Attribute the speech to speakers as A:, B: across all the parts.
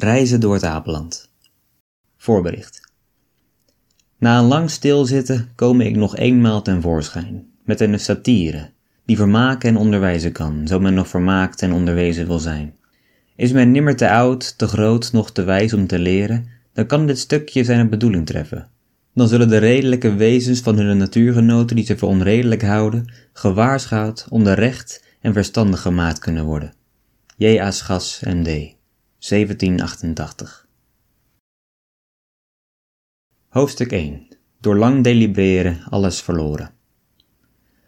A: Reizen door het Apeland. Voorbericht. Na een lang stilzitten kom ik nog eenmaal ten voorschijn, met een satire, die vermaken en onderwijzen kan, zo men nog vermaakt en onderwezen wil zijn. Is men nimmer te oud, te groot, nog te wijs om te leren, dan kan dit stukje zijn bedoeling treffen. Dan zullen de redelijke wezens van hun natuurgenoten die ze voor onredelijk houden, gewaarschuwd, onderrecht en verstandig gemaakt kunnen worden. J.A. Schas, M.D. 1788 Hoofdstuk 1 Door lang delibereren alles verloren.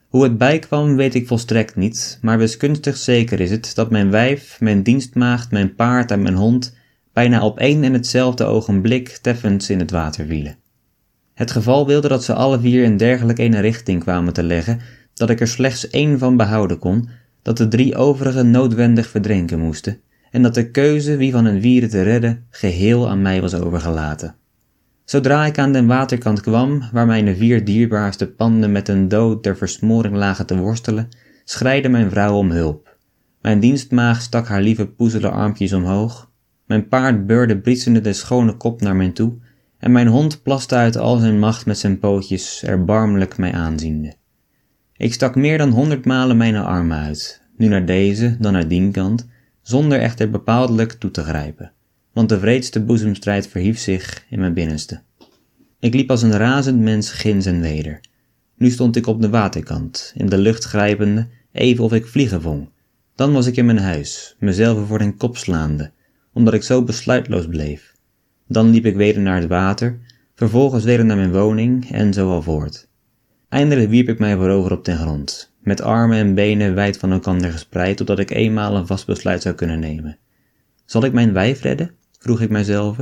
A: Hoe het bijkwam weet ik volstrekt niet, maar wiskunstig zeker is het dat mijn wijf, mijn dienstmaagd, mijn paard en mijn hond bijna op één en hetzelfde ogenblik teffens in het water vielen. Het geval wilde dat ze alle vier in dergelijk een richting kwamen te leggen, dat ik er slechts één van behouden kon, dat de drie overige noodwendig verdrinken moesten, en dat de keuze wie van hen vieren te redden geheel aan mij was overgelaten. Zodra ik aan den waterkant kwam, waar mijn vier dierbaarste panden met een dood der versmoring lagen te worstelen, schreide mijn vrouw om hulp. Mijn dienstmaag stak haar lieve poezele armpjes omhoog, mijn paard beurde briesende de schone kop naar mij toe, en mijn hond plaste uit al zijn macht met zijn pootjes, erbarmelijk mij aanziende. Ik stak meer dan honderd malen mijn armen uit, nu naar deze, dan naar dien kant, zonder echter bepaaldelijk toe te grijpen, want de vreedste boezemstrijd verhief zich in mijn binnenste. Ik liep als een razend mens ginds en weder. Nu stond ik op de waterkant, in de lucht grijpende, even of ik vliegen vong. Dan was ik in mijn huis, mezelf voor den kop slaande, omdat ik zo besluitloos bleef. Dan liep ik weder naar het water, vervolgens weer naar mijn woning en zo al voort. Eindelijk wierp ik mij voorover op den grond, met armen en benen wijd van elkander gespreid, totdat ik eenmaal een vast besluit zou kunnen nemen. Zal ik mijn wijf redden? vroeg ik mijzelf.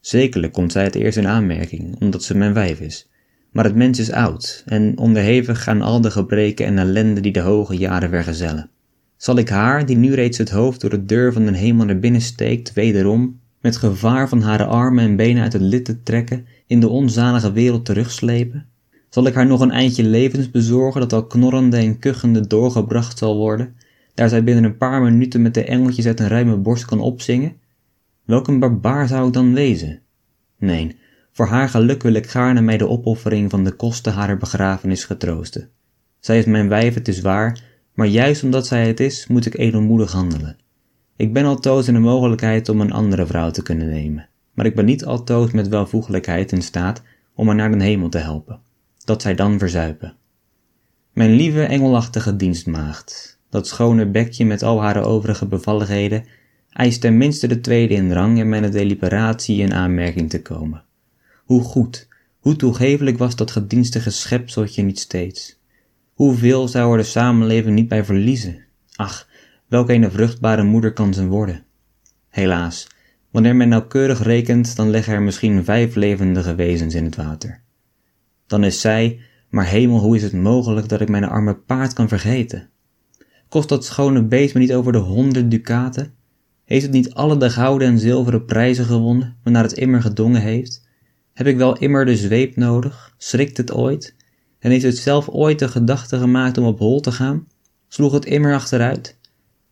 A: Zekerlijk komt zij het eerst in aanmerking, omdat ze mijn wijf is. Maar het mens is oud en onderhevig aan al de gebreken en ellende die de hoge jaren vergezellen. Zal ik haar, die nu reeds het hoofd door de deur van den hemel naar binnen steekt, wederom, met gevaar van haar armen en benen uit het lid te trekken, in de onzalige wereld terugslepen? Zal ik haar nog een eindje levens bezorgen dat al knorrende en kuchende doorgebracht zal worden, daar zij binnen een paar minuten met de engeltjes uit een ruime borst kan opzingen? Welk een barbaar zou ik dan wezen? Nee, voor haar geluk wil ik gaarne mij de opoffering van de kosten harer begrafenis getroosten. Zij is mijn wijf, het is waar, maar juist omdat zij het is, moet ik edelmoedig handelen. Ik ben altoos in de mogelijkheid om een andere vrouw te kunnen nemen, maar ik ben niet altoos met welvoegelijkheid in staat om haar naar den hemel te helpen dat zij dan verzuipen. Mijn lieve engelachtige dienstmaagd, dat schone bekje met al haar overige bevalligheden, eist ten minste de tweede in rang in mijn deliberatie in aanmerking te komen. Hoe goed, hoe toegevelijk was dat gedienstige schepseltje niet steeds. Hoeveel zou er de samenleving niet bij verliezen? Ach, welk een vruchtbare moeder kan ze worden? Helaas, wanneer men nauwkeurig rekent, dan leggen er misschien vijf levendige wezens in het water. Dan is zij, maar hemel, hoe is het mogelijk dat ik mijn arme paard kan vergeten? Kost dat schone beest me niet over de honderd ducaten? Heeft het niet alle de gouden en zilveren prijzen gewonnen, waarnaar het immer gedongen heeft? Heb ik wel immer de zweep nodig? Schrikt het ooit? En heeft het zelf ooit de gedachte gemaakt om op hol te gaan? Sloeg het immer achteruit?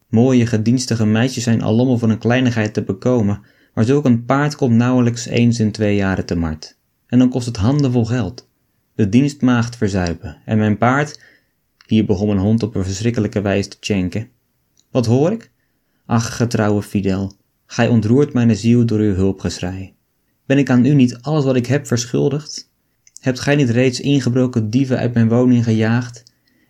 A: Mooie gedienstige meisjes zijn alom van een kleinigheid te bekomen, maar zulk een paard komt nauwelijks eens in twee jaren te mart. En dan kost het handenvol geld de dienstmaagd verzuipen en mijn paard, hier begon mijn hond op een verschrikkelijke wijze te tjenken. Wat hoor ik? Ach, getrouwe Fidel, gij ontroert mijn ziel door uw hulpgeschrei. Ben ik aan u niet alles wat ik heb verschuldigd? Hebt gij niet reeds ingebroken dieven uit mijn woning gejaagd,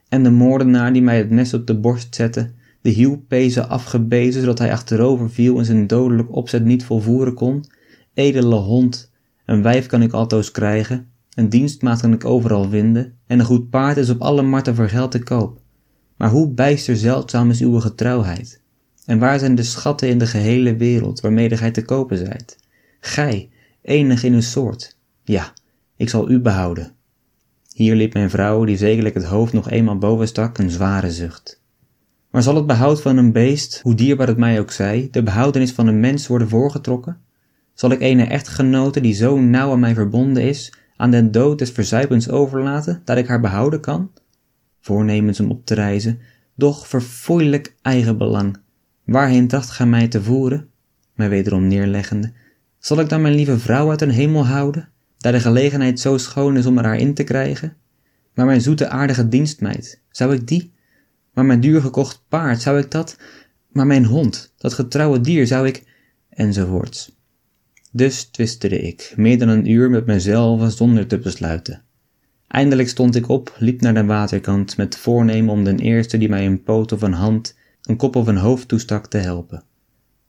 A: en de moordenaar die mij het mes op de borst zette, de hielpezen afgebezen, zodat hij achterover viel en zijn dodelijk opzet niet volvoeren kon? Edele hond, een wijf kan ik altoos krijgen, een dienstmaat kan ik overal vinden, en een goed paard is op alle markten voor geld te koop. Maar hoe bijster zeldzaam is uw getrouwheid? En waar zijn de schatten in de gehele wereld waarmede gij te kopen zijt? Gij, enig in uw soort. Ja, ik zal u behouden. Hier liep mijn vrouw, die zekerlijk het hoofd nog eenmaal boven stak, een zware zucht. Maar zal het behoud van een beest, hoe dierbaar het mij ook zij, de behoudenis van een mens worden voorgetrokken? Zal ik eene echtgenote die zo nauw aan mij verbonden is, aan den dood des verzuipens overlaten, dat ik haar behouden kan? Voornemens om op te reizen, doch verfoeilijk eigenbelang. Waarheen tracht gij mij te voeren? mij wederom neerleggende, zal ik dan mijn lieve vrouw uit een hemel houden, daar de gelegenheid zo schoon is om er haar in te krijgen? Maar mijn zoete aardige dienstmeid, zou ik die? Maar mijn duur gekocht paard, zou ik dat? Maar mijn hond, dat getrouwe dier, zou ik... enzovoorts. Dus twisterde ik, meer dan een uur met mezelf zonder te besluiten. Eindelijk stond ik op, liep naar de waterkant met voornemen om den eerste die mij een poot of een hand, een kop of een hoofd toestak te helpen.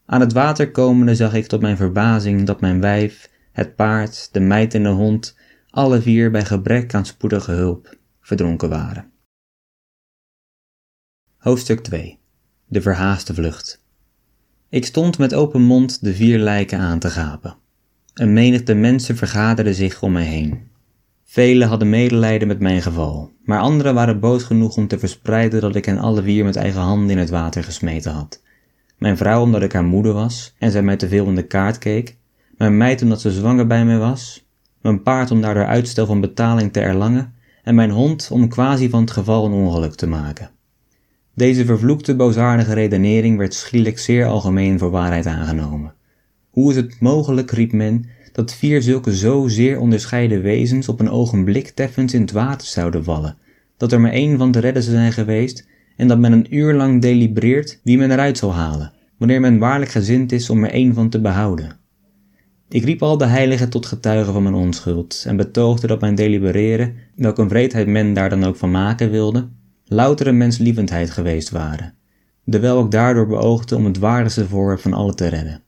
A: Aan het water komende zag ik tot mijn verbazing dat mijn wijf, het paard, de meid en de hond, alle vier bij gebrek aan spoedige hulp, verdronken waren. Hoofdstuk 2 De verhaaste vlucht Ik stond met open mond de vier lijken aan te gapen. Een menigte mensen vergaderden zich om mij heen. Velen hadden medelijden met mijn geval, maar anderen waren boos genoeg om te verspreiden dat ik hen alle vier met eigen handen in het water gesmeten had. Mijn vrouw omdat ik haar moeder was en zij mij te veel in de kaart keek, mijn meid omdat ze zwanger bij mij was, mijn paard om daardoor uitstel van betaling te erlangen en mijn hond om quasi van het geval een ongeluk te maken. Deze vervloekte boosaardige redenering werd schielijk zeer algemeen voor waarheid aangenomen. Hoe is het mogelijk, riep men, dat vier zulke zo zeer onderscheiden wezens op een ogenblik teffens in het water zouden vallen, dat er maar één van te redden zou zijn geweest en dat men een uur lang delibreert wie men eruit zal halen, wanneer men waarlijk gezind is om er één van te behouden. Ik riep al de heiligen tot getuigen van mijn onschuld en betoogde dat mijn delibereren, welke vreedheid men daar dan ook van maken wilde, loutere menslievendheid geweest waren, terwijl ik daardoor beoogde om het waardigste voor van alle te redden.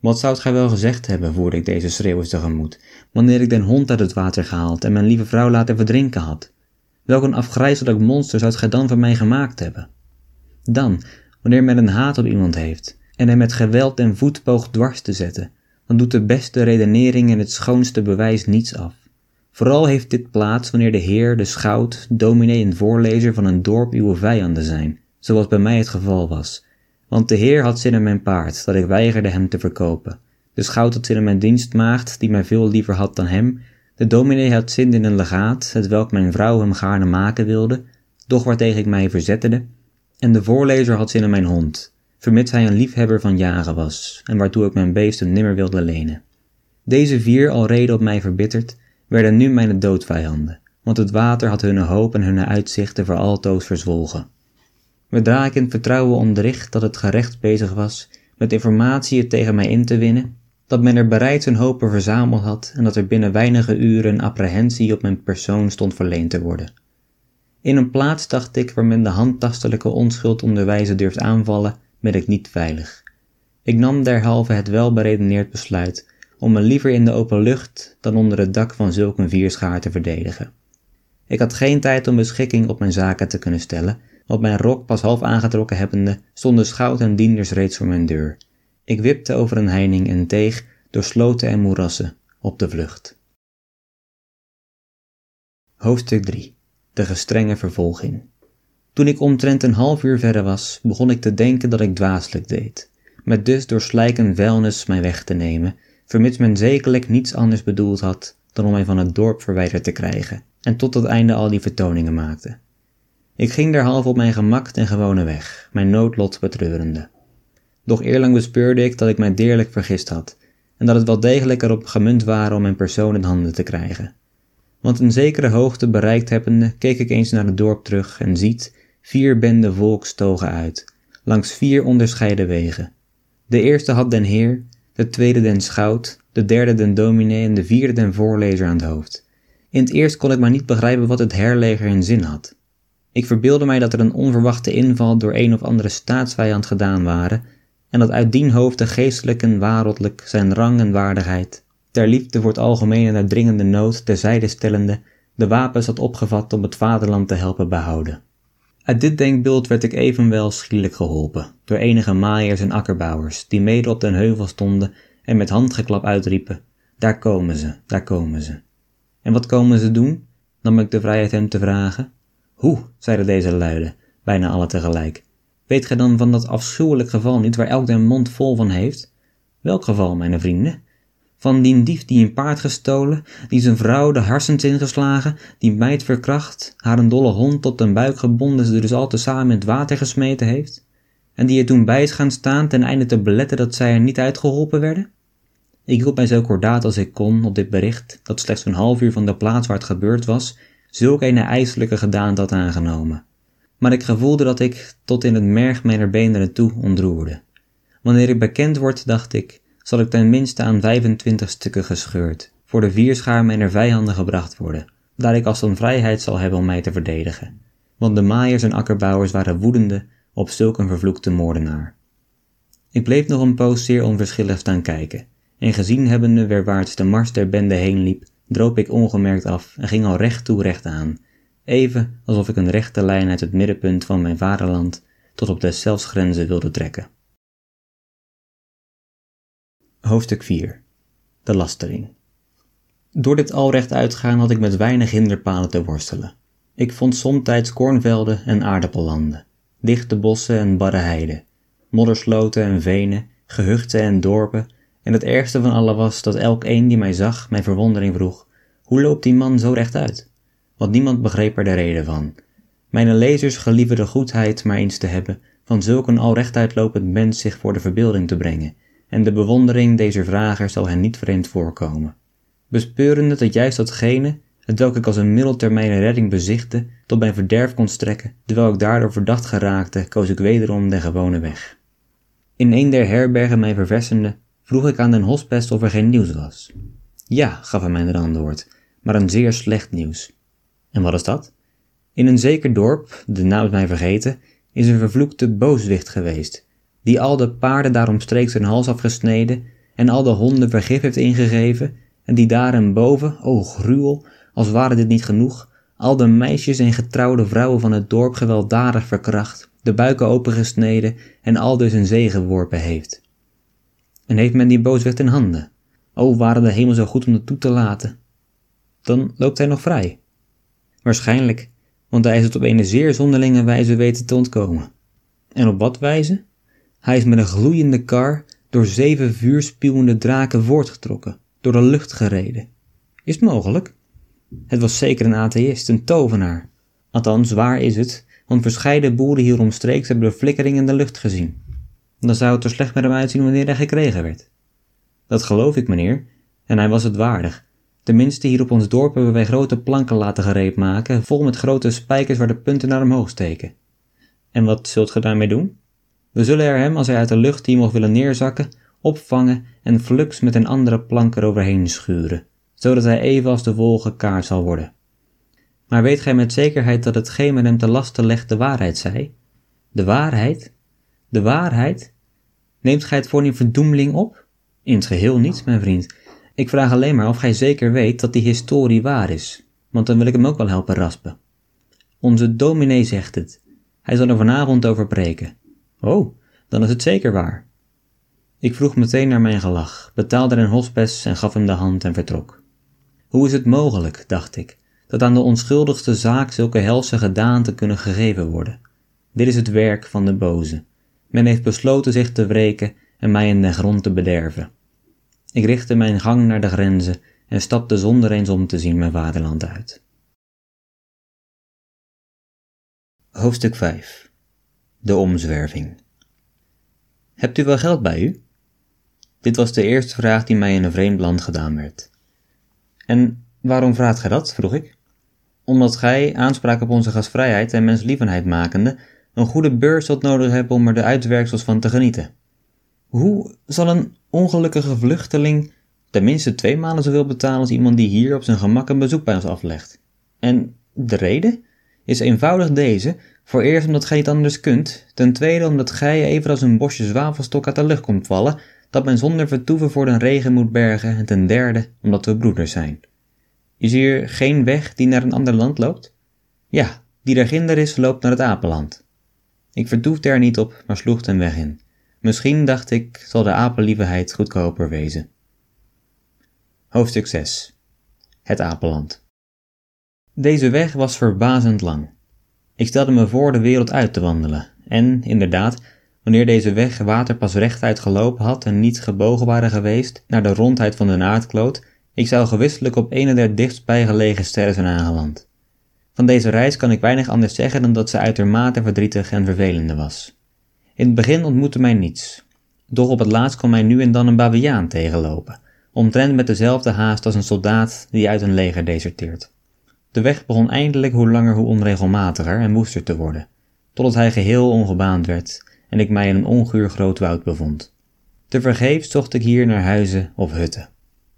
A: Wat zoudt gij wel gezegd hebben, voerde ik deze schreeuwers tegemoet, wanneer ik den hond uit het water gehaald en mijn lieve vrouw laten verdrinken had? Welk een afgrijzelijk monster zoudt gij dan van mij gemaakt hebben? Dan, wanneer men een haat op iemand heeft en hem met geweld en voet poogt dwars te zetten, dan doet de beste redenering en het schoonste bewijs niets af. Vooral heeft dit plaats wanneer de heer, de schout, dominee en voorlezer van een dorp uw vijanden zijn, zoals bij mij het geval was, want de Heer had zin in mijn paard, dat ik weigerde hem te verkopen. De schout had zin in mijn dienstmaagd, die mij veel liever had dan hem. De dominee had zin in een legaat, het welk mijn vrouw hem gaarne maken wilde, doch waartegen ik mij verzette. En de voorlezer had zin in mijn hond, vermits hij een liefhebber van jagen was, en waartoe ik mijn beesten nimmer wilde lenen. Deze vier, al reden op mij verbitterd, werden nu mijn doodvijanden, want het water had hunne hoop en hunne uitzichten voor altoos verzwolgen. Zodra ik in vertrouwen onderricht dat het gerecht bezig was met informatie tegen mij in te winnen, dat men er bereid zijn hopen verzameld had en dat er binnen weinige uren een apprehensie op mijn persoon stond verleend te worden. In een plaats dacht ik waar men de handtastelijke onschuld onderwijze durft aanvallen, ben ik niet veilig. Ik nam derhalve het welberedeneerd besluit om me liever in de open lucht dan onder het dak van zulk een vierschaar te verdedigen. Ik had geen tijd om beschikking op mijn zaken te kunnen stellen want mijn rok pas half aangetrokken hebbende, stonden schout en dienders reeds voor mijn deur. Ik wipte over een heining en teeg door sloten en moerassen op de vlucht. Hoofdstuk 3 De gestrenge vervolging Toen ik omtrent een half uur verder was, begon ik te denken dat ik dwaaslijk deed, met dus door slijken vuilnis mij weg te nemen, vermits men zekerlijk niets anders bedoeld had dan om mij van het dorp verwijderd te krijgen, en tot het einde al die vertoningen maakte. Ik ging derhalve op mijn gemak ten gewone weg, mijn noodlot betreurende. Doch eerlang bespeurde ik dat ik mij deerlijk vergist had, en dat het wel degelijk erop gemunt waren om mijn persoon in handen te krijgen. Want een zekere hoogte bereikt hebbende, keek ik eens naar het dorp terug en ziet, vier benden volks togen uit, langs vier onderscheiden wegen. De eerste had den heer, de tweede den schout, de derde den dominee en de vierde den voorlezer aan het hoofd. In het eerst kon ik maar niet begrijpen wat het herleger in zin had. Ik verbeelde mij dat er een onverwachte inval door een of andere staatsvijand gedaan waren, en dat uit dien hoofde geestelijk en waardelijk zijn rang en waardigheid, ter liefde voor het algemene en dringende nood terzijde stellende, de wapens had opgevat om het vaderland te helpen behouden. Uit dit denkbeeld werd ik evenwel schielijk geholpen, door enige maaiers en akkerbouwers, die mede op den heuvel stonden en met handgeklap uitriepen, daar komen ze, daar komen ze. En wat komen ze doen? nam ik de vrijheid hem te vragen. Hoe, zeiden deze luiden, bijna alle tegelijk. Weet gij dan van dat afschuwelijk geval niet waar elk den mond vol van heeft? Welk geval, mijn vrienden? Van die dief die een paard gestolen, die zijn vrouw de harsens ingeslagen, die meid verkracht, haar een dolle hond tot den buik gebonden, ze dus al te samen in het water gesmeten heeft? en die er toen bij is gaan staan ten einde te beletten dat zij er niet uitgeholpen werden? Ik hield mij zo kordaat als ik kon op dit bericht, dat slechts een half uur van de plaats waar het gebeurd was, zulk een ijselijke gedaante had aangenomen. Maar ik gevoelde dat ik tot in het merg mijner beenderen toe ontroerde. Wanneer ik bekend word, dacht ik, zal ik ten minste aan 25 stukken gescheurd, voor de vierschaar mijner vijanden gebracht worden, daar ik als dan vrijheid zal hebben om mij te verdedigen. Want de maaiers en akkerbouwers waren woedende op zulk een vervloekte moordenaar. Ik bleef nog een poos zeer onverschillig staan kijken, en gezien hebbende werwaarts de mars der bende heen liep, droop ik ongemerkt af en ging al recht toe recht aan, even alsof ik een rechte lijn uit het middenpunt van mijn vaderland tot op deszelfs grenzen wilde trekken. Hoofdstuk 4 De lastering Door dit al recht uitgaan had ik met weinig hinderpalen te worstelen. Ik vond somtijds kornvelden en aardappellanden, dichte bossen en barre heiden, moddersloten en venen, gehuchten en dorpen, en het ergste van alle was dat elk een die mij zag mijn verwondering vroeg: hoe loopt die man zo rechtuit? Want niemand begreep er de reden van. Mijn lezers gelieven de goedheid maar eens te hebben van zulk een al rechtuitlopend mens zich voor de verbeelding te brengen, en de bewondering deze vrager zal hen niet vreemd voorkomen. Bespeurende dat juist datgene, hetwelk ik als een middel ter mijn redding bezichtte, tot mijn verderf kon strekken, terwijl ik daardoor verdacht geraakte, koos ik wederom de gewone weg. In een der herbergen mij verversende, vroeg ik aan den hospest of er geen nieuws was. Ja, gaf hij mij het antwoord, maar een zeer slecht nieuws. En wat is dat? In een zeker dorp, de naam is mij vergeten, is een vervloekte booswicht geweest, die al de paarden daaromstreeks hun hals afgesneden en al de honden vergif heeft ingegeven, en die daar en boven, o gruwel, als ware dit niet genoeg, al de meisjes en getrouwde vrouwen van het dorp gewelddadig verkracht, de buiken opengesneden en al dus in zee geworpen heeft. En heeft men die booswicht in handen? O, waren de hemel zo goed om het toe te laten? Dan loopt hij nog vrij. Waarschijnlijk, want hij is het op een zeer zonderlinge wijze weten te ontkomen. En op wat wijze? Hij is met een gloeiende kar door zeven vuurspuwende draken voortgetrokken, door de lucht gereden. Is het mogelijk? Het was zeker een atheïst, een tovenaar. Althans, waar is het, want verscheiden boeren hier omstreeks hebben de flikkering in de lucht gezien. Dan zou het er slecht met hem uitzien wanneer hij gekregen werd. Dat geloof ik, meneer, en hij was het waardig. Tenminste, hier op ons dorp hebben wij grote planken laten gereed maken, vol met grote spijkers waar de punten naar omhoog steken. En wat zult ge daarmee doen? We zullen er hem, als hij uit de lucht hier mocht willen neerzakken, opvangen en flux met een andere plank eroverheen schuren, zodat hij even als de wol gekaard zal worden. Maar weet gij met zekerheid dat hetgeen men hem te lasten legt de waarheid zij? De waarheid? De waarheid? Neemt gij het voor een verdoemling op? In het geheel niet, mijn vriend. Ik vraag alleen maar of gij zeker weet dat die historie waar is, want dan wil ik hem ook wel helpen raspen. Onze dominee zegt het. Hij zal er vanavond over preken. Oh, dan is het zeker waar. Ik vroeg meteen naar mijn gelach, betaalde een hospes en gaf hem de hand en vertrok. Hoe is het mogelijk, dacht ik, dat aan de onschuldigste zaak zulke helse gedaanten kunnen gegeven worden? Dit is het werk van de boze. Men heeft besloten zich te wreken en mij in de grond te bederven. Ik richtte mijn gang naar de grenzen en stapte zonder eens om te zien mijn vaderland uit. Hoofdstuk 5 De omzwerving Hebt u wel geld bij u? Dit was de eerste vraag die mij in een vreemd land gedaan werd. En waarom vraagt gij dat? vroeg ik. Omdat gij, aanspraak op onze gastvrijheid en menslievenheid makende, een goede beurs zult nodig hebben om er de uitwerksels van te genieten. Hoe zal een ongelukkige vluchteling tenminste twee malen zoveel betalen als iemand die hier op zijn gemak een bezoek bij ons aflegt? En de reden is eenvoudig deze: voor eerst omdat gij niet anders kunt, ten tweede omdat gij evenals een bosje zwavelstok uit de lucht komt vallen, dat men zonder vertoeven voor de regen moet bergen, en ten derde omdat we broeders zijn. Is hier geen weg die naar een ander land loopt? Ja, die daar ginder is, loopt naar het apenland. Ik vertoefde er niet op, maar sloeg ten weg in. Misschien, dacht ik, zal de apenlieveheid goedkoper wezen. Hoofdstuk 6 Het apenland Deze weg was verbazend lang. Ik stelde me voor de wereld uit te wandelen, en, inderdaad, wanneer deze weg waterpas rechtuit gelopen had en niet gebogen waren geweest naar de rondheid van de aardkloot, ik zou gewisselijk op een der dichtstbijgelegen sterren zijn aangeland. Van deze reis kan ik weinig anders zeggen dan dat ze uitermate verdrietig en vervelende was. In het begin ontmoette mij niets, doch op het laatst kwam mij nu en dan een baviaan tegenlopen, omtrent met dezelfde haast als een soldaat die uit een leger deserteert. De weg begon eindelijk hoe langer hoe onregelmatiger en woester te worden, totdat hij geheel ongebaand werd en ik mij in een onguur groot woud bevond. Tevergeefs zocht ik hier naar huizen of hutten.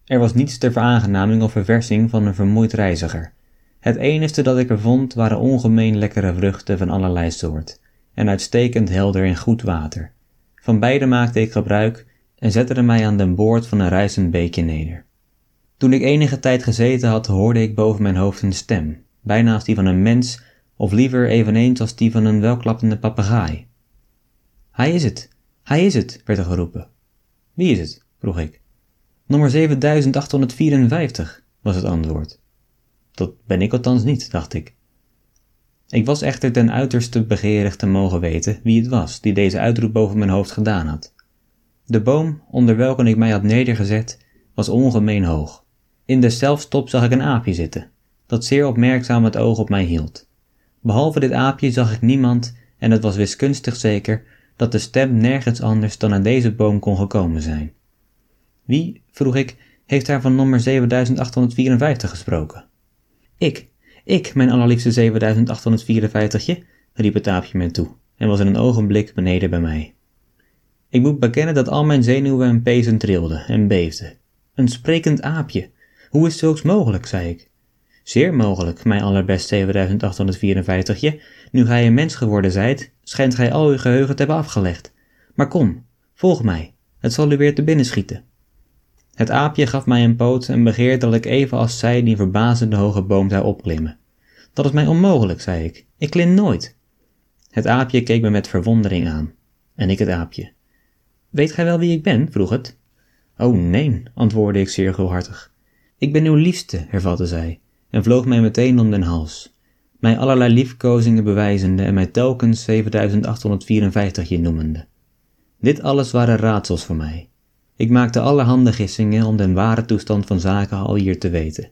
A: Er was niets ter veraangenaming of verversing van een vermoeid reiziger. Het enige dat ik er vond waren ongemeen lekkere vruchten van allerlei soort, en uitstekend helder en goed water. Van beide maakte ik gebruik en zette mij aan den boord van een ruisend beekje neder. Toen ik enige tijd gezeten had, hoorde ik boven mijn hoofd een stem, bijna als die van een mens, of liever eveneens als die van een welklappende papegaai. Hij is het, hij is het, werd er geroepen. Wie is het? vroeg ik. Nummer 7854, was het antwoord. Dat ben ik althans niet, dacht ik. Ik was echter ten uiterste begeerig te mogen weten wie het was die deze uitroep boven mijn hoofd gedaan had. De boom, onder welke ik mij had nedergezet, was ongemeen hoog. In de zelfstop zag ik een aapje zitten, dat zeer opmerkzaam het oog op mij hield. Behalve dit aapje zag ik niemand, en het was wiskunstig zeker dat de stem nergens anders dan aan deze boom kon gekomen zijn. Wie, vroeg ik, heeft daar van nummer 7854 gesproken? Ik, ik, mijn allerliefste 7854je, riep het aapje me toe en was in een ogenblik beneden bij mij. Ik moet bekennen dat al mijn zenuwen en pezen trilden en beefden. Een sprekend aapje. Hoe is zulks mogelijk, zei ik. Zeer mogelijk, mijn allerbest 7854je. Nu gij een mens geworden zijt, schijnt gij al uw geheugen te hebben afgelegd. Maar kom, volg mij, het zal u weer te binnen schieten. Het aapje gaf mij een poot en begeerde dat ik even als zij die verbazende hoge boom zou opklimmen. Dat is mij onmogelijk, zei ik. Ik klim nooit. Het aapje keek me met verwondering aan. En ik het aapje. Weet gij wel wie ik ben? vroeg het. Oh, nee, antwoordde ik zeer gulhartig. Ik ben uw liefste, hervatte zij, en vloog mij meteen om den hals, mij allerlei liefkozingen bewijzende en mij telkens 7854 je noemende. Dit alles waren raadsels voor mij. Ik maakte allerhande gissingen om den ware toestand van zaken al hier te weten.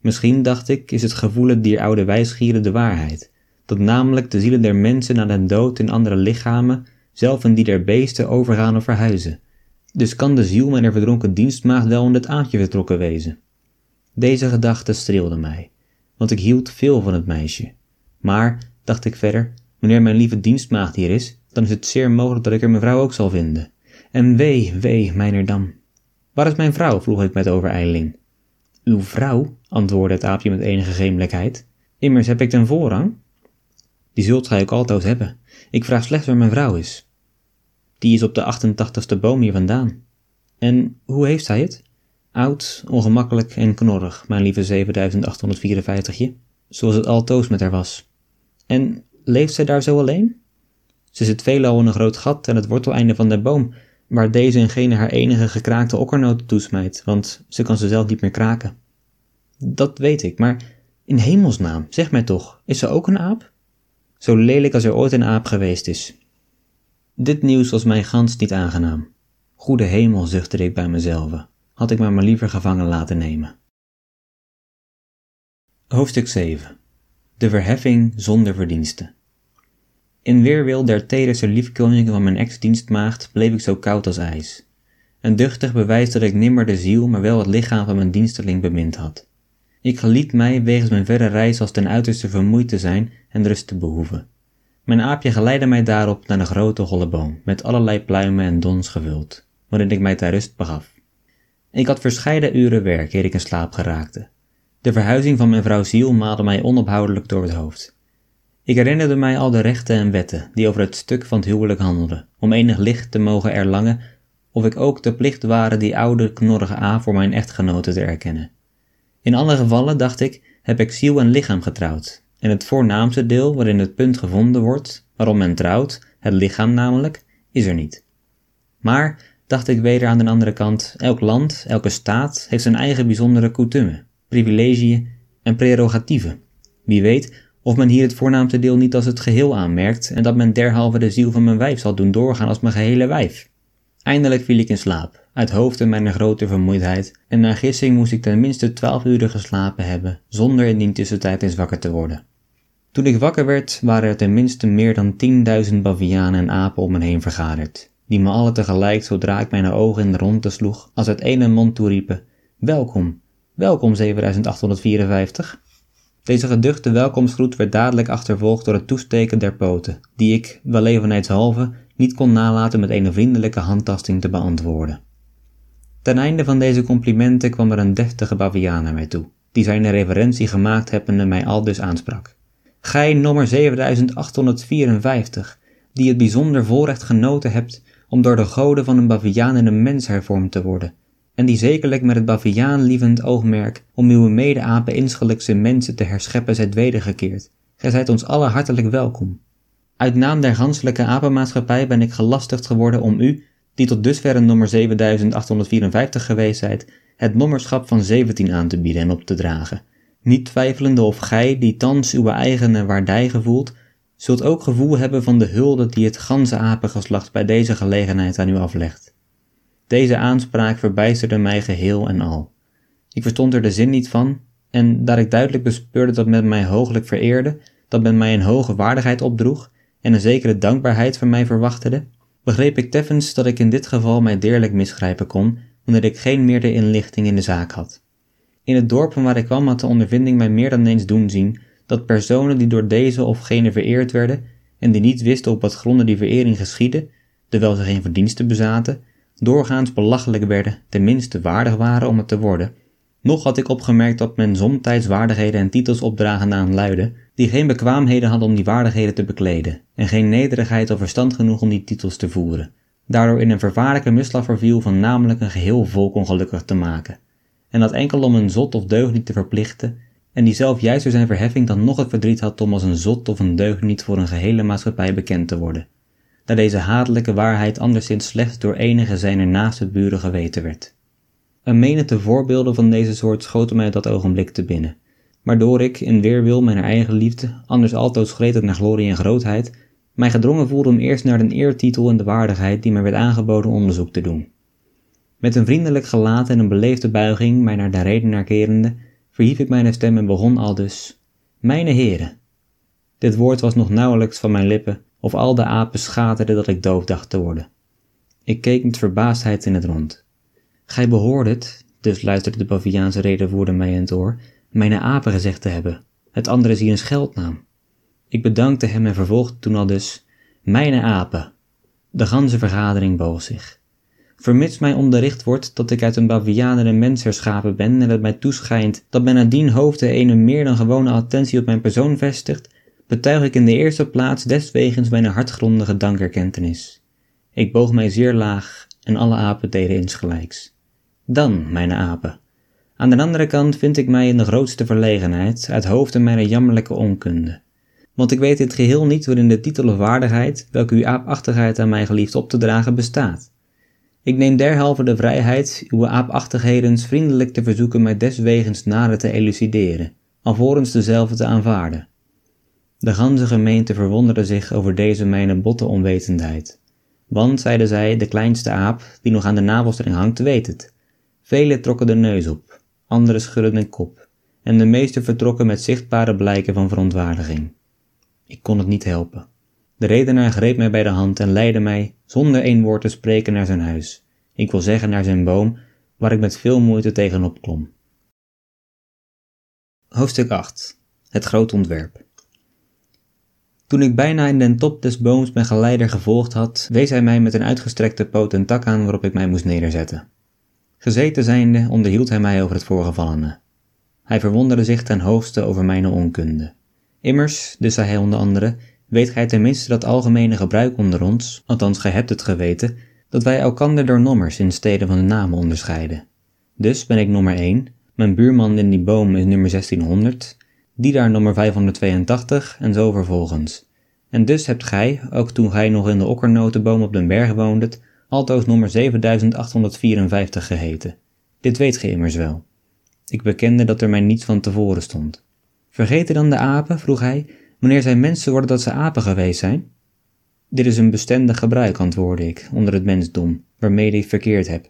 A: Misschien, dacht ik, is het gevoelen dier oude wijsgieren de waarheid, dat namelijk de zielen der mensen na den dood in andere lichamen, zelf in die der beesten overgaan of verhuizen. Dus kan de ziel mijner verdronken dienstmaagd wel in het aardje vertrokken wezen. Deze gedachte streelde mij, want ik hield veel van het meisje. Maar, dacht ik verder, wanneer mijn lieve dienstmaagd hier is, dan is het zeer mogelijk dat ik er mevrouw ook zal vinden. En wee, wee, mijnerdam. Waar is mijn vrouw? vroeg ik met overijling. Uw vrouw, antwoordde het aapje met enige gemelijkheid. Immers heb ik ten voorrang. Die zult gij ook altoos hebben. Ik vraag slechts waar mijn vrouw is. Die is op de 88ste boom hier vandaan. En hoe heeft zij het? Oud, ongemakkelijk en knorrig, mijn lieve 7854je, zoals het altoos met haar was. En leeft zij daar zo alleen? Ze zit veelal in een groot gat aan het worteleinde van de boom, waar deze en gene haar enige gekraakte okkernoten toesmijt, want ze kan ze zelf niet meer kraken. Dat weet ik, maar in hemelsnaam, zeg mij toch, is ze ook een aap? Zo lelijk als er ooit een aap geweest is. Dit nieuws was mij gans niet aangenaam. Goede hemel, zuchtte ik bij mezelf, had ik mij maar liever gevangen laten nemen. Hoofdstuk 7 De verheffing zonder verdiensten. In weerwil der tederste liefkozingen van mijn ex-dienstmaagd bleef ik zo koud als ijs. Een duchtig bewijs dat ik nimmer de ziel, maar wel het lichaam van mijn diensteling bemind had. Ik geliet mij wegens mijn verre reis als ten uiterste vermoeid te zijn en rust te behoeven. Mijn aapje geleidde mij daarop naar een grote holle boom, met allerlei pluimen en dons gevuld, waarin ik mij ter rust begaf. Ik had verscheiden uren werk eer ik in slaap geraakte. De verhuizing van mijn vrouw Ziel maalde mij onophoudelijk door het hoofd. Ik herinnerde mij al de rechten en wetten die over het stuk van het huwelijk handelden, om enig licht te mogen erlangen, of ik ook de plicht waren die oude knorrige A voor mijn echtgenote te erkennen. In alle gevallen, dacht ik, heb ik ziel en lichaam getrouwd, en het voornaamste deel waarin het punt gevonden wordt, waarom men trouwt, het lichaam namelijk, is er niet. Maar, dacht ik weder aan de andere kant, elk land, elke staat heeft zijn eigen bijzondere coutume, privilegieën en prerogatieven. Wie weet of men hier het voornaamste deel niet als het geheel aanmerkt en dat men derhalve de ziel van mijn wijf zal doen doorgaan als mijn gehele wijf. Eindelijk viel ik in slaap, uit hoofde mijn grote vermoeidheid, en naar gissing moest ik ten minste twaalf uren geslapen hebben, zonder in die tussentijd eens wakker te worden. Toen ik wakker werd, waren er tenminste meer dan tienduizend bavianen en apen om me heen vergaderd, die me alle tegelijk zodra ik mijn ogen in de ronde sloeg, als uit ene mond toeriepen, welkom, welkom 7854. Deze geduchte welkomstgroet werd dadelijk achtervolgd door het toesteken der poten, die ik, wel evenheidshalve, niet kon nalaten met een vriendelijke handtasting te beantwoorden. Ten einde van deze complimenten kwam er een deftige baviaan naar mij toe, die zijn reverentie gemaakt hebbende mij aldus aansprak. Gij nummer 7854, die het bijzonder voorrecht genoten hebt om door de goden van een baviaan in een mens hervormd te worden, en die zekerlijk met het baviaanlievend oogmerk om uw mede-apen insgelijkse mensen te herscheppen zijt wedergekeerd. Gij zijt ons alle hartelijk welkom. Uit naam der ganselijke apenmaatschappij ben ik gelastigd geworden om u, die tot dusver nummer 7854 geweest zijt, het nommerschap van 17 aan te bieden en op te dragen. Niet twijfelende of gij, die thans uw eigene waardij gevoelt, zult ook gevoel hebben van de hulde die het ganse apengeslacht bij deze gelegenheid aan u aflegt. Deze aanspraak verbijsterde mij geheel en al. Ik verstond er de zin niet van, en daar ik duidelijk bespeurde dat men mij hooglijk vereerde, dat men mij een hoge waardigheid opdroeg en een zekere dankbaarheid van mij verwachtede, begreep ik teffens dat ik in dit geval mij deerlijk misgrijpen kon, wanneer ik geen meerdere inlichting in de zaak had. In het dorp van waar ik kwam had de ondervinding mij meer dan eens doen zien dat personen die door deze of gene vereerd werden en die niet wisten op wat gronden die verering geschiedde, terwijl ze geen verdiensten bezaten, doorgaans belachelijk werden, tenminste waardig waren om het te worden. Nog had ik opgemerkt dat men somtijds waardigheden en titels opdragen aan luiden, die geen bekwaamheden hadden om die waardigheden te bekleden, en geen nederigheid of verstand genoeg om die titels te voeren, daardoor in een vervaarlijke misslag verviel van namelijk een geheel volk ongelukkig te maken, en dat enkel om een zot of deugniet te verplichten, en die zelf juist door zijn verheffing dan nog het verdriet had om als een zot of een deugniet voor een gehele maatschappij bekend te worden daar deze hatelijke waarheid anderszins slechts door enige zijner naaste buren geweten werd. Een menigte voorbeelden van deze soort schoten mij op dat ogenblik te binnen, waardoor ik, in weerwil mijn eigen liefde, anders altoos gretig naar glorie en grootheid, mij gedrongen voelde om eerst naar de eertitel en de waardigheid die mij werd aangeboden onderzoek te doen. Met een vriendelijk gelaat en een beleefde buiging, mij naar de redenaar kerende, verhief ik mijn stem en begon aldus: Mijne heren. Dit woord was nog nauwelijks van mijn lippen, of al de apen schaterden dat ik doof dacht te worden. Ik keek met verbaasdheid in het rond. Gij behoordet, dus luisterde de Baviaanse redenvoerder mij in het oor, mijne apen gezegd te hebben. Het andere is hier een scheldnaam. Ik bedankte hem en vervolgde toen al dus, mijne apen. De ganse vergadering boog zich. Vermits mij onderricht wordt dat ik uit een Bavianer een mens herschapen ben en het mij toeschijnt dat men aan hoofde een meer dan gewone attentie op mijn persoon vestigt, betuig ik in de eerste plaats deswegens mijn hartgrondige dankerkentenis. Ik boog mij zeer laag en alle apen deden insgelijks. Dan, mijn apen. Aan de andere kant vind ik mij in de grootste verlegenheid uit hoofde mijner jammerlijke onkunde. Want ik weet in het geheel niet waarin de titel of waardigheid, welke uw aapachtigheid aan mij geliefd op te dragen, bestaat. Ik neem derhalve de vrijheid uw aapachtigheden vriendelijk te verzoeken mij deswegens nader te elucideren, alvorens dezelfde te aanvaarden. De ganse gemeente verwonderde zich over deze mijne botte onwetendheid. Want, zeiden zij, de kleinste aap, die nog aan de navelstreng hangt, weet het. Velen trokken de neus op, anderen schudden de kop, en de meesten vertrokken met zichtbare blijken van verontwaardiging. Ik kon het niet helpen. De redenaar greep mij bij de hand en leidde mij, zonder één woord te spreken, naar zijn huis. Ik wil zeggen naar zijn boom, waar ik met veel moeite tegenop klom. Hoofdstuk 8 Het groot ontwerp toen ik bijna in den top des booms mijn geleider gevolgd had, wees hij mij met een uitgestrekte poot een tak aan waarop ik mij moest nederzetten. Gezeten zijnde onderhield hij mij over het voorgevallene. Hij verwonderde zich ten hoogste over mijn onkunde. Immers, dus zei hij onder andere, weet gij tenminste dat algemene gebruik onder ons, althans gij hebt het geweten, dat wij elkander door nommers in steden van de namen onderscheiden. Dus ben ik nummer 1, mijn buurman in die boom is nummer 1600, die daar nummer 582 en zo vervolgens. En dus hebt gij, ook toen gij nog in de okkernotenboom op den berg woondet, altoos nummer 7854 geheten. Dit weet ge immers wel. Ik bekende dat er mij niets van tevoren stond. Vergeten dan de apen, vroeg hij, wanneer zij mensen worden dat ze apen geweest zijn? Dit is een bestendig gebruik, antwoordde ik, onder het mensdom, waarmede ik verkeerd heb.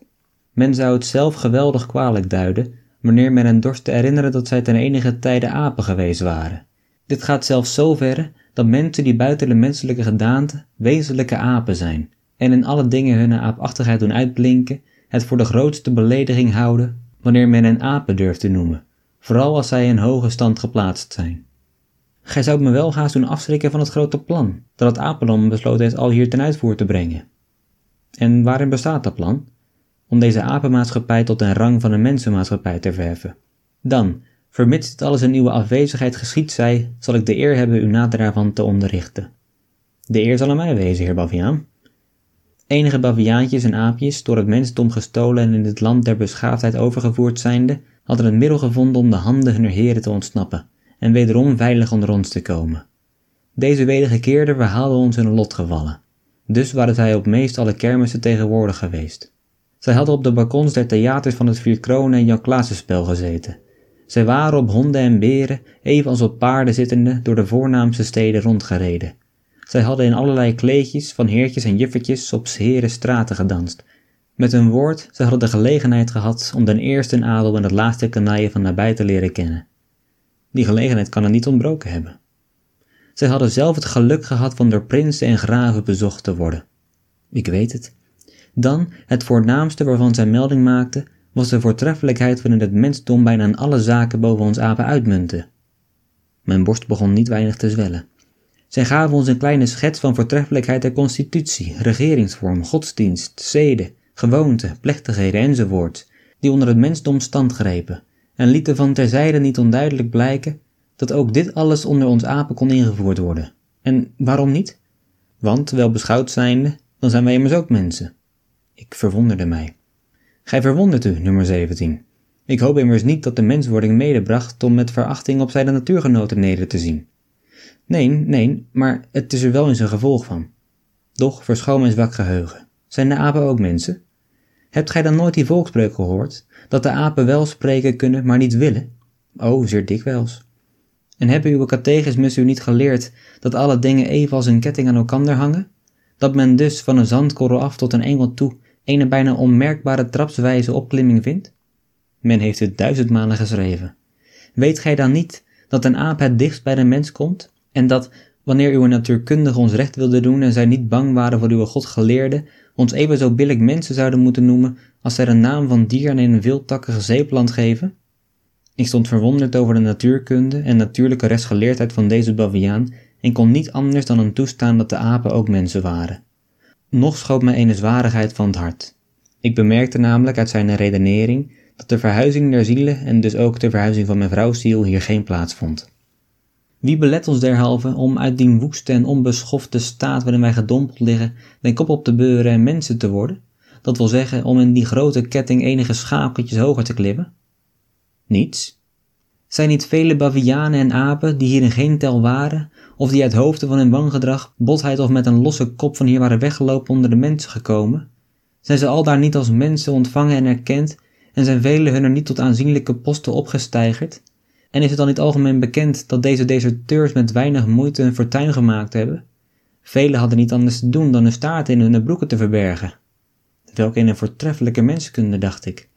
A: Men zou het zelf geweldig kwalijk duiden, wanneer men hen dorst te herinneren dat zij ten enige tijde apen geweest waren. Dit gaat zelfs zo ver dat mensen die buiten de menselijke gedaante wezenlijke apen zijn en in alle dingen hun aapachtigheid doen uitblinken, het voor de grootste belediging houden wanneer men hen apen durft te noemen, vooral als zij in hoge stand geplaatst zijn. Gij zou me wel haast doen afschrikken van het grote plan, dat het apenland besloten heeft al hier ten uitvoer te brengen. En waarin bestaat dat plan? Om deze apenmaatschappij tot een rang van een mensenmaatschappij te verheffen. Dan, vermits dit alles in uw afwezigheid geschied zij, zal ik de eer hebben u nader daarvan te onderrichten. De eer zal aan mij wezen, heer Baviaan. Enige baviaantjes en aapjes, door het mensdom gestolen en in het land der beschaafdheid overgevoerd zijnde, hadden het middel gevonden om de handen hunner heren te ontsnappen en wederom veilig onder ons te komen. Deze wedergekeerden verhaalden ons hun lotgevallen. Dus waren zij op meest alle kermissen tegenwoordig geweest. Zij hadden op de balkons der theaters van het Vier Kronen en Jan Klaasenspel gezeten. Zij waren op honden en beren, evenals op paarden zittende, door de voornaamste steden rondgereden. Zij hadden in allerlei kleedjes van heertjes en juffertjes op heren straten gedanst. Met een woord, zij hadden de gelegenheid gehad om den eerste adel en het laatste kanaille van nabij te leren kennen. Die gelegenheid kan er niet ontbroken hebben. Zij hadden zelf het geluk gehad van door prinsen en graven bezocht te worden. Ik weet het. Dan, het voornaamste waarvan zij melding maakte, was de voortreffelijkheid waarin het mensdom bijna in alle zaken boven ons apen uitmuntte. Mijn borst begon niet weinig te zwellen. Zij gaven ons een kleine schets van voortreffelijkheid der constitutie, regeringsvorm, godsdienst, zeden, gewoonten, plechtigheden enzovoort, die onder het mensdom stand grepen, en lieten van terzijde niet onduidelijk blijken dat ook dit alles onder ons apen kon ingevoerd worden. En waarom niet? Want, wel beschouwd zijnde, dan zijn wij immers ook mensen. Ik verwonderde mij. Gij verwondert u, nummer 17. Ik hoop immers niet dat de menswording medebracht om met verachting op zijne natuurgenoten neder te zien. Nee, nee, maar het is er wel in zijn gevolg van. Doch, verschoon mijn zwak geheugen. Zijn de apen ook mensen? Hebt gij dan nooit die volkspreuk gehoord, dat de apen wel spreken kunnen, maar niet willen? Oh, zeer dikwijls. En hebben uw catechismus u niet geleerd dat alle dingen even als een ketting aan elkander hangen? Dat men dus van een zandkorrel af tot een engel toe een bijna onmerkbare trapswijze opklimming vindt? Men heeft het duizendmalen geschreven. Weet gij dan niet dat een aap het dichtst bij de mens komt en dat, wanneer uw natuurkundige ons recht wilde doen en zij niet bang waren voor uw godgeleerde, ons even zo billig mensen zouden moeten noemen als zij de naam van dier aan een wildtakkige zeeplant geven? Ik stond verwonderd over de natuurkunde en natuurlijke rechtsgeleerdheid van deze baviaan en kon niet anders dan een toestaan dat de apen ook mensen waren. Nog schoot mij een zwarigheid van het hart. Ik bemerkte namelijk uit zijn redenering dat de verhuizing der zielen en dus ook de verhuizing van mijn vrouwsziel hier geen plaats vond. Wie belet ons derhalve om uit die woeste en onbeschofte staat waarin wij gedompeld liggen, den kop op te beuren en mensen te worden? Dat wil zeggen, om in die grote ketting enige schakeltjes hoger te klimmen? Niets. Zijn niet vele bavianen en apen die hier in geen tel waren, of die uit hoofden van hun wangedrag, botheid of met een losse kop van hier waren weggelopen onder de mensen gekomen? Zijn ze al daar niet als mensen ontvangen en erkend, en zijn vele hunner niet tot aanzienlijke posten opgesteigerd? En is het dan niet algemeen bekend dat deze deserteurs met weinig moeite een fortuin gemaakt hebben? Velen hadden niet anders te doen dan hun staarten in hun broeken te verbergen. Welk een voortreffelijke mensenkunde, dacht ik.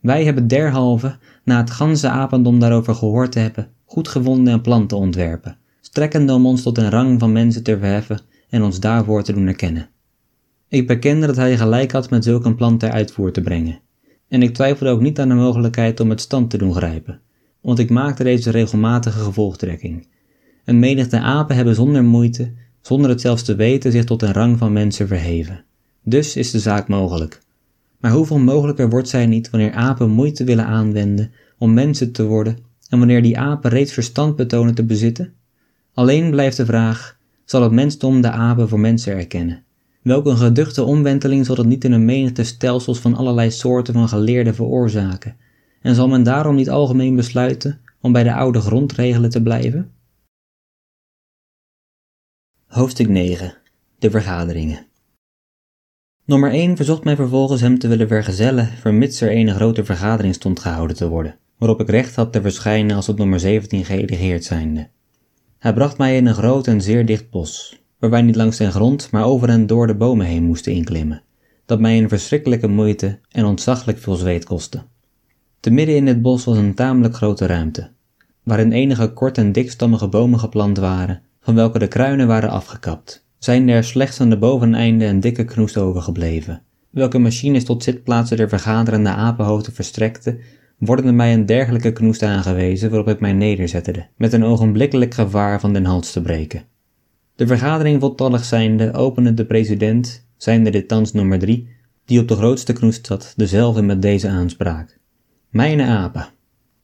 A: Wij hebben derhalve, na het ganse apendom daarover gehoord te hebben, goed gevonden een plan te ontwerpen, strekkende om ons tot een rang van mensen te verheffen en ons daarvoor te doen erkennen. Ik bekende dat hij gelijk had met zulk een plan ter uitvoer te brengen, en ik twijfelde ook niet aan de mogelijkheid om het stand te doen grijpen, want ik maakte deze regelmatige gevolgtrekking. Een menigte apen hebben zonder moeite, zonder het zelfs te weten, zich tot een rang van mensen verheven. Dus is de zaak mogelijk. Maar hoeveel mogelijker wordt zij niet wanneer apen moeite willen aanwenden om mensen te worden en wanneer die apen reeds verstand betonen te bezitten? Alleen blijft de vraag: zal het mensdom de apen voor mensen erkennen? Welk een geduchte omwenteling zal het niet in een menigte stelsels van allerlei soorten van geleerden veroorzaken? En zal men daarom niet algemeen besluiten om bij de oude grondregelen te blijven? Hoofdstuk 9 De vergaderingen Nummer 1 verzocht mij vervolgens hem te willen vergezellen, vermits er een grote vergadering stond gehouden te worden, waarop ik recht had te verschijnen als op nummer 17 geëligeerd zijnde. Hij bracht mij in een groot en zeer dicht bos, waar wij niet langs den grond, maar over en door de bomen heen moesten inklimmen, dat mij een verschrikkelijke moeite en ontzaglijk veel zweet kostte. Te midden in het bos was een tamelijk grote ruimte, waarin enige kort en dikstammige bomen geplant waren, van welke de kruinen waren afgekapt, zijn er slechts aan de boveneinde een dikke knoest overgebleven. Welke machines tot zitplaatsen der vergaderende apenhoofden verstrekte, worden mij een dergelijke knoest aangewezen waarop ik mij nederzette, met een ogenblikkelijk gevaar van den hals te breken. De vergadering voltallig zijnde opende de president, zijnde dit thans nummer drie, die op de grootste knoest zat, dezelfde met deze aanspraak. Mijne apen,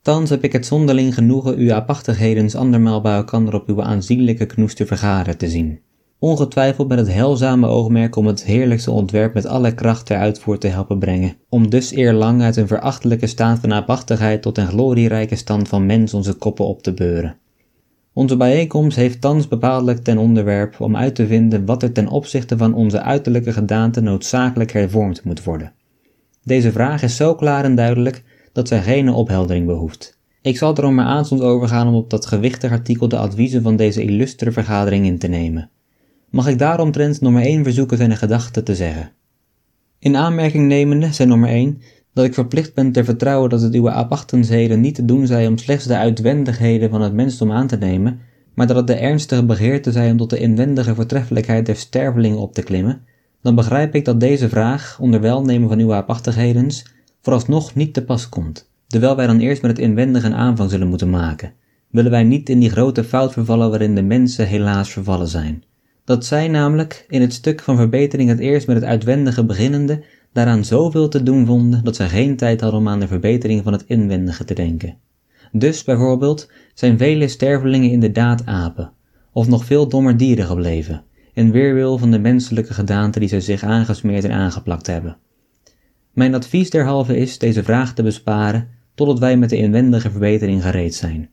A: thans heb ik het zonderling genoegen uw apachtigheden andermaal bij elkander op uw aanzienlijke knoest te vergaren te zien. Ongetwijfeld met het heilzame oogmerk om het heerlijkste ontwerp met alle kracht ter uitvoer te helpen brengen, om dus eerlang uit een verachtelijke staat van apachtigheid tot een glorierijke stand van mens onze koppen op te beuren. Onze bijeenkomst heeft thans bepaaldelijk ten onderwerp om uit te vinden wat er ten opzichte van onze uiterlijke gedaante noodzakelijk hervormd moet worden. Deze vraag is zo klaar en duidelijk dat zij geen opheldering behoeft. Ik zal erom maar aanstonds overgaan om op dat gewichtig artikel de adviezen van deze illustre vergadering in te nemen. Mag ik daaromtrent nummer 1 verzoeken zijn gedachten te zeggen. In aanmerking nemende, zijn nummer 1, dat ik verplicht ben te vertrouwen dat het uw apachtensheden niet te doen zij om slechts de uitwendigheden van het mensdom aan te nemen, maar dat het de ernstige begeerte zij om tot de inwendige voortreffelijkheid der stervelingen op te klimmen, dan begrijp ik dat deze vraag, onder welnemen van uw apachtigheden, vooralsnog niet te pas komt, terwijl wij dan eerst met het inwendige een aanvang zullen moeten maken, willen wij niet in die grote fout vervallen waarin de mensen helaas vervallen zijn. Dat zij namelijk in het stuk van verbetering het eerst met het uitwendige beginnende daaraan zoveel te doen vonden dat zij geen tijd hadden om aan de verbetering van het inwendige te denken. Dus bijvoorbeeld zijn vele stervelingen inderdaad apen, of nog veel dommer dieren gebleven, in weerwil van de menselijke gedaante die zij zich aangesmeerd en aangeplakt hebben. Mijn advies derhalve is deze vraag te besparen totdat wij met de inwendige verbetering gereed zijn.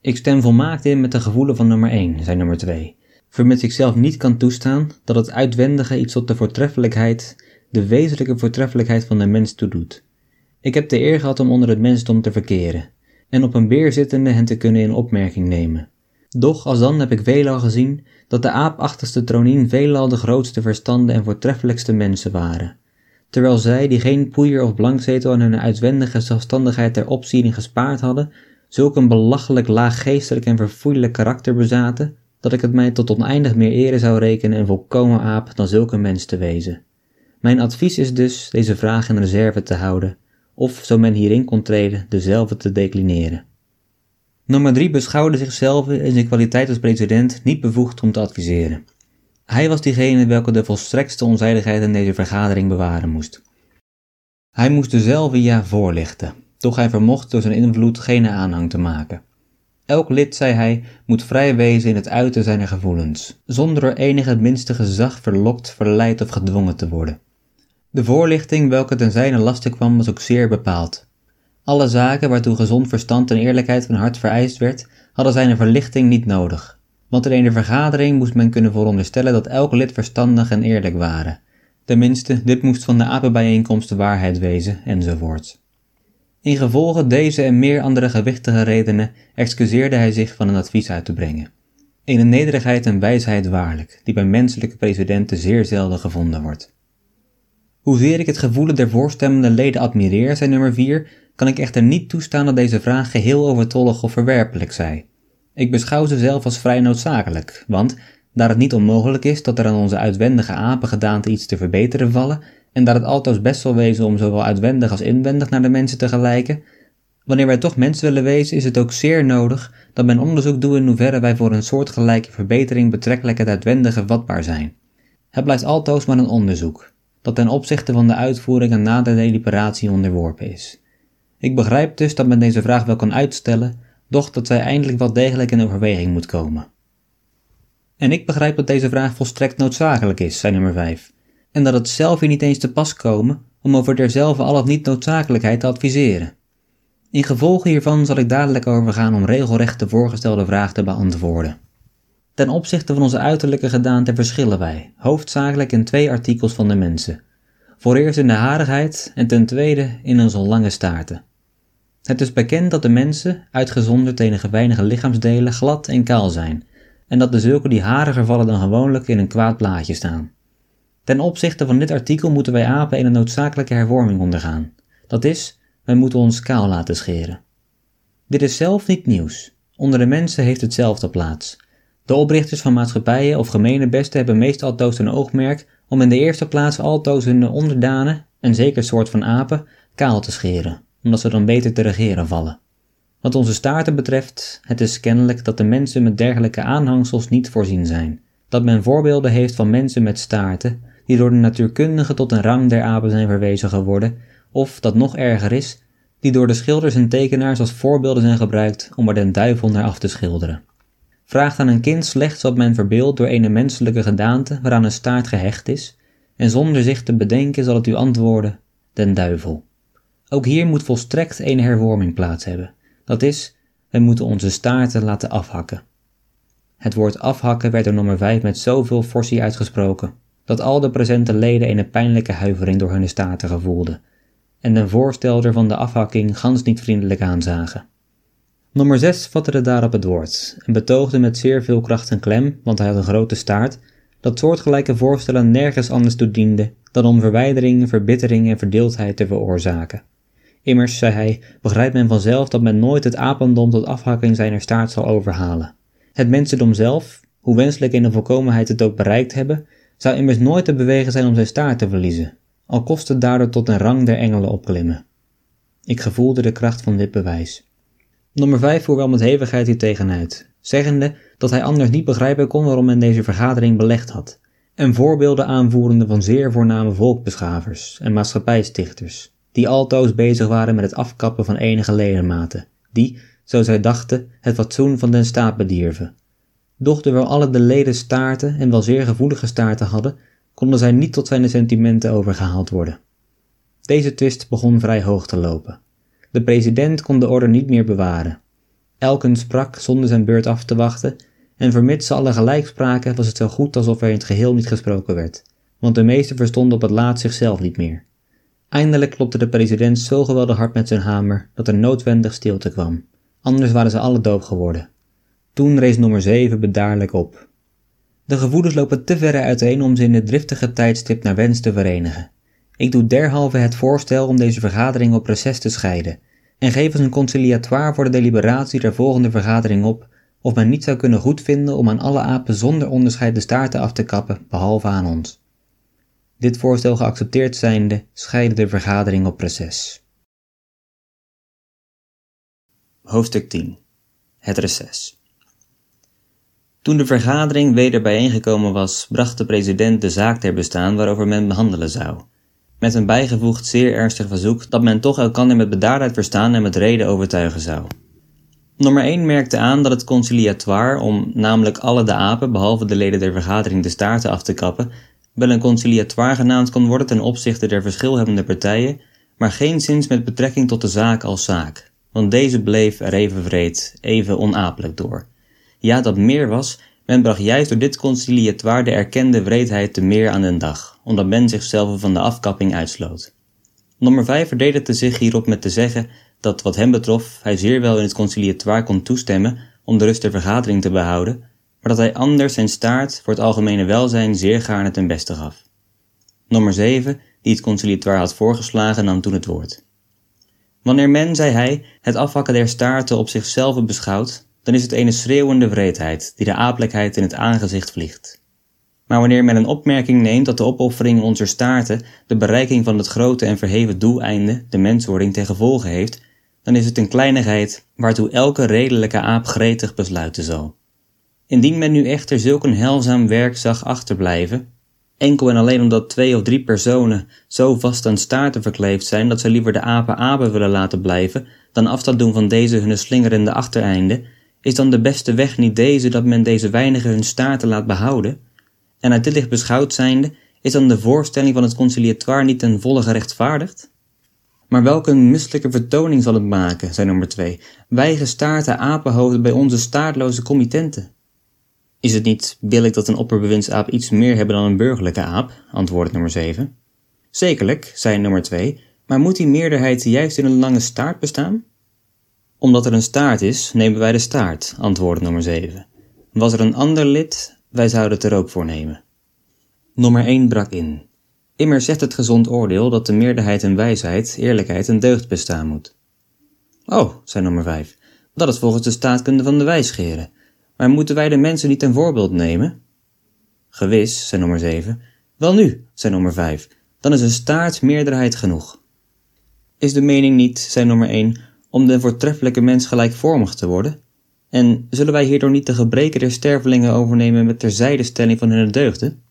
A: Ik stem volmaakt in met de gevoelen van nummer 1, zei nummer 2, vermits ik zelf niet kan toestaan dat het uitwendige iets tot de voortreffelijkheid, de wezenlijke voortreffelijkheid van de mens toedoet. Ik heb de eer gehad om onder het mensdom te verkeren, en op een beer zittende hen te kunnen in opmerking nemen. Doch als dan heb ik veelal gezien dat de aapachtigste tronien veelal de grootste verstanden en voortreffelijkste mensen waren, terwijl zij, die geen poeier of blankzetel aan hun uitwendige zelfstandigheid ter opziening gespaard hadden, zulk een belachelijk laaggeestelijk en verfoeilijk karakter bezaten, dat ik het mij tot oneindig meer ere zou rekenen een volkomen aap dan zulke mens te wezen. Mijn advies is dus deze vraag in reserve te houden, of, zo men hierin kon treden, dezelfde te declineren. Nummer 3 beschouwde zichzelf in zijn kwaliteit als president niet bevoegd om te adviseren. Hij was diegene welke de volstrektste onzijdigheid in deze vergadering bewaren moest. Hij moest dezelfde voorlichten, doch hij vermocht door zijn invloed geen aanhang te maken. Elk lid, zei hij, moet vrij wezen in het uiten zijner gevoelens, zonder door enig het minste gezag verlokt, verleid of gedwongen te worden. De voorlichting welke ten zijne lasten kwam was ook zeer bepaald. Alle zaken waartoe gezond verstand en eerlijkheid van hart vereist werd, hadden zijne verlichting niet nodig, want in een vergadering moest men kunnen veronderstellen dat elk lid verstandig en eerlijk waren. Tenminste, dit moest van de apenbijeenkomst de waarheid wezen, enzovoort. In gevolge deze en meer andere gewichtige redenen excuseerde hij zich van een advies uit te brengen. een nederigheid en wijsheid waarlijk, die bij menselijke presidenten zeer zelden gevonden wordt. Hoezeer ik het gevoelen der voorstemmende leden admireer, zei nummer 4, kan ik echter niet toestaan dat deze vraag geheel overtollig of verwerpelijk zij. Ik beschouw ze zelf als vrij noodzakelijk, want, daar het niet onmogelijk is dat er aan onze uitwendige apengedaante iets te verbeteren vallen, en dat het altoos best zal wezen om zowel uitwendig als inwendig naar de mensen te gelijken, wanneer wij toch mensen willen wezen, is het ook zeer nodig dat men onderzoek doet in hoeverre wij voor een soortgelijke verbetering betrekkelijk het uitwendige vatbaar zijn. Het blijft altoos maar een onderzoek, dat ten opzichte van de uitvoering aan nader deliberatie onderworpen is. Ik begrijp dus dat men deze vraag wel kan uitstellen, doch dat zij eindelijk wel degelijk in overweging moet komen. En ik begrijp dat deze vraag volstrekt noodzakelijk is, zei nummer 5, en dat het zelf hier niet eens te pas komen om over derzelfde al of niet noodzakelijkheid te adviseren. In gevolge hiervan zal ik dadelijk overgaan om regelrecht de voorgestelde vraag te beantwoorden. Ten opzichte van onze uiterlijke gedaante verschillen wij, hoofdzakelijk in twee artikels van de mensen. Voor eerst in de harigheid en ten tweede in onze lange staarten. Het is bekend dat de mensen, uitgezonderd enige weinige lichaamsdelen, glad en kaal zijn, en dat de zulke die hariger vallen dan gewoonlijk in een kwaad plaatje staan. Ten opzichte van dit artikel moeten wij apen een noodzakelijke hervorming ondergaan. Dat is, wij moeten ons kaal laten scheren. Dit is zelf niet nieuws. Onder de mensen heeft hetzelfde plaats. De oprichters van maatschappijen of gemeenebesten hebben meestal altoos een oogmerk om in de eerste plaats altoos hun onderdanen, een zeker soort van apen, kaal te scheren, omdat ze dan beter te regeren vallen. Wat onze staarten betreft, het is kennelijk dat de mensen met dergelijke aanhangsels niet voorzien zijn. Dat men voorbeelden heeft van mensen met staarten, die door de natuurkundigen tot een rang der apen zijn verwezen geworden, of, dat nog erger is, die door de schilders en tekenaars als voorbeelden zijn gebruikt om er den duivel naar af te schilderen. Vraagt aan een kind slechts wat men verbeeldt door een menselijke gedaante waaraan een staart gehecht is, en zonder zich te bedenken zal het u antwoorden, den duivel. Ook hier moet volstrekt een hervorming plaats hebben. Dat is, wij moeten onze staarten laten afhakken. Het woord afhakken werd door nummer 5 met zoveel forsie uitgesproken, dat al de presente leden een pijnlijke huivering door hun staarten gevoelden, en de voorstelder van de afhakking gans niet vriendelijk aanzagen. Nummer 6 vatte daarop het woord en betoogde met zeer veel kracht en klem, want hij had een grote staart, dat soortgelijke voorstellen nergens anders toe dienden dan om verwijdering, verbittering en verdeeldheid te veroorzaken. Immers, zei hij, begrijpt men vanzelf dat men nooit het apendom tot afhakking zijner staart zal overhalen. Het mensendom zelf, hoe wenselijk in de volkomenheid het ook bereikt hebben, zou immers nooit te bewegen zijn om zijn staart te verliezen, al kost het daardoor tot een rang der engelen opklimmen. Ik gevoelde de kracht van dit bewijs. Nummer 5 voer wel met hevigheid hier tegenuit, zeggende dat hij anders niet begrijpen kon waarom men deze vergadering belegd had, en voorbeelden aanvoerende van zeer voorname volkbeschavers en maatschappijstichters, die altoos bezig waren met het afkappen van enige ledematen, die, zo zij dachten, het fatsoen van den staat bedierven. Doch terwijl alle de leden staarten en wel zeer gevoelige staarten hadden, konden zij niet tot zijn sentimenten overgehaald worden. Deze twist begon vrij hoog te lopen. De president kon de orde niet meer bewaren. Elken sprak zonder zijn beurt af te wachten, en vermits ze alle gelijk spraken, was het zo goed alsof er in het geheel niet gesproken werd, want de meesten verstonden op het laatst zichzelf niet meer. Eindelijk klopte de president zo geweldig hard met zijn hamer dat er noodwendig stilte kwam, anders waren ze alle doop geworden. Toen rees nummer 7 bedaarlijk op. De gevoelens lopen te ver uiteen om ze in het driftige tijdstip naar wens te verenigen. Ik doe derhalve het voorstel om deze vergadering op reces te scheiden en geef als een conciliatoire voor de deliberatie der volgende vergadering op of men niet zou kunnen goedvinden om aan alle apen zonder onderscheid de staarten af te kappen, behalve aan ons. Dit voorstel geaccepteerd zijnde, scheidde de vergadering op reces. Hoofdstuk 10 Het reces Toen de vergadering weder bijeengekomen was, bracht de president de zaak ter bestaan waarover men behandelen zou met een bijgevoegd zeer ernstig verzoek dat men toch elkander met bedaardheid verstaan en met reden overtuigen zou. Nummer 1 merkte aan dat het conciliatoire, om namelijk alle de apen behalve de leden der vergadering de staarten af te kappen, wel een conciliatoire genaamd kon worden ten opzichte der verschilhebbende partijen, maar geen zins met betrekking tot de zaak als zaak, want deze bleef er even vreed, even onapelijk door. Ja, dat meer was, men bracht juist door dit conciliatoire de erkende wreedheid te meer aan den dag, omdat men zichzelf van de afkapping uitsloot. Nummer 5 verdedigde zich hierop met te zeggen dat wat hem betrof hij zeer wel in het conciliatoire kon toestemmen om de rust der vergadering te behouden, maar dat hij anders zijn staart voor het algemene welzijn zeer gaarne ten beste gaf. Nummer 7, die het conciliatoire had voorgeslagen, nam toen het woord. Wanneer men, zei hij, het afhakken der staarten op zichzelf beschouwt, dan is het een schreeuwende wreedheid die de aaplijkheid in het aangezicht vliegt. Maar wanneer men een opmerking neemt dat de opoffering onze staarten de bereiking van het grote en verheven doeleinde, de menswording, ten gevolge heeft, dan is het een kleinigheid waartoe elke redelijke aap gretig besluiten zal. Indien men nu echter zulk een heilzaam werk zag achterblijven, enkel en alleen omdat twee of drie personen zo vast aan staarten verkleefd zijn dat zij liever de apen apen willen laten blijven dan afstand doen van deze hun slingerende achtereinde, is dan de beste weg niet deze dat men deze weinigen hun staarten laat behouden? En uit dit licht beschouwd zijnde, is dan de voorstelling van het conciliatoire niet ten volle gerechtvaardigd? Maar welke misselijke vertoning zal het maken, zei nummer 2, wij gestaarte apenhoofden bij onze staartloze committenten? Is het niet billig dat een opperbewindsaap iets meer hebben dan een burgerlijke aap, antwoordde nummer 7. Zekerlijk, zei nummer 2, maar moet die meerderheid juist in een lange staart bestaan? Omdat er een staart is, nemen wij de staart, antwoordde nummer 7. Was er een ander lid, wij zouden het er ook voor nemen. Nummer 1 brak in. Immer zegt het gezond oordeel dat de meerderheid en wijsheid, eerlijkheid en deugd bestaan moet. Oh, zei nummer 5, Dat is volgens de staatkunde van de wijsgeren. Maar moeten wij de mensen niet ten voorbeeld nemen? Gewis, zei nummer 7. Wel nu, zei nummer 5. Dan is een staart meerderheid genoeg. Is de mening niet, zei nummer 1, om de voortreffelijke mens gelijkvormig te worden? En zullen wij hierdoor niet de gebreken der stervelingen overnemen met terzijdestelling van hun deugden?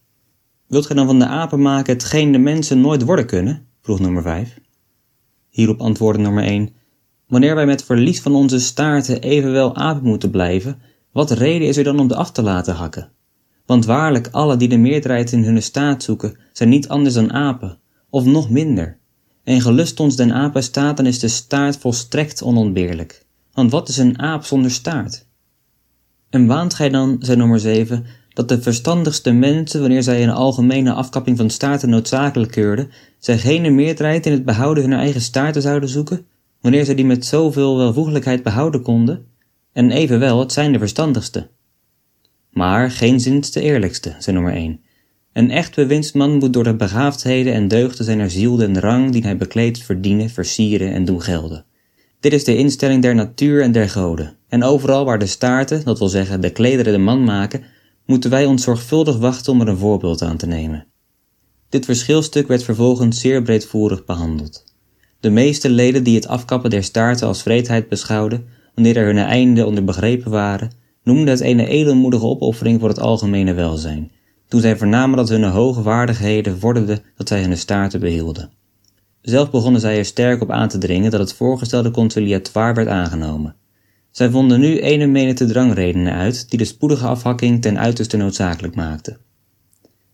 A: Wilt gij dan van de apen maken hetgeen de mensen nooit worden kunnen? vroeg nummer 5. Hierop antwoordde nummer 1: Wanneer wij met verlies van onze staarten evenwel apen moeten blijven, wat reden is er dan om de af te laten hakken? Want waarlijk, alle die de meerderheid in hun staat zoeken, zijn niet anders dan apen, of nog minder. En gelust ons den apen staat, dan is de staart volstrekt onontbeerlijk. Want wat is een aap zonder staart? En waant gij dan, zei nummer 7, dat de verstandigste mensen, wanneer zij een algemene afkapping van staarten noodzakelijk keurden, zij geen meerderheid in het behouden hun eigen staarten zouden zoeken, wanneer zij die met zoveel welvoegelijkheid behouden konden? En evenwel, het zijn de verstandigste. Maar geen zins de eerlijkste, zei nummer 1. Een echt bewinstman moet door de begaafdheden en deugden zijner ziel den rang die hij bekleedt verdienen, versieren en doen gelden. Dit is de instelling der natuur en der goden, en overal waar de staarten, dat wil zeggen de klederen de man maken, moeten wij ons zorgvuldig wachten om er een voorbeeld aan te nemen. Dit verschilstuk werd vervolgens zeer breedvoerig behandeld. De meeste leden die het afkappen der staarten als vreedheid beschouwden, wanneer er hun einde onder begrepen waren, noemden het een edelmoedige opoffering voor het algemene welzijn, toen zij vernamen dat hun hoge waardigheden vorderden dat zij hun staarten behielden. Zelf begonnen zij er sterk op aan te dringen dat het voorgestelde conciliatoire werd aangenomen. Zij vonden nu ene menigte drangredenen uit die de spoedige afhakking ten uiterste noodzakelijk maakten.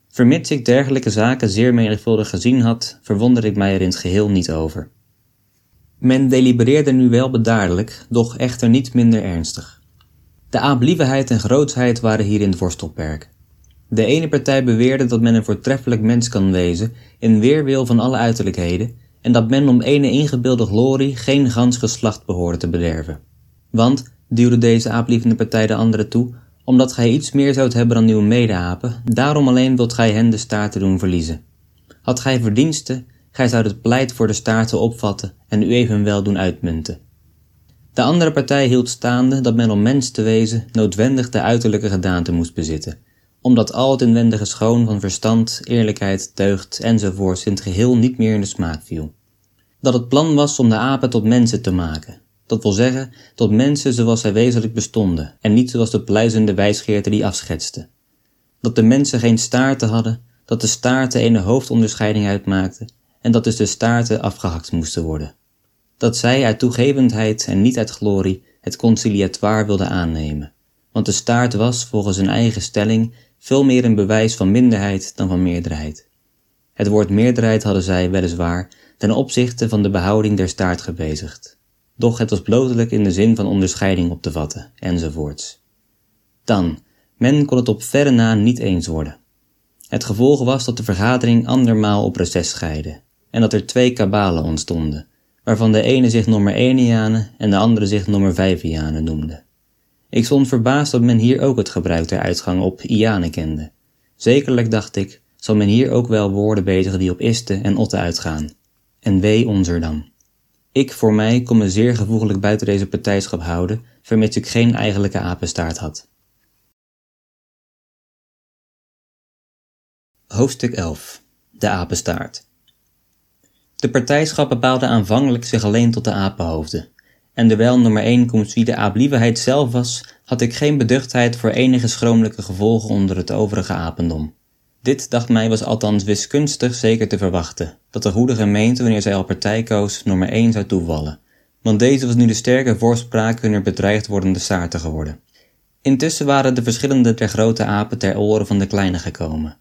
A: Vermits ik dergelijke zaken zeer menigvuldig gezien had, verwonderde ik mij er in het geheel niet over. Men delibereerde nu wel bedaardelijk, doch echter niet minder ernstig. De aablievenheid en grootsheid waren hierin het worstelperk. De ene partij beweerde dat men een voortreffelijk mens kan wezen, in weerwil van alle uiterlijkheden, en dat men om ene ingebeelde glorie geen gans geslacht behoorde te bederven. Want, duwde deze aaplievende partij de andere toe, omdat gij iets meer zoudt hebben dan uw medeapen, daarom alleen wilt gij hen de staarten doen verliezen. Had gij verdiensten, gij zoudt het pleit voor de staarten opvatten en u evenwel doen uitmunten. De andere partij hield staande dat men om mens te wezen noodwendig de uiterlijke gedaante moest bezitten, omdat al het inwendige schoon van verstand, eerlijkheid, deugd enzovoorts in het geheel niet meer in de smaak viel. Dat het plan was om de apen tot mensen te maken, dat wil zeggen tot mensen zoals zij wezenlijk bestonden en niet zoals de pluizende wijsgeerte die afschetste. Dat de mensen geen staarten hadden, dat de staarten een hoofdonderscheiding uitmaakten en dat dus de staarten afgehakt moesten worden. Dat zij uit toegevendheid en niet uit glorie het conciliatoire wilden aannemen, want de staart was volgens hun eigen stelling veel meer een bewijs van minderheid dan van meerderheid. Het woord meerderheid hadden zij weliswaar ten opzichte van de behouding der staart gebezigd, doch het was blotelijk in de zin van onderscheiding op te vatten, enzovoorts. Dan, men kon het op verre na niet eens worden. Het gevolg was dat de vergadering andermaal op reces scheidde, en dat er twee kabalen ontstonden, waarvan de ene zich nummer Enianen en de andere zich nummer Vijvianen noemde. Ik stond verbaasd dat men hier ook het gebruik der uitgang op Iane kende. Zekerlijk, dacht ik, zal men hier ook wel woorden bezigen die op iste en otte uitgaan. En wee ons er dan. Ik voor mij kon me zeer gevoeglijk buiten deze partijschap houden, vermits ik geen eigenlijke apenstaart had. Hoofdstuk 11 De apenstaart De partijschap bepaalde aanvankelijk zich alleen tot de apenhoofden, en terwijl nummer 1 komt wie de aablievenheid zelf was, had ik geen beduchtheid voor enige schromelijke gevolgen onder het overige apendom. Dit, dacht mij, was althans wiskunstig zeker te verwachten, dat de goede gemeente, wanneer zij al partij koos, nummer 1 zou toevallen, want deze was nu de sterke voorspraak hunner bedreigd wordende staarten geworden. Intussen waren de verschillende der grote apen ter oren van de kleine gekomen.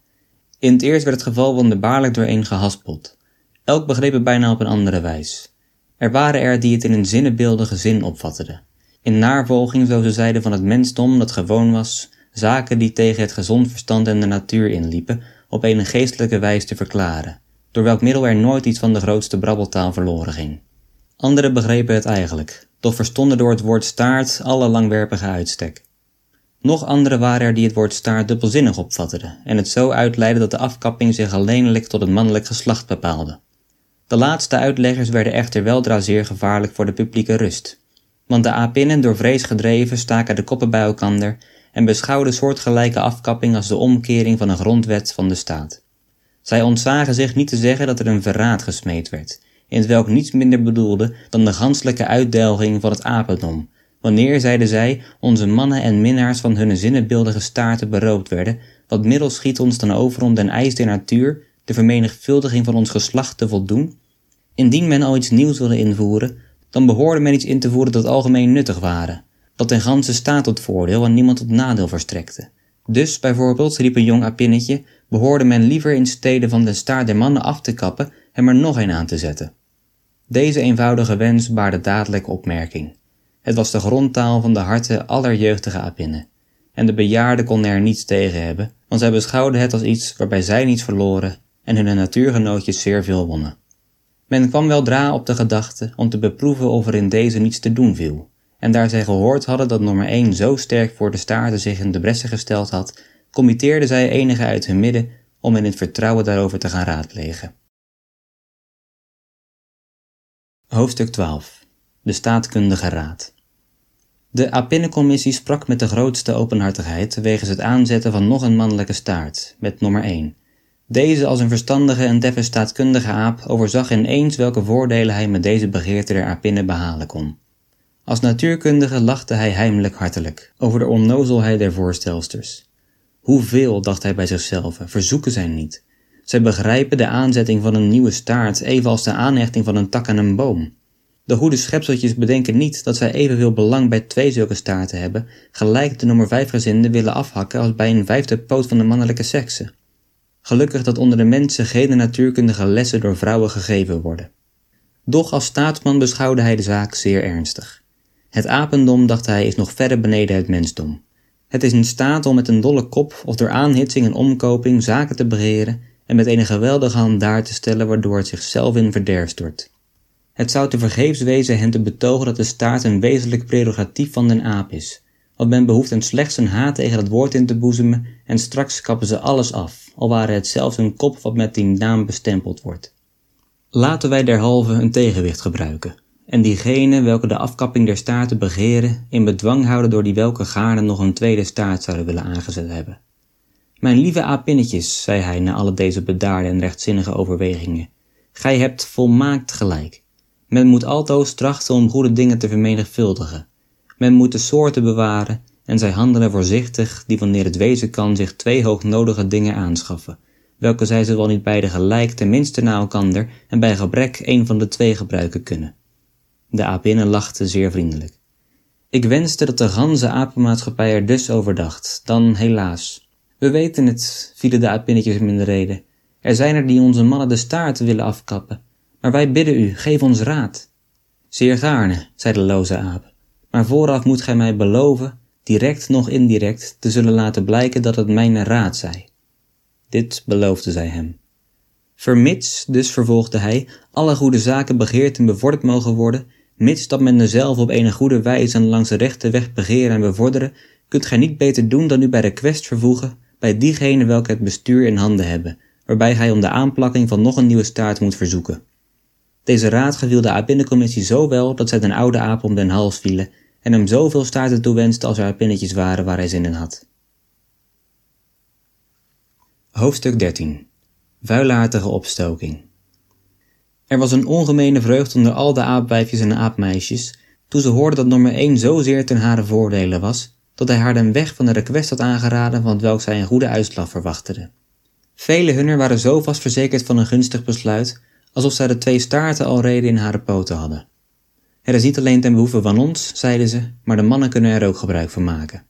A: In het eerst werd het geval wonderbaarlijk dooreen gehaspeld. Elk begreep het bijna op een andere wijs. Er waren er die het in een zinnebeeldige zin opvatteden. In navolging, zo ze zeiden, van het mensdom dat gewoon was, zaken die tegen het gezond verstand en de natuur inliepen, op een geestelijke wijs te verklaren, door welk middel er nooit iets van de grootste brabbeltaal verloren ging. Anderen begrepen het eigenlijk, doch verstonden door het woord staart alle langwerpige uitstek. Nog anderen waren er die het woord staart dubbelzinnig opvatteden en het zo uitleidden dat de afkapping zich alleenlijk tot het mannelijk geslacht bepaalde. De laatste uitleggers werden echter weldra zeer gevaarlijk voor de publieke rust. Want de apinnen, door vrees gedreven, staken de koppen bij elkander en beschouwden soortgelijke afkapping als de omkering van een grondwet van de staat. Zij ontzagen zich niet te zeggen dat er een verraad gesmeed werd, in het welk niets minder bedoelde dan de ganselijke uitdelging van het apendom, wanneer, zeiden zij, onze mannen en minnaars van hunne zinnebeeldige staarten beroofd werden, wat middel schiet ons dan over om den eis der natuur, de vermenigvuldiging van ons geslacht te voldoen? Indien men al iets nieuws wilde invoeren, dan behoorde men iets in te voeren dat algemeen nuttig waren, dat ten ganse staat tot voordeel en niemand tot nadeel verstrekte. Dus, bijvoorbeeld, riep een jong apinnetje, behoorde men liever in stede van de staart der mannen af te kappen hem er nog een aan te zetten. Deze eenvoudige wens baarde dadelijk opmerking. Het was de grondtaal van de harten aller jeugdige apinnen. En de bejaarden konden er niets tegen hebben, want zij beschouwden het als iets waarbij zij niets verloren en hun natuurgenootjes zeer veel wonnen. Men kwam weldra op de gedachte om te beproeven of er in deze niets te doen viel, en daar zij gehoord hadden dat nummer 1 zo sterk voor de staarten zich in de bressen gesteld had, committeerden zij enige uit hun midden om in het vertrouwen daarover te gaan raadplegen. Hoofdstuk 12 De Staatkundige Raad De Apinnencommissie sprak met de grootste openhartigheid wegens het aanzetten van nog een mannelijke staart, met nummer 1. Deze als een verstandige en deffe staatkundige aap overzag ineens welke voordelen hij met deze begeerte der apinnen behalen kon. Als natuurkundige lachte hij heimelijk hartelijk over de onnozelheid der voorstelsters. Hoeveel, dacht hij bij zichzelf, verzoeken zij niet. Zij begrijpen de aanzetting van een nieuwe staart evenals de aanhechting van een tak aan een boom. De goede schepseltjes bedenken niet dat zij evenveel belang bij twee zulke staarten hebben, gelijk de nummer vijf gezinden willen afhakken als bij een vijfde poot van de mannelijke sekse. Gelukkig dat onder de mensen geen natuurkundige lessen door vrouwen gegeven worden. Doch als staatsman beschouwde hij de zaak zeer ernstig. Het apendom, dacht hij, is nog verder beneden het mensdom. Het is in staat om met een dolle kop of door aanhitsing en omkoping zaken te beheren en met een geweldige hand daar te stellen waardoor het zichzelf in verderf stort. Het zou te vergeefs wezen hen te betogen dat de staat een wezenlijk prerogatief van den aap is, want men behoeft hem slechts een haat tegen dat woord in te boezemen en straks kappen ze alles af, al ware het zelfs een kop wat met die naam bestempeld wordt. Laten wij derhalve een tegenwicht gebruiken, en diegene welke de afkapping der staarten begeren, in bedwang houden door die welke gaarne nog een tweede staart zouden willen aangezet hebben. Mijn lieve apinnetjes, zei hij na alle deze bedaarde en rechtzinnige overwegingen, gij hebt volmaakt gelijk. Men moet altoos trachten om goede dingen te vermenigvuldigen. Men moet de soorten bewaren en zij handelen voorzichtig die wanneer het wezen kan zich twee hoognodige dingen aanschaffen, welke zij zowel niet beide gelijk tenminste na elkander en bij gebrek een van de twee gebruiken kunnen. De apinnen lachte zeer vriendelijk. Ik wenste dat de ganse apenmaatschappij er dus over dacht, dan helaas. We weten het, vielen de apinnetjes hem in de rede. Er zijn er die onze mannen de staart willen afkappen, maar wij bidden u, geef ons raad. Zeer gaarne, zei de loze aap, maar vooraf moet gij mij beloven, direct noch indirect, te zullen laten blijken dat het mijn raad zij. Dit beloofde zij hem. Vermits, dus vervolgde hij, alle goede zaken begeerd en bevorderd mogen worden, mits dat men dezelve op een goede wijze en langs de rechte weg begeren en bevorderen, kunt gij niet beter doen dan u bij de quest vervoegen bij diegenen welke het bestuur in handen hebben, waarbij gij om de aanplakking van nog een nieuwe staart moet verzoeken. Deze raad geviel de apinnecommissie zo wel dat zij den oude aap om den hals vielen en hem zoveel staarten toewenste als er apinnetjes waren waar hij zin in had. Hoofdstuk 13 Vuilaardige opstoking Er was een ongemene vreugd onder al de aapwijfjes en aapmeisjes, toen ze hoorden dat nummer 1 zozeer ten hare voordelen was, dat hij haar den weg van de request had aangeraden van welk zij een goede uitslag verwachteden. Vele hunner waren zo vast verzekerd van een gunstig besluit, alsof zij de twee staarten al reden in hare poten hadden. Het is niet alleen ten behoeve van ons, zeiden ze, maar de mannen kunnen er ook gebruik van maken.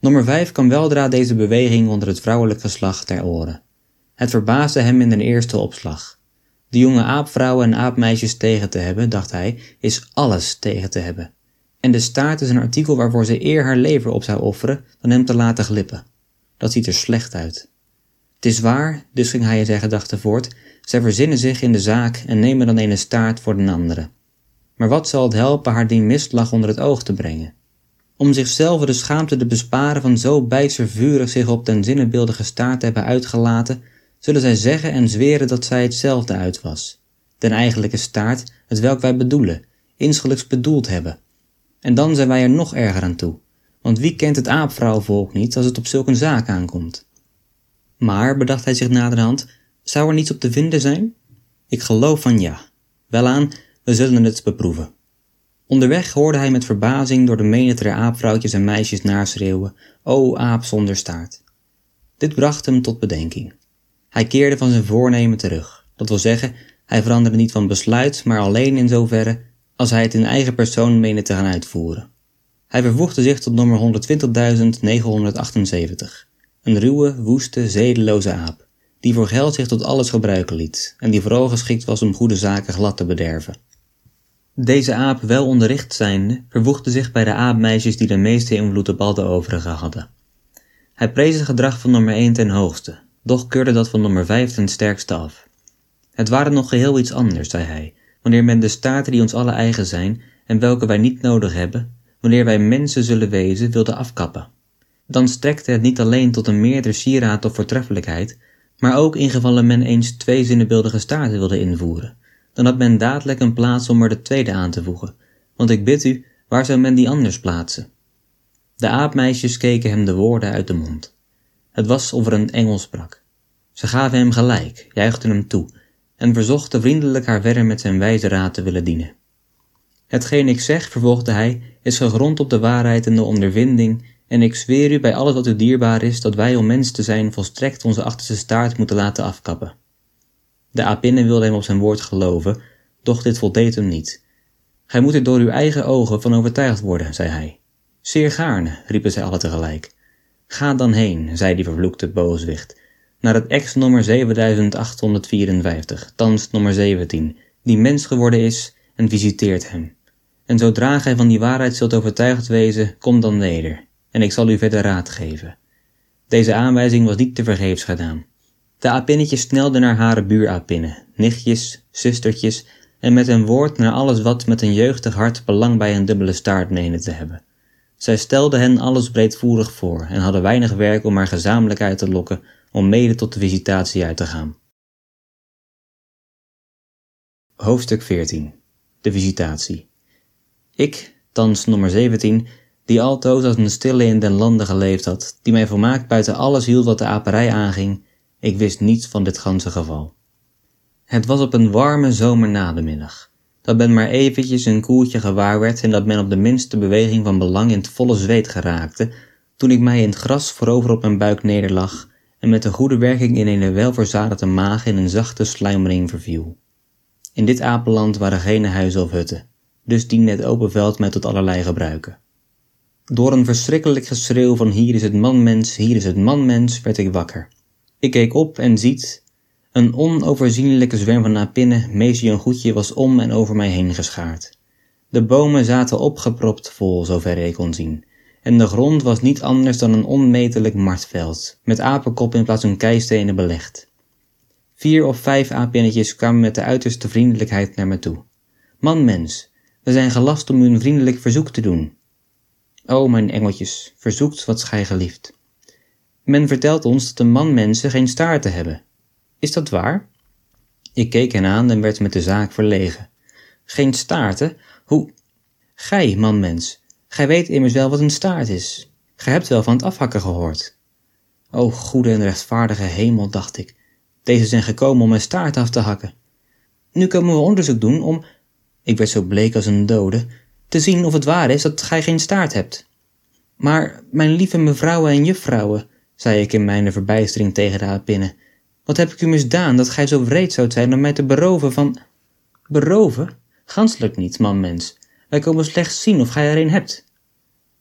A: Nummer 5 kwam weldra deze beweging onder het vrouwelijk geslacht ter oren. Het verbaasde hem in den eerste opslag. De jonge aapvrouwen en aapmeisjes tegen te hebben, dacht hij, is alles tegen te hebben. En de staart is een artikel waarvoor ze eer haar lever op zou offeren dan hem te laten glippen. Dat ziet er slecht uit. Het is waar, dus ging hij zijn gedachten voort, zij verzinnen zich in de zaak en nemen dan een staart voor den andere. Maar wat zal het helpen haar die mistlag onder het oog te brengen? Om zichzelf de schaamte te besparen van zo bijster vurig zich op den zinnebeeldige staart te hebben uitgelaten, zullen zij zeggen en zweren dat zij hetzelfde uit was. Den eigenlijke staart, het welk wij bedoelen, insgelijks bedoeld hebben, En dan zijn wij er nog erger aan toe, want wie kent het aapvrouwvolk niet als het op zulk een zaak aankomt? Maar, bedacht hij zich naderhand, zou er niets op te vinden zijn? Ik geloof van ja. Welaan, we zullen het beproeven. Onderweg hoorde hij met verbazing door de menigte aapvrouwtjes en meisjes naschreeuwen: O aap zonder staart. Dit bracht hem tot bedenking. Hij keerde van zijn voornemen terug. Dat wil zeggen, hij veranderde niet van besluit, maar alleen in zoverre als hij het in eigen persoon meende te gaan uitvoeren. Hij vervoegde zich tot nummer 120.978, een ruwe, woeste, zedeloze aap, die voor geld zich tot alles gebruiken liet en die vooral geschikt was om goede zaken glad te bederven. Deze aap, wel onderricht zijnde, vervoegde zich bij de aapmeisjes die de meeste invloed op al de overigen hadden. Hij prees het gedrag van nummer 1 ten hoogste, doch keurde dat van nummer 5 ten sterkste af. Het waren nog geheel iets anders, zei hij, wanneer men de staten die ons alle eigen zijn en welke wij niet nodig hebben, wanneer wij mensen zullen wezen, wilde afkappen. Dan strekte het niet alleen tot een meerder sieraad of voortreffelijkheid, maar ook in gevallen men eens twee zinnebeeldige staarten wilde invoeren, dan had men dadelijk een plaats om er de tweede aan te voegen, want ik bid u, waar zou men die anders plaatsen? De aapmeisjes keken hem de woorden uit de mond. Het was of er een engel sprak. Ze gaven hem gelijk, juichten hem toe en verzochten vriendelijk haar verder met zijn wijze raad te willen dienen. Hetgeen ik zeg, vervolgde hij, is gegrond op de waarheid en de ondervinding, en ik zweer u bij alles wat u dierbaar is, dat wij om mens te zijn volstrekt onze achterste staart moeten laten afkappen. De apinnen wilde hem op zijn woord geloven, doch dit voldeed hem niet. Gij moet er door uw eigen ogen van overtuigd worden, zei hij. Zeer gaarne, riepen zij alle tegelijk. Ga dan heen, zei die vervloekte booswicht, naar het ex-nummer 7854, thans nummer 17, die mens geworden is, en visiteert hem. En zodra gij van die waarheid zult overtuigd wezen, kom dan weder, en ik zal u verder raad geven. Deze aanwijzing was niet te vergeefs gedaan. De apinnetjes snelden naar hare buurapinnen, nichtjes, zustertjes, en met een woord naar alles wat met een jeugdig hart belang bij een dubbele staart meende te hebben. Zij stelden hen alles breedvoerig voor en hadden weinig werk om haar gezamenlijk uit te lokken om mede tot de visitatie uit te gaan. Hoofdstuk 14 De visitatie Ik, thans nummer 17, die altoos als een stille in den lande geleefd had, die mij volmaakt buiten alles hield wat de aperij aanging, ik wist niets van dit ganse geval. Het was op een warme zomernademiddag, dat men maar eventjes een koeltje gewaar werd en dat men op de minste beweging van belang in het volle zweet geraakte, toen ik mij in het gras voorover op mijn buik nederlag en met een goede werking in een welverzadigde maag in een zachte sluimering verviel. In dit apenland waren geen huizen of hutten, dus diende het open veld mij tot allerlei gebruiken. Door een verschrikkelijk geschreeuw van hier is het manmens, hier is het manmens, werd ik wakker. Ik keek op en ziet, een onoverzienlijke zwerm van apinnen, meestal een goedje, was om en over mij heen geschaard. De bomen zaten opgepropt vol, zover ik kon zien, en de grond was niet anders dan een onmetelijk martveld, met apenkop in plaats van keistenen belegd. Vier of vijf apinnetjes kwamen met de uiterste vriendelijkheid naar me toe. Man mens, we zijn gelast om u een vriendelijk verzoek te doen. O, mijn engeltjes, verzoekt wat gij gelieft. Men vertelt ons dat de manmensen geen staarten hebben. Is dat waar? Ik keek hen aan en werd met de zaak verlegen. Geen staarten? Hoe? Gij, manmens, gij weet immers wel wat een staart is. Gij hebt wel van het afhakken gehoord. O goede en rechtvaardige hemel, dacht ik, deze zijn gekomen om mijn staart af te hakken. Nu komen we onderzoek doen om, ik werd zo bleek als een dode, te zien of het waar is dat gij geen staart hebt. Maar, mijn lieve mevrouwen en juffrouwen, zei ik in mijn verbijstering tegen de apinnen, wat heb ik u misdaan dat gij zo wreed zoudt zijn om mij te beroven van... Beroven? Ganselijk niet, man mens. Wij komen slechts zien of gij er een hebt.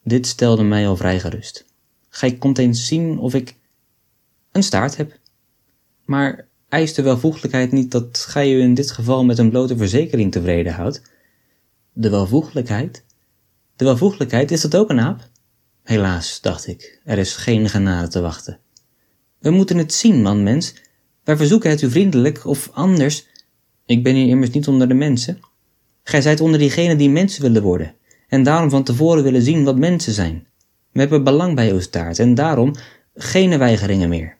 A: Dit stelde mij al vrij gerust. Gij komt eens zien of ik een staart heb. Maar eist de welvoeglijkheid niet dat gij u in dit geval met een blote verzekering tevreden houdt? De welvoeglijkheid? De welvoeglijkheid, is dat ook een aap? Helaas, dacht ik, er is geen genade te wachten. We moeten het zien, man mens. Wij verzoeken het u vriendelijk, of anders. Ik ben hier immers niet onder de mensen. Gij zijt onder diegenen die mensen willen worden, en daarom van tevoren willen zien wat mensen zijn. We hebben belang bij uw staart, en daarom geen weigeringen meer.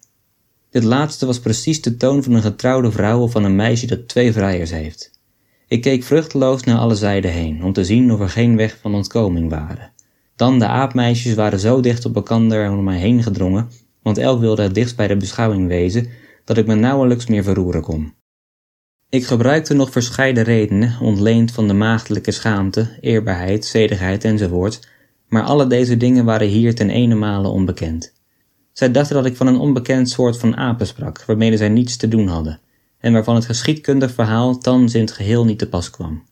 A: Dit laatste was precies de toon van een getrouwde vrouw of van een meisje dat twee vrijers heeft. Ik keek vruchteloos naar alle zijden heen, om te zien of er geen weg van ontkoming waren. Dan de aapmeisjes waren zo dicht op elkander om mij heen gedrongen, want elk wilde het dichtst bij de beschouwing wezen, dat ik me nauwelijks meer verroeren kon. Ik gebruikte nog verscheiden redenen, ontleend van de maagdelijke schaamte, eerbaarheid, zedigheid enzovoort, maar alle deze dingen waren hier ten ene onbekend. Zij dachten dat ik van een onbekend soort van apen sprak, waarmede zij niets te doen hadden, en waarvan het geschiedkundig verhaal thans in het geheel niet te pas kwam.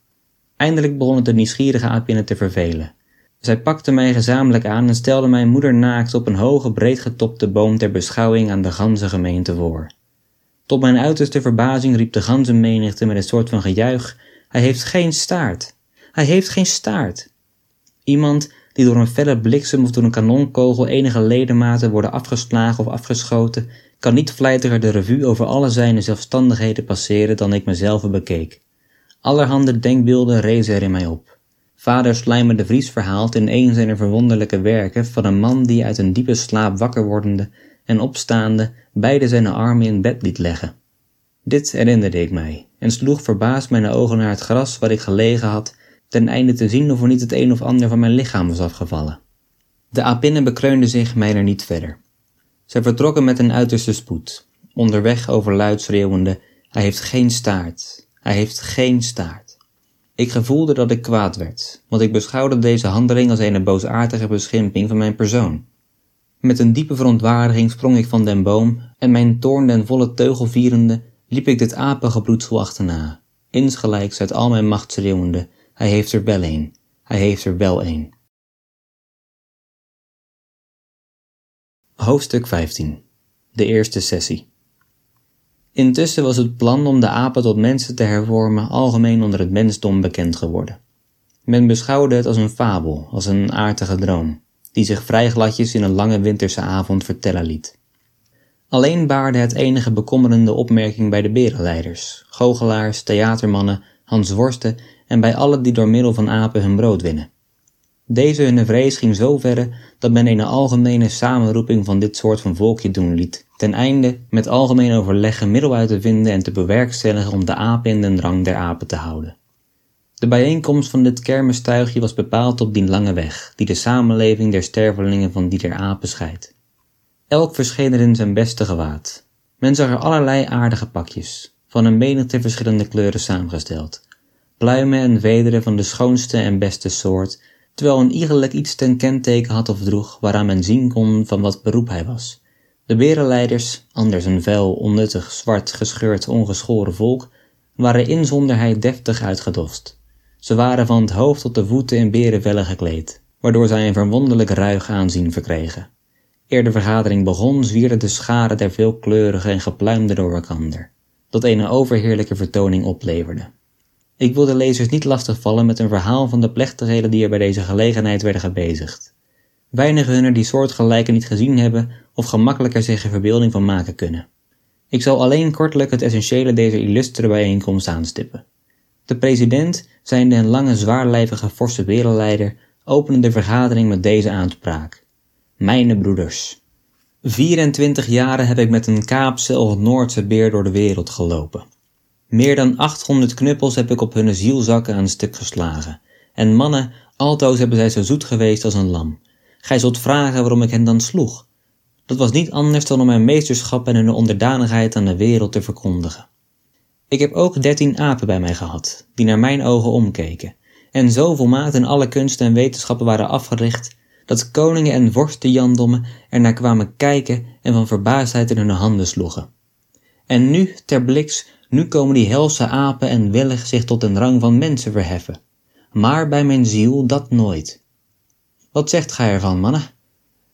A: Eindelijk begonnen de nieuwsgierige apinnen te vervelen. Zij pakten mij gezamenlijk aan en stelden mijn moeder naakt op een hoge, breedgetopte boom ter beschouwing aan de ganse gemeente voor. Tot mijn uiterste verbazing riep de ganzenmenigte met een soort van gejuich: Hij heeft geen staart! Hij heeft geen staart! Iemand die door een felle bliksem of door een kanonkogel enige ledematen worden afgeslagen of afgeschoten, kan niet vlijtiger de revue over alle zijne zelfstandigheden passeren dan ik mezelf bekeek. Allerhande denkbeelden rezen er in mij op. Vader Slijmer de Vries verhaalt in een zijner verwonderlijke werken van een man die uit een diepe slaap wakker wordende en opstaande beide zijn armen in bed liet leggen. Dit herinnerde ik mij en sloeg verbaasd mijn ogen naar het gras waar ik gelegen had, ten einde te zien of er niet het een of ander van mijn lichaam was afgevallen. De apinnen bekreunden zich mij er niet verder. Zij vertrokken met een uiterste spoed, onderweg overluid schreeuwende: Hij heeft geen staart, hij heeft geen staart. Ik gevoelde dat ik kwaad werd, want ik beschouwde deze handeling als een boosaardige beschimping van mijn persoon. Met een diepe verontwaardiging sprong ik van den boom en mijn toorn den volle teugel vierende liep ik dit apengebroedsel achterna, insgelijks uit al mijn macht schreeuwende, hij heeft er wel een, hij heeft er wel een. Hoofdstuk 15 De eerste sessie Intussen was het plan om de apen tot mensen te hervormen algemeen onder het mensdom bekend geworden. Men beschouwde het als een fabel, als een aardige droom die zich vrij gladjes in een lange winterse avond vertellen liet. Alleen baarde het enige bekommerende opmerking bij de berenleiders, goochelaars, theatermannen, hansworsten en bij allen die door middel van apen hun brood winnen. Deze hunne vrees ging zo verre dat men een algemene samenroeping van dit soort van volkje doen liet, ten einde met algemeen overleg een middel uit te vinden en te bewerkstelligen om de apen in den drang der apen te houden. De bijeenkomst van dit kermistuigje was bepaald op die lange weg, die de samenleving der stervelingen van die der apen scheidt. Elk verscheen er in zijn beste gewaad. Men zag er allerlei aardige pakjes, van een menigte verschillende kleuren samengesteld, pluimen en vederen van de schoonste en beste soort, terwijl een iegelijk iets ten kenteken had of droeg waaraan men zien kon van wat beroep hij was. De berenleiders, anders een vuil, onnuttig, zwart, gescheurd, ongeschoren volk, waren inzonderheid deftig uitgedost. Ze waren van het hoofd tot de voeten in berenvellen gekleed, waardoor zij een verwonderlijk ruig aanzien verkregen. Eer de vergadering begon, zwierden de scharen der veelkleurige en gepluimde door elkander, dat een overheerlijke vertoning opleverde. Ik wil de lezers niet lastigvallen met een verhaal van de plechtigheden die er bij deze gelegenheid werden gebezigd. Weinigen hunner die soortgelijke niet gezien hebben of gemakkelijker zich een verbeelding van maken kunnen. Ik zal alleen kortelijk het essentiële deze illustere bijeenkomst aanstippen. De president, zijnde een lange zwaarlijvige forse wereldleider, opende de vergadering met deze aanspraak. Mijne broeders. 24 jaren heb ik met een Kaapse of Noordse beer door de wereld gelopen. Meer dan 800 knuppels heb ik op hun zielzakken aan stuk geslagen. En mannen, altoos hebben zij zo zoet geweest als een lam. Gij zult vragen waarom ik hen dan sloeg. Dat was niet anders dan om mijn meesterschap en hun onderdanigheid aan de wereld te verkondigen. Ik heb ook dertien apen bij mij gehad, die naar mijn ogen omkeken, en zo volmaakt in alle kunsten en wetenschappen waren afgericht, dat koningen en vorsten Jandommen er naar kwamen kijken en van verbaasdheid in hun handen sloegen. En nu, ter bliks, nu komen die helse apen en willig zich tot een rang van mensen verheffen. Maar bij mijn ziel dat nooit. Wat zegt gij ervan, mannen?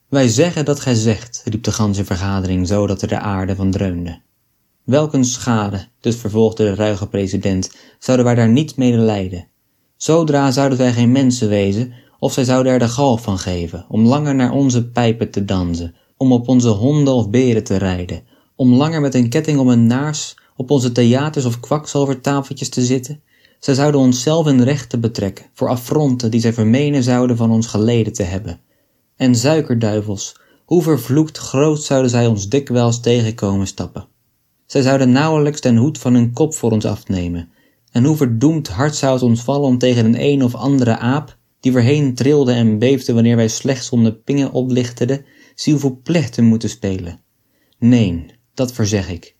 A: Wij zeggen dat gij zegt, riep de ganse vergadering zo dat er de aarde van dreunde. Welk een schade, dus vervolgde de ruige president, zouden wij daar niet mede lijden. Zodra zouden wij geen mensen wezen, of zij zouden er de galf van geven, om langer naar onze pijpen te dansen, om op onze honden of beren te rijden, om langer met een ketting om een naars op onze theaters of kwakzalvertafeltjes te zitten. Zij zouden onszelf in rechten betrekken, voor affronten die zij vermenen zouden van ons geleden te hebben. En suikerduivels, hoe vervloekt groot zouden zij ons dikwijls tegenkomen stappen. Zij zouden nauwelijks den hoed van hun kop voor ons afnemen, En hoe verdoemd hard zou het ons vallen om tegen een een of andere aap, die voorheen trilde en beefde wanneer wij slechts om de pingen oplichterden, ziel voor plecht te moeten spelen. Nee, dat verzeg ik.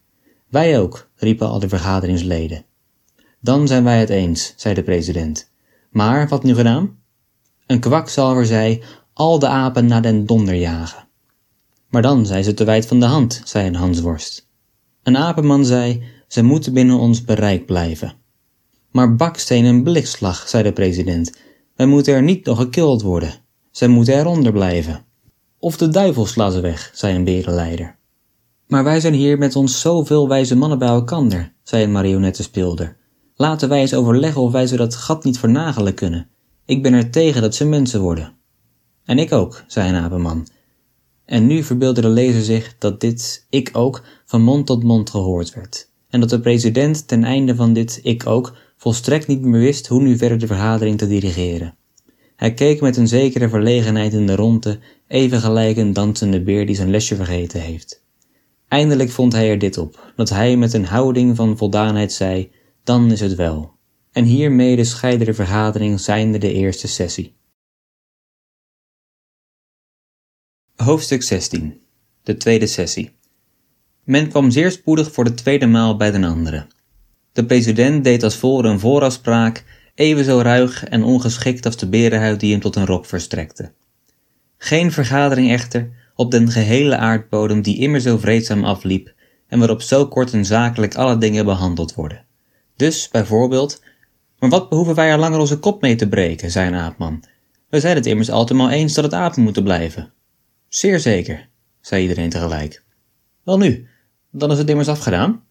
A: Wij ook, riepen al de vergaderingsleden. Dan zijn wij het eens, zei de president. Maar wat nu gedaan? Een kwakzalver zei, al de apen naar den donder jagen. Maar dan zijn ze te wijd van de hand, zei een Hansworst. Een apenman zei, ze moeten binnen ons bereik blijven. Maar baksteen en blikslag, zei de president, wij moeten er niet nog gekild worden. Zij moeten eronder blijven. Of de duivel sla ze weg, zei een berenleider. Maar wij zijn hier met ons zoveel wijze mannen bij elkander, zei een marionettenspeelder. Laten wij eens overleggen of wij ze dat gat niet vernagelen kunnen. Ik ben er tegen dat ze mensen worden. En ik ook, zei een apenman. En nu verbeeldde de lezer zich dat dit ik ook van mond tot mond gehoord werd. En dat de president ten einde van dit ik ook volstrekt niet meer wist hoe nu verder de vergadering te dirigeren. Hij keek met een zekere verlegenheid in de ronde, even gelijk een dansende beer die zijn lesje vergeten heeft. Eindelijk vond hij er dit op, dat hij met een houding van voldaanheid zei, dan is het wel. En hiermede scheidde de vergadering zijnde de eerste sessie. Hoofdstuk 16 De tweede sessie Men kwam zeer spoedig voor de tweede maal bij den anderen. De president deed als voor een voorafspraak even zo ruig en ongeschikt als de berenhuid die hem tot een rok verstrekte. Geen vergadering echter op den gehele aardbodem die immer zo vreedzaam afliep en waarop zo kort en zakelijk alle dingen behandeld worden. Dus, bijvoorbeeld, maar wat behoeven wij er langer onze kop mee te breken, zei een aapman. We zijn het immers altemaal eens dat het apen moeten blijven. Zeer zeker, zei iedereen tegelijk. Wel nu, dan is het immers afgedaan.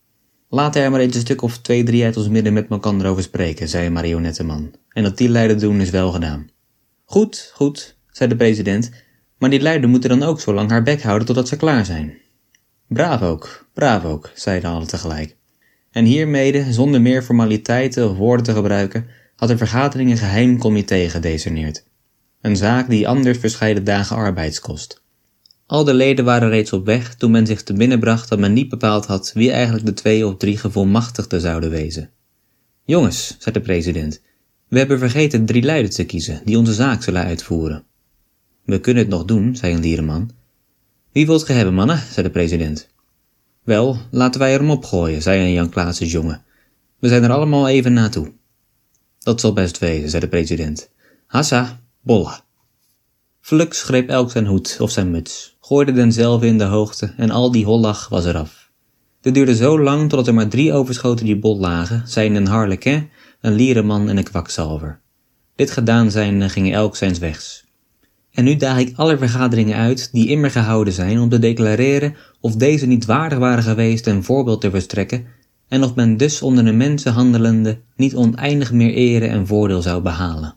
A: Laat er maar eens een stuk of twee, drie uit ons midden met elkaar over spreken, zei een marionettenman. En dat die luiden doen is wel gedaan. Goed, goed, zei de president, maar die luiden moeten dan ook zo lang haar bek houden totdat ze klaar zijn. Braaf ook, braaf ook, zeiden alle tegelijk. En hiermede, zonder meer formaliteiten of woorden te gebruiken, had de vergadering een geheim comité gedecineerd. Een zaak die anders verscheiden dagen arbeids kost. Al de leden waren reeds op weg toen men zich te binnen bracht dat men niet bepaald had wie eigenlijk de twee of drie gevolmachtigden zouden wezen. Jongens, zei de president, we hebben vergeten drie luiden te kiezen die onze zaak zullen uitvoeren. We kunnen het nog doen, zei een dierenman. Wie wilt ge hebben, mannen? zei de president. Wel, laten wij er hem opgooien, zei een Jan Klaasens jongen. We zijn er allemaal even naartoe. Dat zal best wezen, zei de president. Hassa, bolla. Flux greep elk zijn hoed of zijn muts, gooide denzelve in de hoogte en al die hollach was eraf. Dit duurde zo lang totdat er maar drie overschoten die bol lagen, zijn een harlequin, een lierenman en een kwakzalver. Dit gedaan zijnde gingen elk zijns wegs. En nu daag ik alle vergaderingen uit die immer gehouden zijn om te declareren of deze niet waardig waren geweest een voorbeeld te verstrekken en of men dus onder de mensen handelende niet oneindig meer ere en voordeel zou behalen.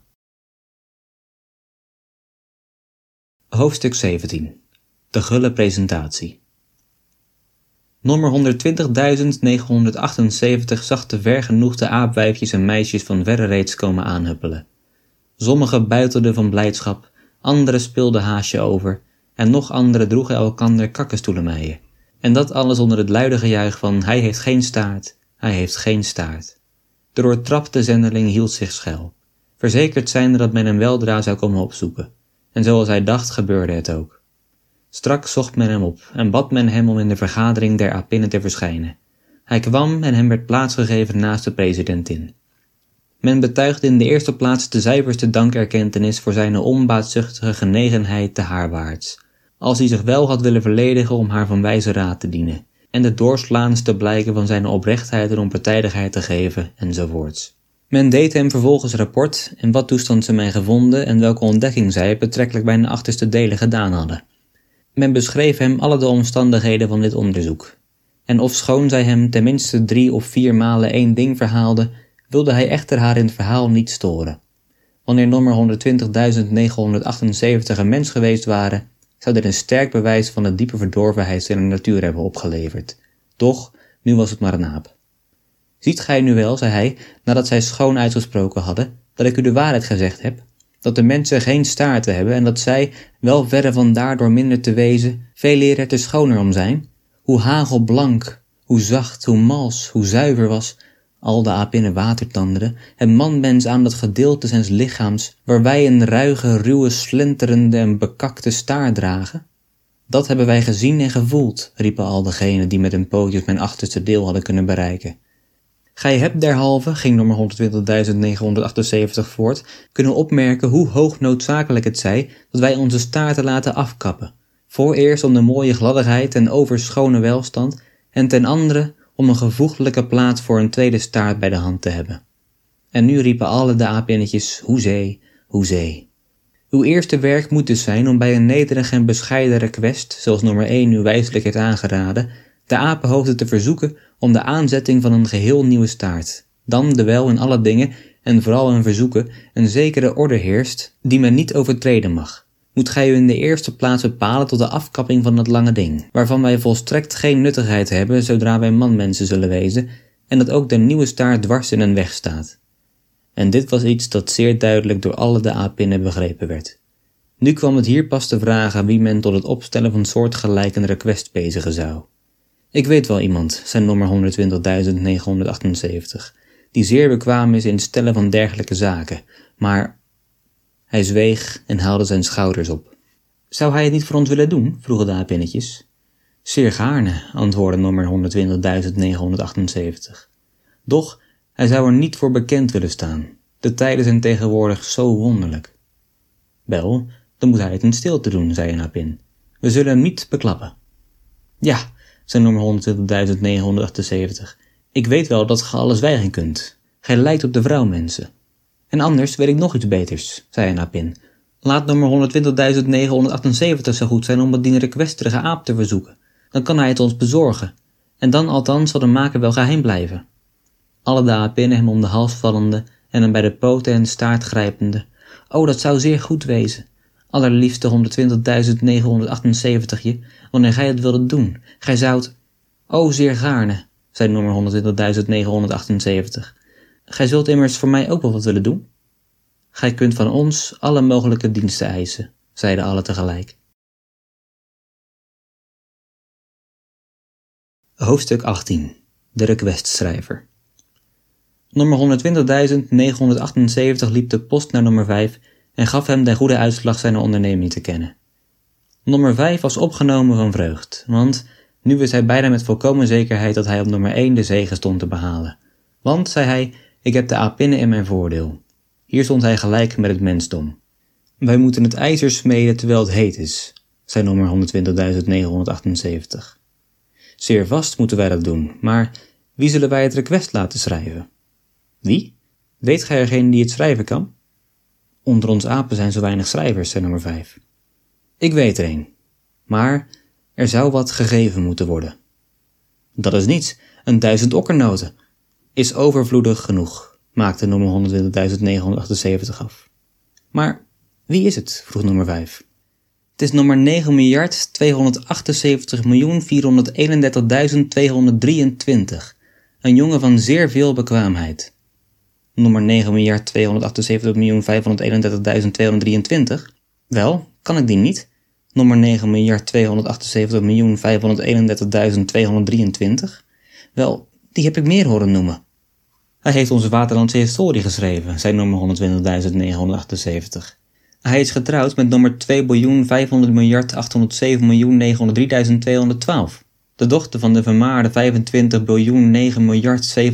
A: Hoofdstuk 17 De gulle presentatie Nummer 120.978 zag de vergenoegde aapwijfjes en meisjes van verre reeds komen aanhuppelen. Sommigen buitelden van blijdschap, anderen speelden haasje over, en nog anderen droegen elkander kakkenstoelenmijen. En dat alles onder het luide gejuich van hij heeft geen staart, hij heeft geen staart. De doortrapte zendeling hield zich schuil, verzekerd zijnde dat men hem weldra zou komen opzoeken en zoals hij dacht gebeurde het ook. Straks zocht men hem op en bad men hem om in de vergadering der Apinnen te verschijnen. Hij kwam en hem werd plaatsgegeven naast de presidentin. Men betuigde in de eerste plaats de zuiverste dankerkentenis voor zijn onbaatzuchtige genegenheid te haarwaarts, als hij zich wel had willen verledigen om haar van wijze raad te dienen, en de doorslaandste blijken van zijn oprechtheid en onpartijdigheid te geven, enzovoorts. Men deed hem vervolgens rapport in wat toestand ze mij gevonden en welke ontdekking zij betrekkelijk bij de achterste delen gedaan hadden. Men beschreef hem alle de omstandigheden van dit onderzoek. En ofschoon zij hem tenminste drie of vier malen één ding verhaalde, wilde hij echter haar in het verhaal niet storen. Wanneer nummer 120.978 een mens geweest waren, zou dit een sterk bewijs van de diepe verdorvenheid de natuur hebben opgeleverd. Doch, nu was het maar een aap. Ziet gij nu wel, zei hij, nadat zij schoon uitgesproken hadden, dat ik u de waarheid gezegd heb, dat de mensen geen staarten hebben en dat zij, wel verre van daardoor minder te wezen, veel eer te schoner om zijn? Hoe hagelblank, hoe zacht, hoe mals, hoe zuiver was, al de apinnen watertanderen, het manmens aan dat gedeelte zijns lichaams waar wij een ruige, ruwe, slenterende en bekakte staart dragen? Dat hebben wij gezien en gevoeld, riepen al degenen die met hun pootjes mijn achterste deel hadden kunnen bereiken. Gij hebt derhalve, ging nummer 120.978 voort, kunnen opmerken hoe hoog noodzakelijk het zij dat wij onze staarten laten afkappen. Vooreerst om de mooie gladdigheid en overschone welstand, en ten andere om een gevoeglijke plaats voor een tweede staart bij de hand te hebben. En nu riepen alle de aapinnetjes, hoezee, hoezee. Uw eerste werk moet dus zijn om bij een nederig en bescheiden request, zoals nummer 1 u wijselijk heeft aangeraden, de apenhoofden te verzoeken om de aanzetting van een geheel nieuwe staart. Dan, wel in alle dingen, en vooral in verzoeken, een zekere orde heerst, die men niet overtreden mag. Moet gij u in de eerste plaats bepalen tot de afkapping van dat lange ding, waarvan wij volstrekt geen nuttigheid hebben zodra wij manmensen zullen wezen, en dat ook de nieuwe staart dwars in een weg staat. En dit was iets dat zeer duidelijk door alle de apinnen begrepen werd. Nu kwam het hier pas te vragen wie men tot het opstellen van soortgelijke request bezigen zou. Ik weet wel iemand, zijn nummer 120.978, die zeer bekwaam is in het stellen van dergelijke zaken, maar hij zweeg en haalde zijn schouders op. Zou hij het niet voor ons willen doen? vroegen de apinnetjes. Zeer gaarne, antwoordde nummer 120.978. Doch hij zou er niet voor bekend willen staan. De tijden zijn tegenwoordig zo wonderlijk. Wel, dan moet hij het in stilte doen, zei een apin. We zullen hem niet beklappen. Ja, zei nummer 120.978. Ik weet wel dat ge alles zwijgen kunt. Gij lijkt op de vrouwmensen. En anders weet ik nog iets beters, zei een apin. Laat nummer 120.978 zo goed zijn om het die requesterige aap te verzoeken. Dan kan hij het ons bezorgen. En dan althans zal de maker wel geheim blijven. Alle de hem om de hals vallende en hem bij de poten en staart grijpende. O, dat zou zeer goed wezen. Allerliefste 120.978 je, wanneer gij het wilde doen. Gij zoudt... O, zeer gaarne, zei nummer 120.978. Gij zult immers voor mij ook wel wat willen doen? Gij kunt van ons alle mogelijke diensten eisen, zeiden alle tegelijk. Hoofdstuk 18 De requestschrijver Nummer 120.978 liep de post naar nummer 5 en gaf hem de goede uitslag zijner onderneming te kennen. Nummer 5 was opgenomen van vreugd, want nu wist hij bijna met volkomen zekerheid dat hij op nummer 1 de zege stond te behalen. Want, zei hij, ik heb de apinnen in mijn voordeel. Hier stond hij gelijk met het mensdom. Wij moeten het ijzer smeden terwijl het heet is, zei nummer 120.978. Zeer vast moeten wij dat doen, maar wie zullen wij het request laten schrijven? Wie? Weet gij er geen die het schrijven kan? Onder ons apen zijn zo weinig schrijvers, zei nummer 5. Ik weet er een. Maar er zou wat gegeven moeten worden. Dat is niets, een duizend okkernoten, is overvloedig genoeg, maakte nummer 120.978 af. Maar wie is het? vroeg nummer 5. Het is nummer 9 miljard 278 miljoen 431.223. Een jongen van zeer veel bekwaamheid. Nummer 9 miljard 278 miljoen 531.223. Wel, kan ik die niet? Nummer 9 miljard 278 miljoen 531.223. Wel, die heb ik meer horen noemen. Hij heeft onze waterlandse historie geschreven, zei nummer 120.978. Hij is getrouwd met nummer 2 biljoen 500 miljard 807 miljoen 903.212. De dochter van de vermaarde 25 biljoen 9 miljard 731.5201.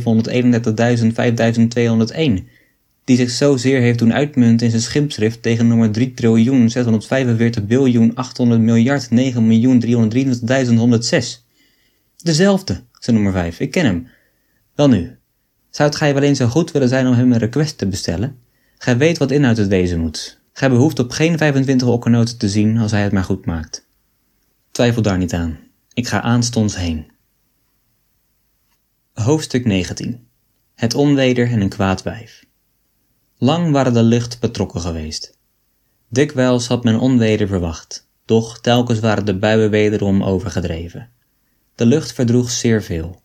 A: Die zich zozeer heeft doen uitmunten in zijn schipschrift tegen nummer 3 triljoen 645 biljoen 800 miljard 9 miljoen 323.106. Dezelfde, nummer 5, ik ken hem. Wel nu, zou gij wel eens zo goed willen zijn om hem een request te bestellen? Gij weet wat inhoud het wezen moet. Gij behoeft op geen 25 okkernoten te zien als hij het maar goed maakt. Twijfel daar niet aan. Ik ga aanstonds heen. Hoofdstuk 19 Het onweder en een kwaad wijf. Lang waren de lucht betrokken geweest. Dikwijls had men onweder verwacht, doch telkens waren de buien wederom overgedreven. De lucht verdroeg zeer veel.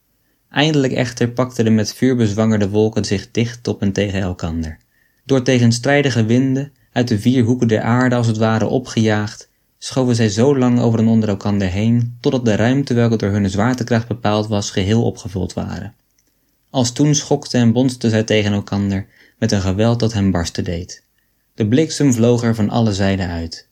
A: Eindelijk echter pakten de met vuur bezwangerde wolken zich dicht op en tegen elkander. Door tegenstrijdige winden, uit de vier hoeken der aarde als het ware opgejaagd, schoven zij zo lang over en onder elkander heen, totdat de ruimte welke door hun zwaartekracht bepaald was, geheel opgevuld waren. Als toen schokte en bonste zij tegen elkander met een geweld dat hem barsten deed. De bliksem vloog er van alle zijden uit.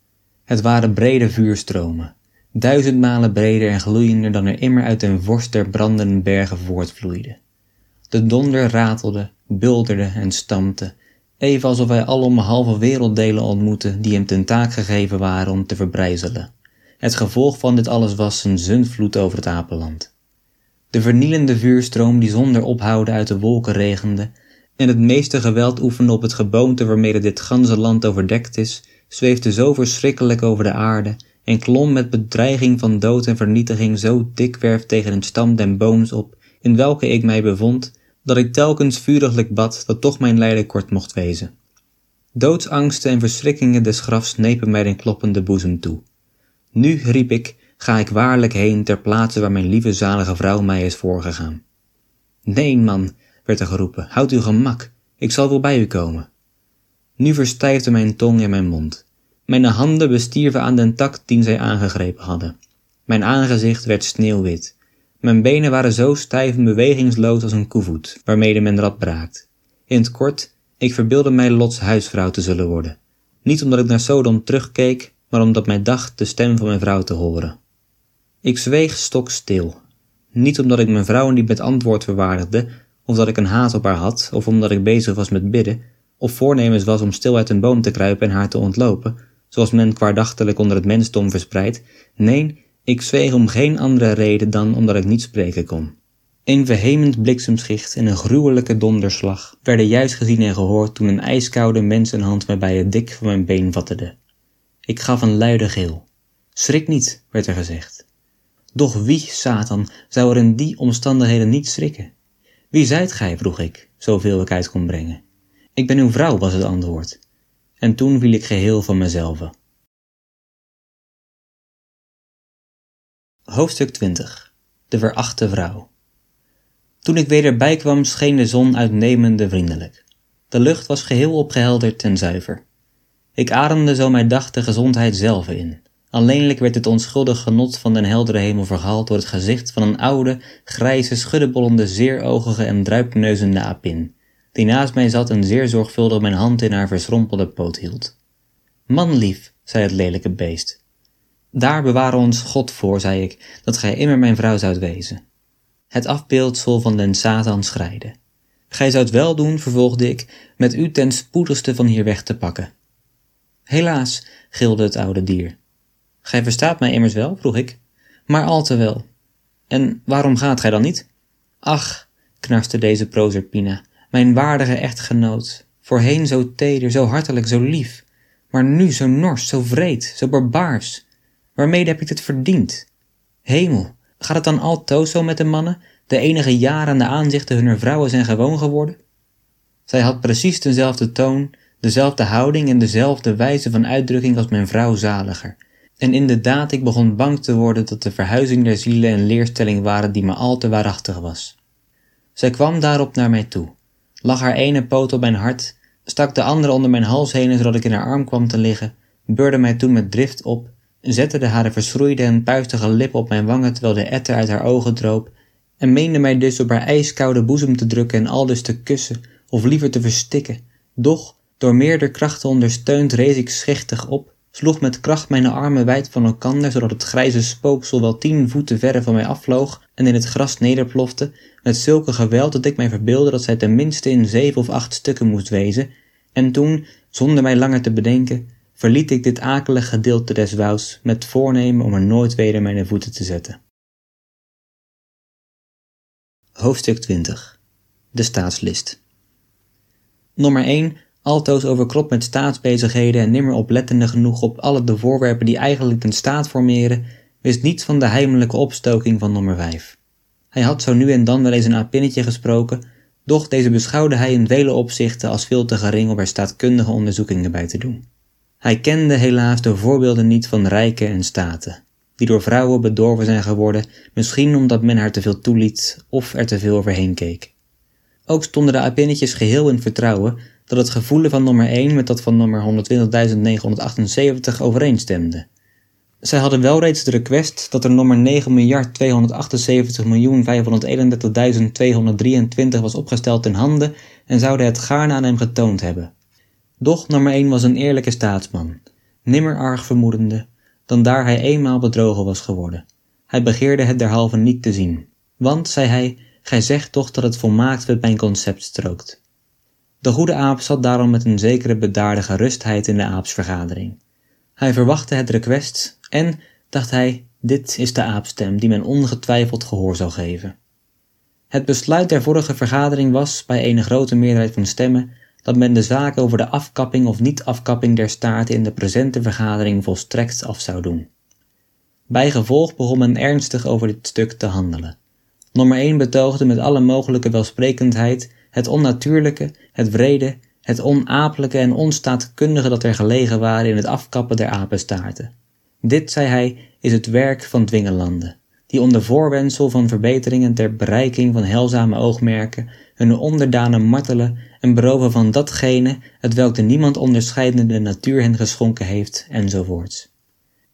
A: Het waren brede vuurstromen, duizend malen breder en gloeiender dan er immer uit een vorst der brandende bergen voortvloeide. De donder ratelde, bulderde en stampte, even alsof hij alom halve werelddelen ontmoette die hem ten taak gegeven waren om te verbrijzelen. Het gevolg van dit alles was een zundvloed over het apenland. De vernielende vuurstroom die zonder ophouden uit de wolken regende en het meeste geweld oefende op het geboomte waarmede dit ganse land overdekt is, zweefde zo verschrikkelijk over de aarde en klom met bedreiging van dood en vernietiging zo dikwerf tegen een stam den booms op, in welke ik mij bevond, dat ik telkens vuriglijk bad dat toch mijn lijden kort mocht wezen. Doodsangsten en verschrikkingen des grafs nepen mij den kloppende boezem toe. Nu, riep ik, ga ik waarlijk heen ter plaatse waar mijn lieve zalige vrouw mij is voorgegaan. Neen, man, werd er geroepen, houd uw gemak, ik zal wel bij u komen. Nu verstijfde mijn tong en mijn mond. Mijn handen bestierven aan den tak dien zij aangegrepen hadden. Mijn aangezicht werd sneeuwwit. Mijn benen waren zo stijf en bewegingsloos als een koevoet, waarmede men rad braakt. In het kort, ik verbeeldde mij Lots huisvrouw te zullen worden. Niet omdat ik naar Sodom terugkeek, maar omdat mij dacht de stem van mijn vrouw te horen. Ik zweeg stokstil. Niet omdat ik mijn vrouw niet met antwoord verwaardigde, of dat ik een haat op haar had, of omdat ik bezig was met bidden, of voornemens was om stil uit een boom te kruipen en haar te ontlopen, zoals men kwaadachtelijk onder het mensdom verspreidt. Nee, ik zweeg om geen andere reden dan omdat ik niet spreken kon. Een vehement bliksemschicht en een gruwelijke donderslag werden juist gezien en gehoord toen een ijskoude mensenhand mij bij het dik van mijn been vattede. Ik gaf een luide gil. Schrik niet, werd er gezegd. Doch wie, Satan, zou er in die omstandigheden niet schrikken? Wie zijt gij, vroeg ik, zoveel ik uit kon brengen. Ik ben uw vrouw, was het antwoord. En toen viel ik geheel van mezelf. Hoofdstuk 20 De verachte vrouw Toen ik weder bijkwam scheen de zon uitnemende vriendelijk. De lucht was geheel opgehelderd en zuiver. Ik ademde zo mij dacht de gezondheid zelf in. Alleenlijk werd het onschuldig genot van den heldere hemel verhaald door het gezicht van een oude, grijze, schuddebollende, zeeroogige en druipneuzende apin, die naast mij zat en zeer zorgvuldig mijn hand in haar verschrompelde poot hield. Manlief, zei het lelijke beest. Daar bewaren ons God voor, zei ik, dat gij immer mijn vrouw zoudt wezen. Het afbeeldsel van den Satan schreide. Gij zoudt wel doen, vervolgde ik, met u ten spoedigste van hier weg te pakken. Helaas, gilde het oude dier. Gij verstaat mij immers wel, vroeg ik. Maar al te wel. En waarom gaat gij dan niet? Ach, knarste deze Proserpina, mijn waardige echtgenoot, voorheen zo teder, zo hartelijk, zo lief, maar nu zo nors, zo vreed, zo barbaars. Waarmede heb ik dit verdiend? Hemel, gaat het dan altoos zo met de mannen, de enige jaren de aanzichten hunner vrouwen zijn gewoon geworden? Zij had precies dezelfde toon, dezelfde houding en dezelfde wijze van uitdrukking als mijn vrouw zaliger. En inderdaad, ik begon bang te worden dat de verhuizing der zielen een leerstelling waren die me al te waarachtig was. Zij kwam daarop naar mij toe, lag haar ene poot op mijn hart, stak de andere onder mijn hals heen zodat ik in haar arm kwam te liggen, beurde mij toen met drift op, zette de haar verschroeide en puistige lippen op mijn wangen terwijl de etter uit haar ogen droop, en meende mij dus op haar ijskoude boezem te drukken en aldus te kussen, of liever te verstikken. Doch, door meerder krachten ondersteund, rees ik schichtig op, sloeg met kracht mijn armen wijd van elkander, zodat het grijze spooksel wel tien voeten verre van mij afvloog en in het gras nederplofte, met zulke geweld dat ik mij verbeeldde dat zij ten minste in zeven of acht stukken moest wezen, en toen, zonder mij langer te bedenken, verliet ik dit akelig gedeelte des wouds met voornemen om er nooit weder mijn voeten te zetten. Hoofdstuk 20 De staatslist. Nummer 1 altoos overkropt met staatsbezigheden en nimmer oplettende genoeg op alle de voorwerpen die eigenlijk een staat formeren, wist niets van de heimelijke opstoking van nummer 5. Hij had zo nu en dan wel eens een apinnetje gesproken, doch deze beschouwde hij in vele opzichten als veel te gering om er staatkundige onderzoekingen bij te doen. Hij kende helaas de voorbeelden niet van rijken en staten, die door vrouwen bedorven zijn geworden, misschien omdat men haar te veel toeliet of er te veel overheen keek. Ook stonden de apinnetjes geheel in vertrouwen dat het gevoelen van nummer 1 met dat van nummer 120.978 overeenstemde. Zij hadden wel reeds de request dat er nummer 9.278.531.223 was opgesteld in handen en zouden het gaarne aan hem getoond hebben. Doch nummer 1 was een eerlijke staatsman, nimmer arg vermoedende, dan daar hij eenmaal bedrogen was geworden. Hij begeerde het derhalve niet te zien, want, zei hij, gij zegt toch dat het volmaakt met mijn concept strookt. De goede aap zat daarom met een zekere bedaarde gerustheid in de aapsvergadering. Hij verwachtte het request en, dacht hij, dit is de aapstem die men ongetwijfeld gehoor zou geven. Het besluit der vorige vergadering was, bij een grote meerderheid van stemmen, dat men de zaak over de afkapping of niet-afkapping der staarten in de presente vergadering volstrekt af zou doen. Bijgevolg begon men ernstig over dit stuk te handelen. Nummer 1 betoogde met alle mogelijke welsprekendheid het onnatuurlijke, het wrede, het onapelijke en onstaatkundige dat er gelegen waren in het afkappen der apenstaarten. Dit, zei hij, is het werk van dwingelanden, die onder voorwendsel van verbeteringen ter bereiking van heilzame oogmerken hun onderdanen martelen en beroven van datgene het welk de niemand onderscheidende natuur hen geschonken heeft, enzovoorts.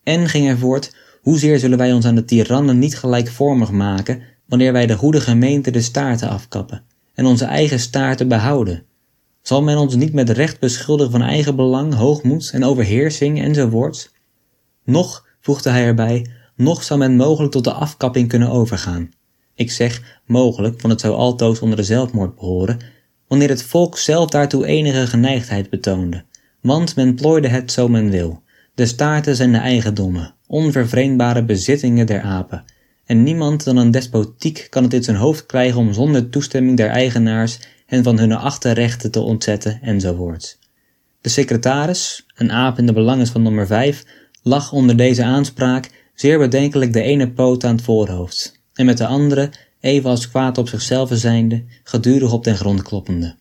A: En ging hij voort, hoezeer zullen wij ons aan de tirannen niet gelijkvormig maken, wanneer wij de goede gemeente de staarten afkappen, en onze eigen staarten behouden? Zal men ons niet met recht beschuldigen van eigen belang, hoogmoed en overheersing enzovoorts? Nog, voegde hij erbij, nog zou men mogelijk tot de afkapping kunnen overgaan. Ik zeg mogelijk, want het zou altoos onder de zelfmoord behoren, wanneer het volk zelf daartoe enige geneigdheid betoonde, want men plooide het zo men wil. De staarten zijn de eigendommen, onvervreemdbare bezittingen der apen, en niemand dan een despotiek kan het in zijn hoofd krijgen om zonder toestemming der eigenaars hen van hun achterrechten te ontzetten enzovoorts. De secretaris, een aap in de belangen van nummer 5, lag onder deze aanspraak zeer bedenkelijk de ene poot aan het voorhoofd, en met de andere, even als kwaad op zichzelf zijnde, gedurig op den grond kloppende.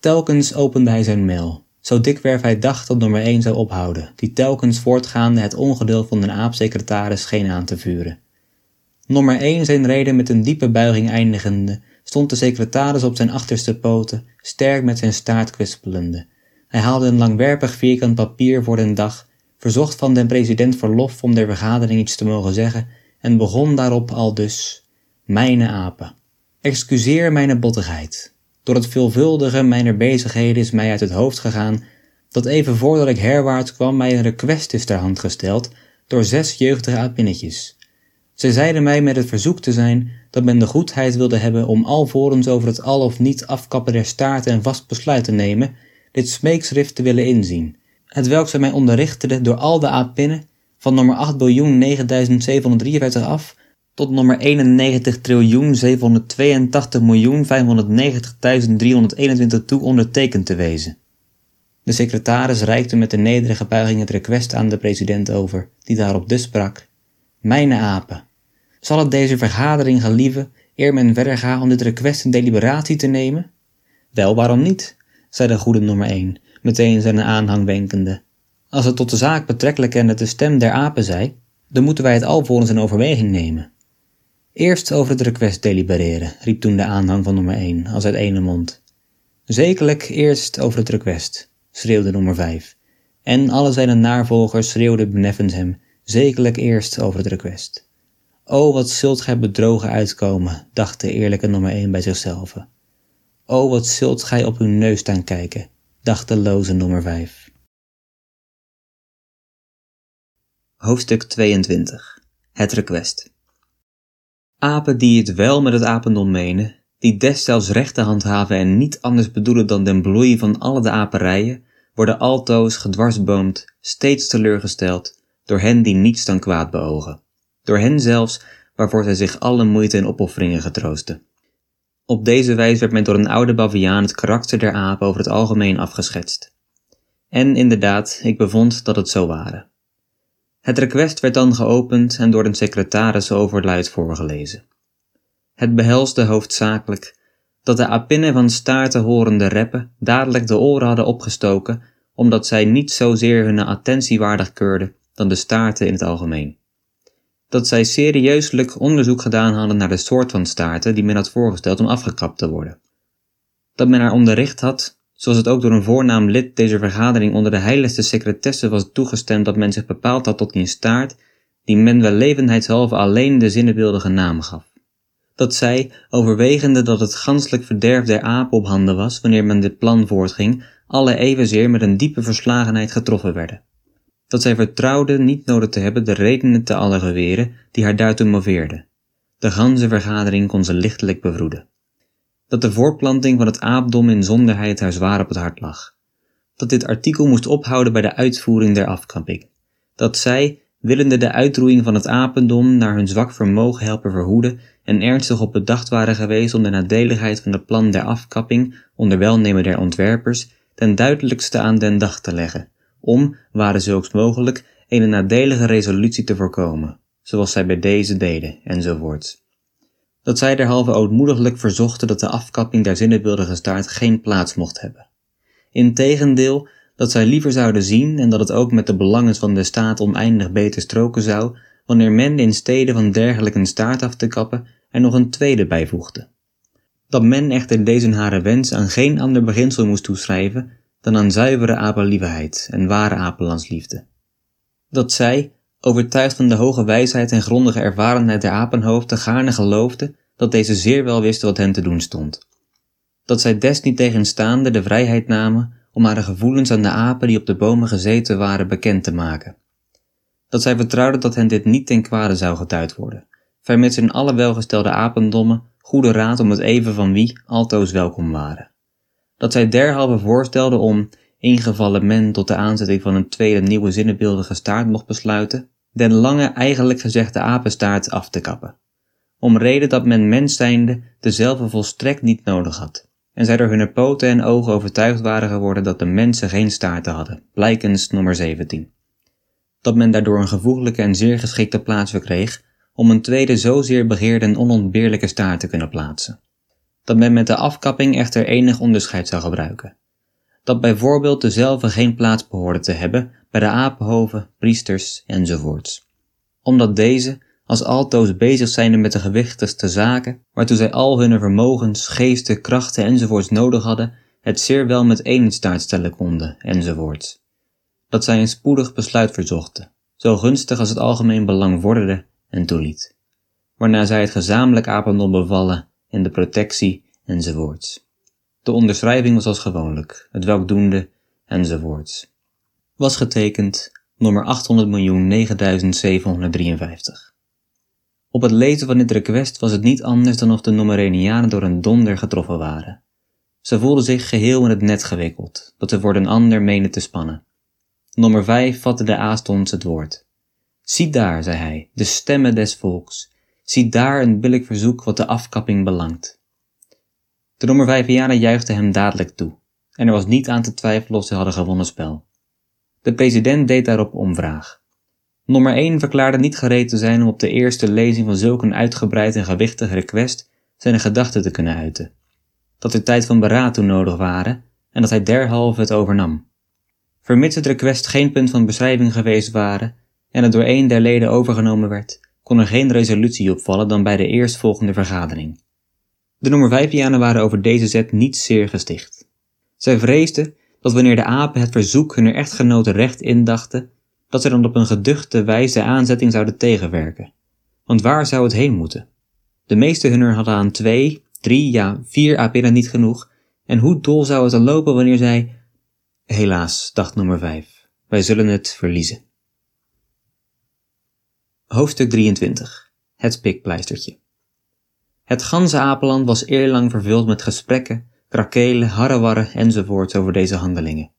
A: Telkens opende hij zijn mail, zo dikwerf hij dacht dat nummer 1 zou ophouden, die telkens voortgaande het ongeduld van den aapsecretaris scheen aan te vuren. Nummer 1 zijn reden met een diepe buiging eindigende, stond de secretaris op zijn achterste poten, sterk met zijn staart kwispelende. Hij haalde een langwerpig vierkant papier voor den dag, verzocht van den president verlof om der vergadering iets te mogen zeggen en begon daarop al dus: Mijne apen. Excuseer mijne bottigheid. Door het veelvuldige mijner bezigheden is mij uit het hoofd gegaan dat even voordat ik herwaarts kwam mij een request is ter hand gesteld door zes jeugdige apinnetjes. Zij zeiden mij met het verzoek te zijn dat men de goedheid wilde hebben om alvorens over het al of niet afkappen der staarten een vast besluit te nemen, dit smeekschrift te willen inzien, het welk zij mij onderrichtede door al de apinnen van nummer 8 biljoen 9753 af tot nummer 91 triljoen 782 miljoen 590.321 toe ondertekend te wezen. De secretaris reikte met een nederige buiging het request aan de president over, die daarop dus sprak: Mijne apen, zal het deze vergadering gelieven eer men verder gaat om dit request in deliberatie te nemen? Wel, waarom niet? zei de goede nummer 1, meteen zijn aanhang wenkende. Als het tot de zaak betrekkelijk en het de stem der apen zij, dan moeten wij het alvorens in overweging nemen. Eerst over het request delibereren, riep toen de aanhang van nummer 1 als uit ene mond. Zekerlijk eerst over het request, schreeuwde nummer 5. En alle zijn navolgers schreeuwden beneffens hem, zekerlijk eerst over het request. O, wat zult gij bedrogen uitkomen, dacht de eerlijke nummer 1 bij zichzelf. O, wat zult gij op uw neus staan kijken, dacht de loze nummer 5. Hoofdstuk 22 Het request Apen die het wel met het apendom menen, die destijds rechten handhaven en niet anders bedoelen dan den bloei van alle de aperijen, worden altoos gedwarsboomd, steeds teleurgesteld, door hen die niets dan kwaad beogen door hen zelfs waarvoor zij zich alle moeite en opofferingen getroosten. Op deze wijze werd men door een oude baviaan het karakter der apen over het algemeen afgeschetst. En inderdaad, ik bevond dat het zo waren. Het request werd dan geopend en door de secretaris overluid voorgelezen. Het behelsde hoofdzakelijk dat de apinnen van staarten horende reppen dadelijk de oren hadden opgestoken, omdat zij niet zozeer hun attentie waardig keurden dan de staarten in het algemeen dat zij serieuselijk onderzoek gedaan hadden naar de soort van staarten die men had voorgesteld om afgekapt te worden. Dat men haar onderricht had, zoals het ook door een voornaam lid deze vergadering onder de heiligste secretesse was toegestemd dat men zich bepaald had tot die staart, die men wel levendheidshalve alleen de zinnebeeldige naam gaf. Dat zij, overwegende dat het ganselijk verderf der aap op handen was wanneer men dit plan voortging, alle evenzeer met een diepe verslagenheid getroffen werden. Dat zij vertrouwde niet nodig te hebben de redenen te alle geweren die haar daartoe moveerden. De ganse vergadering kon ze lichtelijk bevroeden dat de voorplanting van het aapdom in zonderheid haar zwaar op het hart lag. Dat dit artikel moest ophouden bij de uitvoering der afkapping. Dat zij, willende de uitroeiing van het apendom naar hun zwak vermogen helpen verhoeden en ernstig op bedacht waren geweest om de nadeligheid van het plan der afkapping onder welnemen der ontwerpers ten duidelijkste aan den dag te leggen, om, waren zulks mogelijk, een nadelige resolutie te voorkomen, zoals zij bij deze deden, enzovoorts dat zij derhalve ootmoediglijk verzochten dat de afkapping der zinnebeeldige staart geen plaats mocht hebben. Integendeel, dat zij liever zouden zien en dat het ook met de belangen van de staat oneindig beter stroken zou, wanneer men in stede van dergelijk een staart af te kappen er nog een tweede bijvoegde. Dat men echter deze hare wens aan geen ander beginsel moest toeschrijven dan aan zuivere apenliefheid en ware apenlandsliefde. Dat zij, overtuigd van de hoge wijsheid en grondige ervarenheid der apenhoofden, gaarne geloofde dat deze zeer wel wisten wat hen te doen stond. Dat zij desniettegenstaande de vrijheid namen om haar gevoelens aan de apen die op de bomen gezeten waren bekend te maken. Dat zij vertrouwden dat hen dit niet ten kwade zou getuid worden, vermits in alle welgestelde apendommen goede raad om het even van wie altoos welkom waren. Dat zij derhalve voorstelden om, ingevallen men tot de aanzetting van een tweede nieuwe zinnebeeldige staart mocht besluiten, den lange eigenlijk gezegde apenstaart af te kappen, om reden dat men mens zijnde dezelfde volstrekt niet nodig had, en zij door hun poten en ogen overtuigd waren geworden dat de mensen geen staarten hadden, blijkens nummer 17. Dat men daardoor een gevoeglijke en zeer geschikte plaats verkreeg om een tweede zozeer begeerde en onontbeerlijke staart te kunnen plaatsen. Dat men met de afkapping echter enig onderscheid zou gebruiken, dat bijvoorbeeld dezelfde geen plaats behoorde te hebben bij de apenhoven, priesters enzovoorts. Omdat deze, als altoos bezig zijnde met de gewichtigste zaken, waartoe zij al hun vermogens, geesten, krachten enzovoorts nodig hadden, het zeer wel met één staart stellen konden, enzovoorts. Dat zij een spoedig besluit verzochten, zo gunstig als het algemeen belang vorderde en toeliet. Waarna zij het gezamenlijk apendom bevallen in de protectie enzovoorts. De onderschrijving was als gewoonlijk, het welk doende, enzovoorts. Was getekend nummer 800.009.753. Op het lezen van dit request was het niet anders dan of de Nomerenianen door een donder getroffen waren. Ze voelden zich geheel in het net gewikkeld, dat ze voor een ander menen te spannen. Nummer 5 vatte de aastons het woord. Zie daar, zei hij, de stemmen des volks. Zie daar een billig verzoek wat de afkapping belangt. De nummer vijfianen juichten hem dadelijk toe, en er was niet aan te twijfelen of ze hadden gewonnen spel. De president deed daarop omvraag. Nummer 1 verklaarde niet gereed te zijn om op de eerste lezing van zulk een uitgebreid en gewichtig request zijn gedachten te kunnen uiten. Dat er tijd van beraad toe nodig waren en dat hij derhalve het overnam. Vermits het request geen punt van beschrijving geweest waren en het door een der leden overgenomen werd, kon er geen resolutie opvallen dan bij de eerstvolgende vergadering. De nummer 5 waren over deze zet niet zeer gesticht. Zij vreesden dat wanneer de apen het verzoek hunner echtgenoten recht indachten, dat ze dan op een geduchte wijze aanzetting zouden tegenwerken. Want waar zou het heen moeten? De meeste hunner hadden aan twee, drie, ja vier apinnen niet genoeg, en hoe dol zou het dan lopen wanneer zij... Helaas, dacht nummer 5, wij zullen het verliezen. Hoofdstuk 23 Het pikpleistertje het ganse Apeland was eerlang vervuld met gesprekken, krakelen, harrewarren enzovoorts over deze handelingen.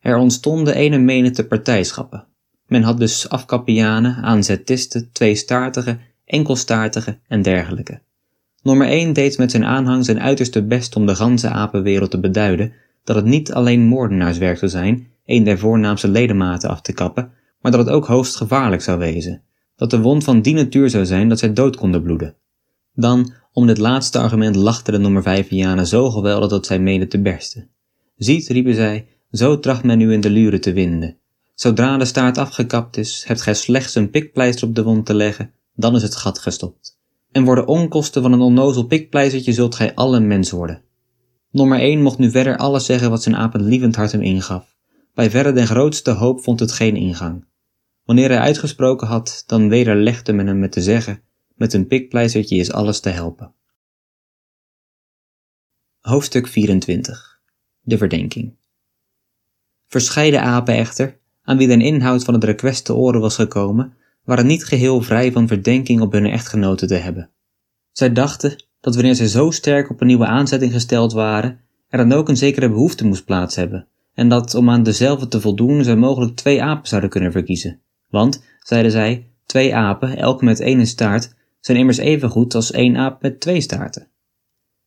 A: Er ontstonden ene menigte partijschappen. Men had dus afkappianen, aanzetisten, tweestaartige, enkelstaartige en dergelijke. Nummer 1 deed met zijn aanhang zijn uiterste best om de ganse apenwereld te beduiden dat het niet alleen moordenaarswerk zou zijn een der voornaamste ledematen af te kappen, maar dat het ook hoogst gevaarlijk zou wezen, dat de wond van die natuur zou zijn dat zij dood konden bloeden. Dan, om dit laatste argument lachten de nummer vijfianen zo geweldig dat zij meenden te bersten. Ziet, riepen zij, zo tracht men u in de luren te winden. Zodra de staart afgekapt is, hebt gij slechts een pikpleister op de wond te leggen, dan is het gat gestopt. En voor de onkosten van een onnozel pikpleistertje zult gij al een mens worden. Nummer 1 mocht nu verder alles zeggen wat zijn apenlievend hart hem ingaf. Bij verre den grootste hoop vond het geen ingang. Wanneer hij uitgesproken had, dan wederlegde men hem met te zeggen, met een pikpleizertje is alles te helpen. Hoofdstuk 24 De verdenking Verscheiden apen echter, aan wie de inhoud van het request te oren was gekomen, waren niet geheel vrij van verdenking op hun echtgenoten te hebben. Zij dachten dat wanneer zij zo sterk op een nieuwe aanzetting gesteld waren, er dan ook een zekere behoefte moest plaats hebben, en dat om aan dezelfde te voldoen zij mogelijk twee apen zouden kunnen verkiezen. Want, zeiden zij, twee apen, elk met één staart, zijn immers even goed als één aap met twee staarten.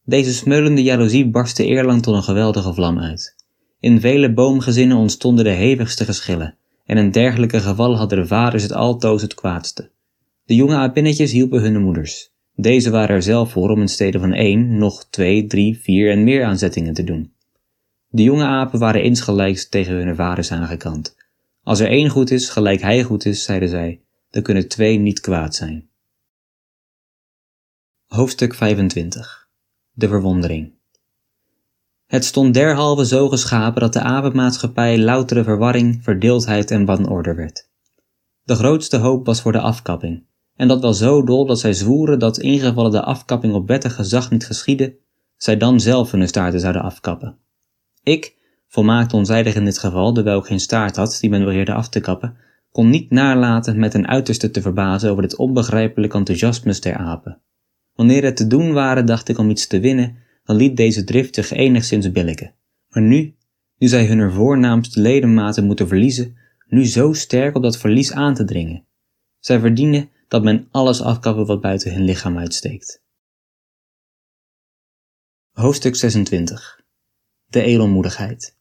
A: Deze smeulende jaloezie barstte eerlang tot een geweldige vlam uit. In vele boomgezinnen ontstonden de hevigste geschillen, en in dergelijke gevallen hadden de vaders het altoos het kwaadste. De jonge apinnetjes hielpen hun moeders. Deze waren er zelf voor om in stede van één nog twee, drie, vier en meer aanzettingen te doen. De jonge apen waren insgelijks tegen hun vaders aangekant. Als er één goed is, gelijk hij goed is, zeiden zij, dan kunnen twee niet kwaad zijn. Hoofdstuk 25 De verwondering Het stond derhalve zo geschapen dat de apenmaatschappij loutere verwarring, verdeeldheid en wanorde werd. De grootste hoop was voor de afkapping, en dat wel zo dol dat zij zwoeren dat ingevallen de afkapping op wettig gezag niet geschiedde, zij dan zelf hun staarten zouden afkappen. Ik, volmaakt onzijdig in dit geval, dewijl ik geen staart had die men beheerde af te kappen, kon niet nalaten met een uiterste te verbazen over dit onbegrijpelijk enthousiasme der apen. Wanneer het te doen waren, dacht ik om iets te winnen, dan liet deze drift zich enigszins billiken. Maar nu, nu zij hun voornaamste ledematen moeten verliezen, nu zo sterk op dat verlies aan te dringen. Zij verdienen dat men alles afkappen wat buiten hun lichaam uitsteekt. Hoofdstuk 26 De edelmoedigheid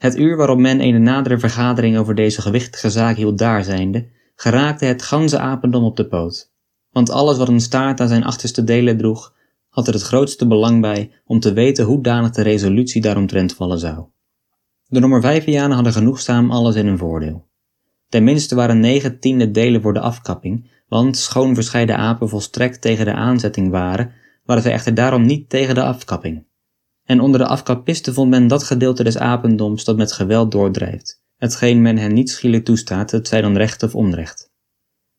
A: Het uur waarop men een nadere vergadering over deze gewichtige zaak hield daarzijnde, geraakte het ganse apendom op de poot. Want alles wat een staart aan zijn achterste delen droeg, had er het grootste belang bij om te weten hoe danig de resolutie daaromtrent vallen zou. De nummer vijfianen hadden genoegzaam alles in hun voordeel. Tenminste waren negen tiende delen voor de afkapping, want schoon verscheiden apen volstrekt tegen de aanzetting waren, waren zij echter daarom niet tegen de afkapping. En onder de afkapisten vond men dat gedeelte des apendoms dat met geweld doordrijft, hetgeen men hen niet schielijk toestaat, het zij dan recht of onrecht.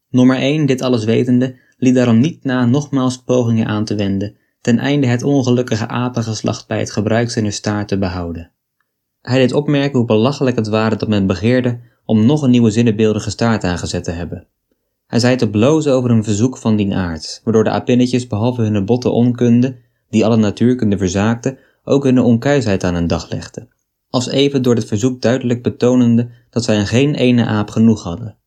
A: Nummer 1, dit alles wetende, liet daarom niet na nogmaals pogingen aan te wenden, ten einde het ongelukkige apengeslacht bij het gebruik zijner staart te behouden. Hij deed opmerken hoe belachelijk het waren dat men begeerde om nog een nieuwe zinnebeeldige staart aangezet te hebben. Hij zei te blozen over een verzoek van dien aard, waardoor de apinnetjes behalve hun botte onkunde, die alle natuurkunde verzaakte, ook hun onkuisheid aan een dag legden, als even door dit verzoek duidelijk betonende dat zij geen ene aap genoeg hadden.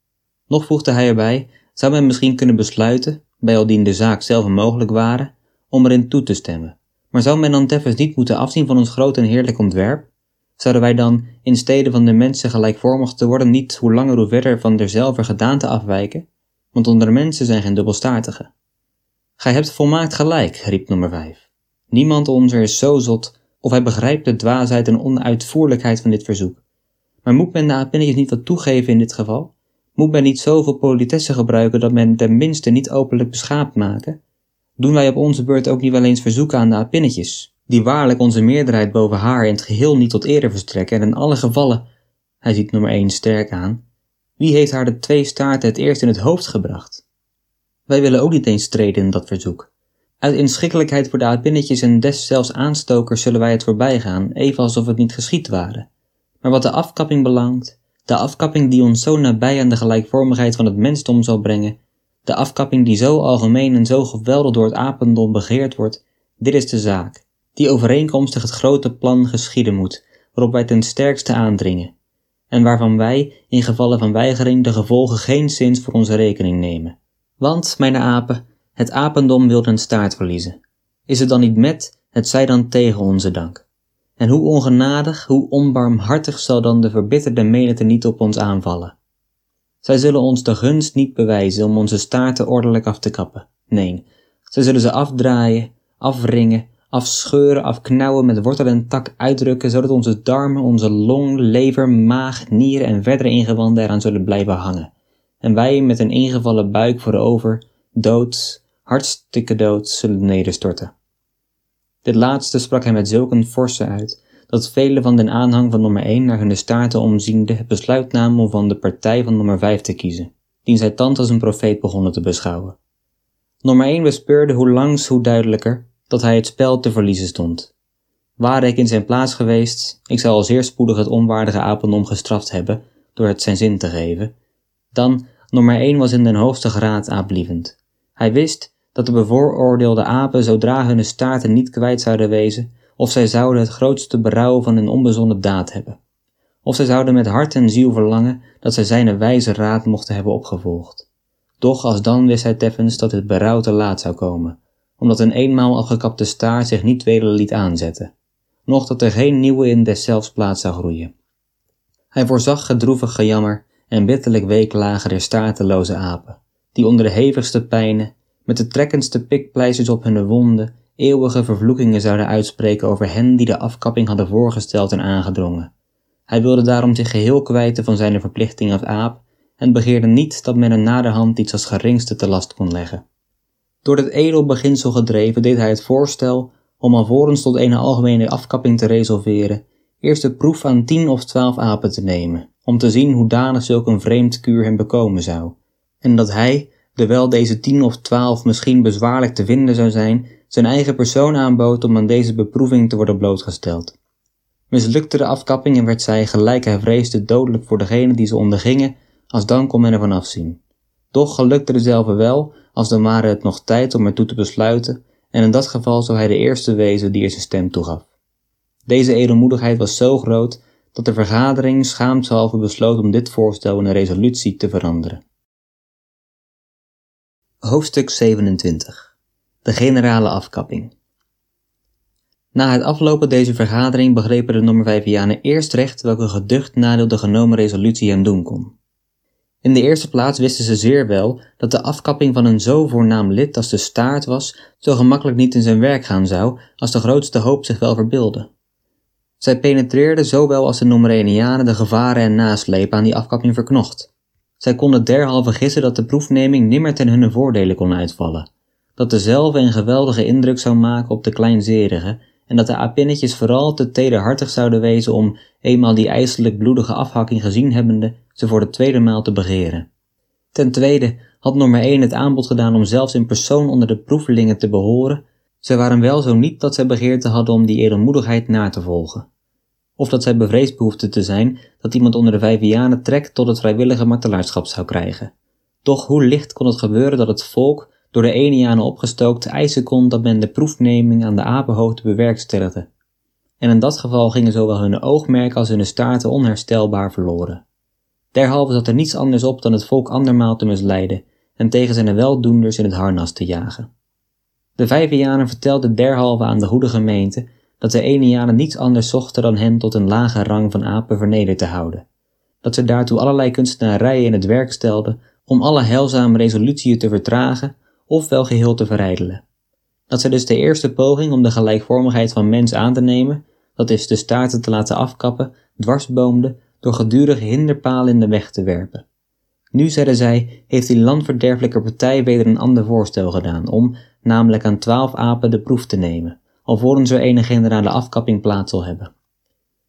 A: Nog voegde hij erbij, zou men misschien kunnen besluiten, bijaldien de zaak zelf mogelijk ware, om erin toe te stemmen. Maar zou men dan tevens niet moeten afzien van ons groot en heerlijk ontwerp, Zouden wij dan, in stede van de mensen gelijkvormig te worden, niet hoe langer hoe verder van derzelver gedaante afwijken? Want onder de mensen zijn geen dubbelstaartigen. Gij hebt volmaakt gelijk, riep nummer 5. Niemand onzer is zo zot, of hij begrijpt de dwaasheid en onuitvoerlijkheid van dit verzoek. Maar moet men de apinnetjes niet wat toegeven in dit geval? Moet men niet zoveel politesse gebruiken dat men ten minste niet openlijk beschaapt maken? Doen wij op onze beurt ook niet wel eens verzoeken aan de apinnetjes, die waarlijk onze meerderheid boven haar in het geheel niet tot ere verstrekken en in alle gevallen, hij ziet nummer 1 sterk aan, wie heeft haar de twee staarten het eerst in het hoofd gebracht? Wij willen ook niet eens treden in dat verzoek. Uit inschikkelijkheid voor de uitbinnetjes en des zelfs aanstokers zullen wij het voorbijgaan, even alsof het niet geschied waren. Maar wat de afkapping belangt, de afkapping die ons zo nabij aan de gelijkvormigheid van het mensdom zal brengen, de afkapping die zo algemeen en zo geweldig door het apendom begeerd wordt, dit is de zaak die overeenkomstig het grote plan geschieden moet, waarop wij ten sterkste aandringen, en waarvan wij, in gevallen van weigering, de gevolgen geen zins voor onze rekening nemen. Want, mijn apen, het apendom wil een staart verliezen. Is het dan niet met, het zij dan tegen onze dank. En hoe ongenadig, hoe onbarmhartig zal dan de verbitterde menigte niet op ons aanvallen. Zij zullen ons de gunst niet bewijzen om onze staarten ordelijk af te kappen. Nee, zij zullen ze afdraaien, afringen afscheuren, afknauwen, met wortel en tak uitdrukken, zodat onze darmen, onze long, lever, maag, nieren en verdere ingewanden eraan zullen blijven hangen. En wij met een ingevallen buik voorover, dood, hartstikke dood, zullen nederstorten. Dit laatste sprak hij met zulk een forse uit, dat velen van den aanhang van nummer 1 naar hun staarten omziende het besluit namen om van de partij van nummer 5 te kiezen, dien zij thans als een profeet begonnen te beschouwen. Nummer 1 bespeurde hoe langs hoe duidelijker dat hij het spel te verliezen stond. Ware ik in zijn plaats geweest, ik zou al zeer spoedig het onwaardige apendom gestraft hebben door het zijn zin te geven. Dan, nummer 1 was in den hoogste graad aaplievend. Hij wist dat de bevooroordeelde apen zodra hun staarten niet kwijt zouden wezen, of zij zouden het grootste berouw van hun onbezonnen daad hebben. Of zij zouden met hart en ziel verlangen dat zij zijn wijze raad mochten hebben opgevolgd. Doch als dan wist hij teffens dat het berouw te laat zou komen, omdat een eenmaal afgekapte staart zich niet weder liet aanzetten, noch dat er geen nieuwe in deszelfs plaats zou groeien. Hij voorzag gedroevig gejammer en bitterlijk weeklagen der staarteloze apen, die onder de hevigste pijnen, met de trekkendste pikpleisters op hun wonden, eeuwige vervloekingen zouden uitspreken over hen die de afkapping hadden voorgesteld en aangedrongen. Hij wilde daarom zich geheel kwijten van zijn verplichting als aap en begeerde niet dat men een naderhand iets als geringste te last kon leggen. Door dit edel beginsel gedreven deed hij het voorstel om alvorens tot een algemene afkapping te resolveren, eerst de proef aan tien of twaalf apen te nemen, om te zien hoedanig zulk een vreemd kuur hem bekomen zou, en dat hij, dewijl deze tien of twaalf misschien bezwaarlijk te vinden zou zijn, zijn eigen persoon aanbood om aan deze beproeving te worden blootgesteld. Mislukte de afkapping en werd zij, gelijk hij vreesde, dodelijk voor degene die ze ondergingen, als dan kon men ervan afzien. Doch gelukte dezelfde wel, als dan ware het nog tijd om ertoe te besluiten, en in dat geval zou hij de eerste wezen die er zijn stem toegaf. Deze edelmoedigheid was zo groot dat de vergadering schaamshalve besloot om dit voorstel in een resolutie te veranderen. Hoofdstuk 27 De generale afkapping Na het aflopen deze vergadering begrepen de Normervijvianen eerst recht welke geducht nadeel de genomen resolutie hem doen kon. In de eerste plaats wisten ze zeer wel dat de afkapping van een zo voornaam lid als de staart was, zo gemakkelijk niet in zijn werk gaan zou, als de grootste hoop zich wel verbeelde. Zij penetreerden zowel als de Nomerenianen de gevaren en naslepen aan die afkapping verknocht. Zij konden derhalve gissen dat de proefneming nimmer ten hunne voordelen kon uitvallen, dat dezelfde een geweldige indruk zou maken op de kleinzerigen en dat de apinnetjes vooral te tederhartig zouden wezen om, eenmaal die ijselijk bloedige afhakking gezien hebbende, ze voor de tweede maal te begeren. Ten tweede had nummer 1 het aanbod gedaan om zelfs in persoon onder de proevelingen te behoren, zij waren wel zo niet dat zij begeerte hadden om die edelmoedigheid na te volgen. Of dat zij bevreesd behoefden te zijn dat iemand onder de vijvianen trek tot het vrijwillige martelaarschap zou krijgen. Doch hoe licht kon het gebeuren dat het volk, door de Enianen opgestookt, eisen kon dat men de proefneming aan de apenhoogte bewerkstelligde. En in dat geval gingen zowel hun oogmerken als hun staarten onherstelbaar verloren. Derhalve zat er niets anders op dan het volk andermaal te misleiden en tegen zijn weldoenders in het harnas te jagen. De Vijvianen vertelden derhalve aan de goede gemeente dat de Enianen niets anders zochten dan hen tot een lage rang van apen vernederd te houden, dat ze daartoe allerlei kunstenarijen in het werk stelden om alle heilzame resolutieën te vertragen of wel geheel te verrijdelen. Dat zij dus de eerste poging om de gelijkvormigheid van mens aan te nemen, dat is de staarten te laten afkappen, dwarsboomde door gedurige hinderpalen in de weg te werpen. Nu, zeiden zij, heeft die landverderfelijke partij weder een ander voorstel gedaan om, namelijk aan twaalf apen de proef te nemen, alvorens er een generale afkapping plaats zal hebben.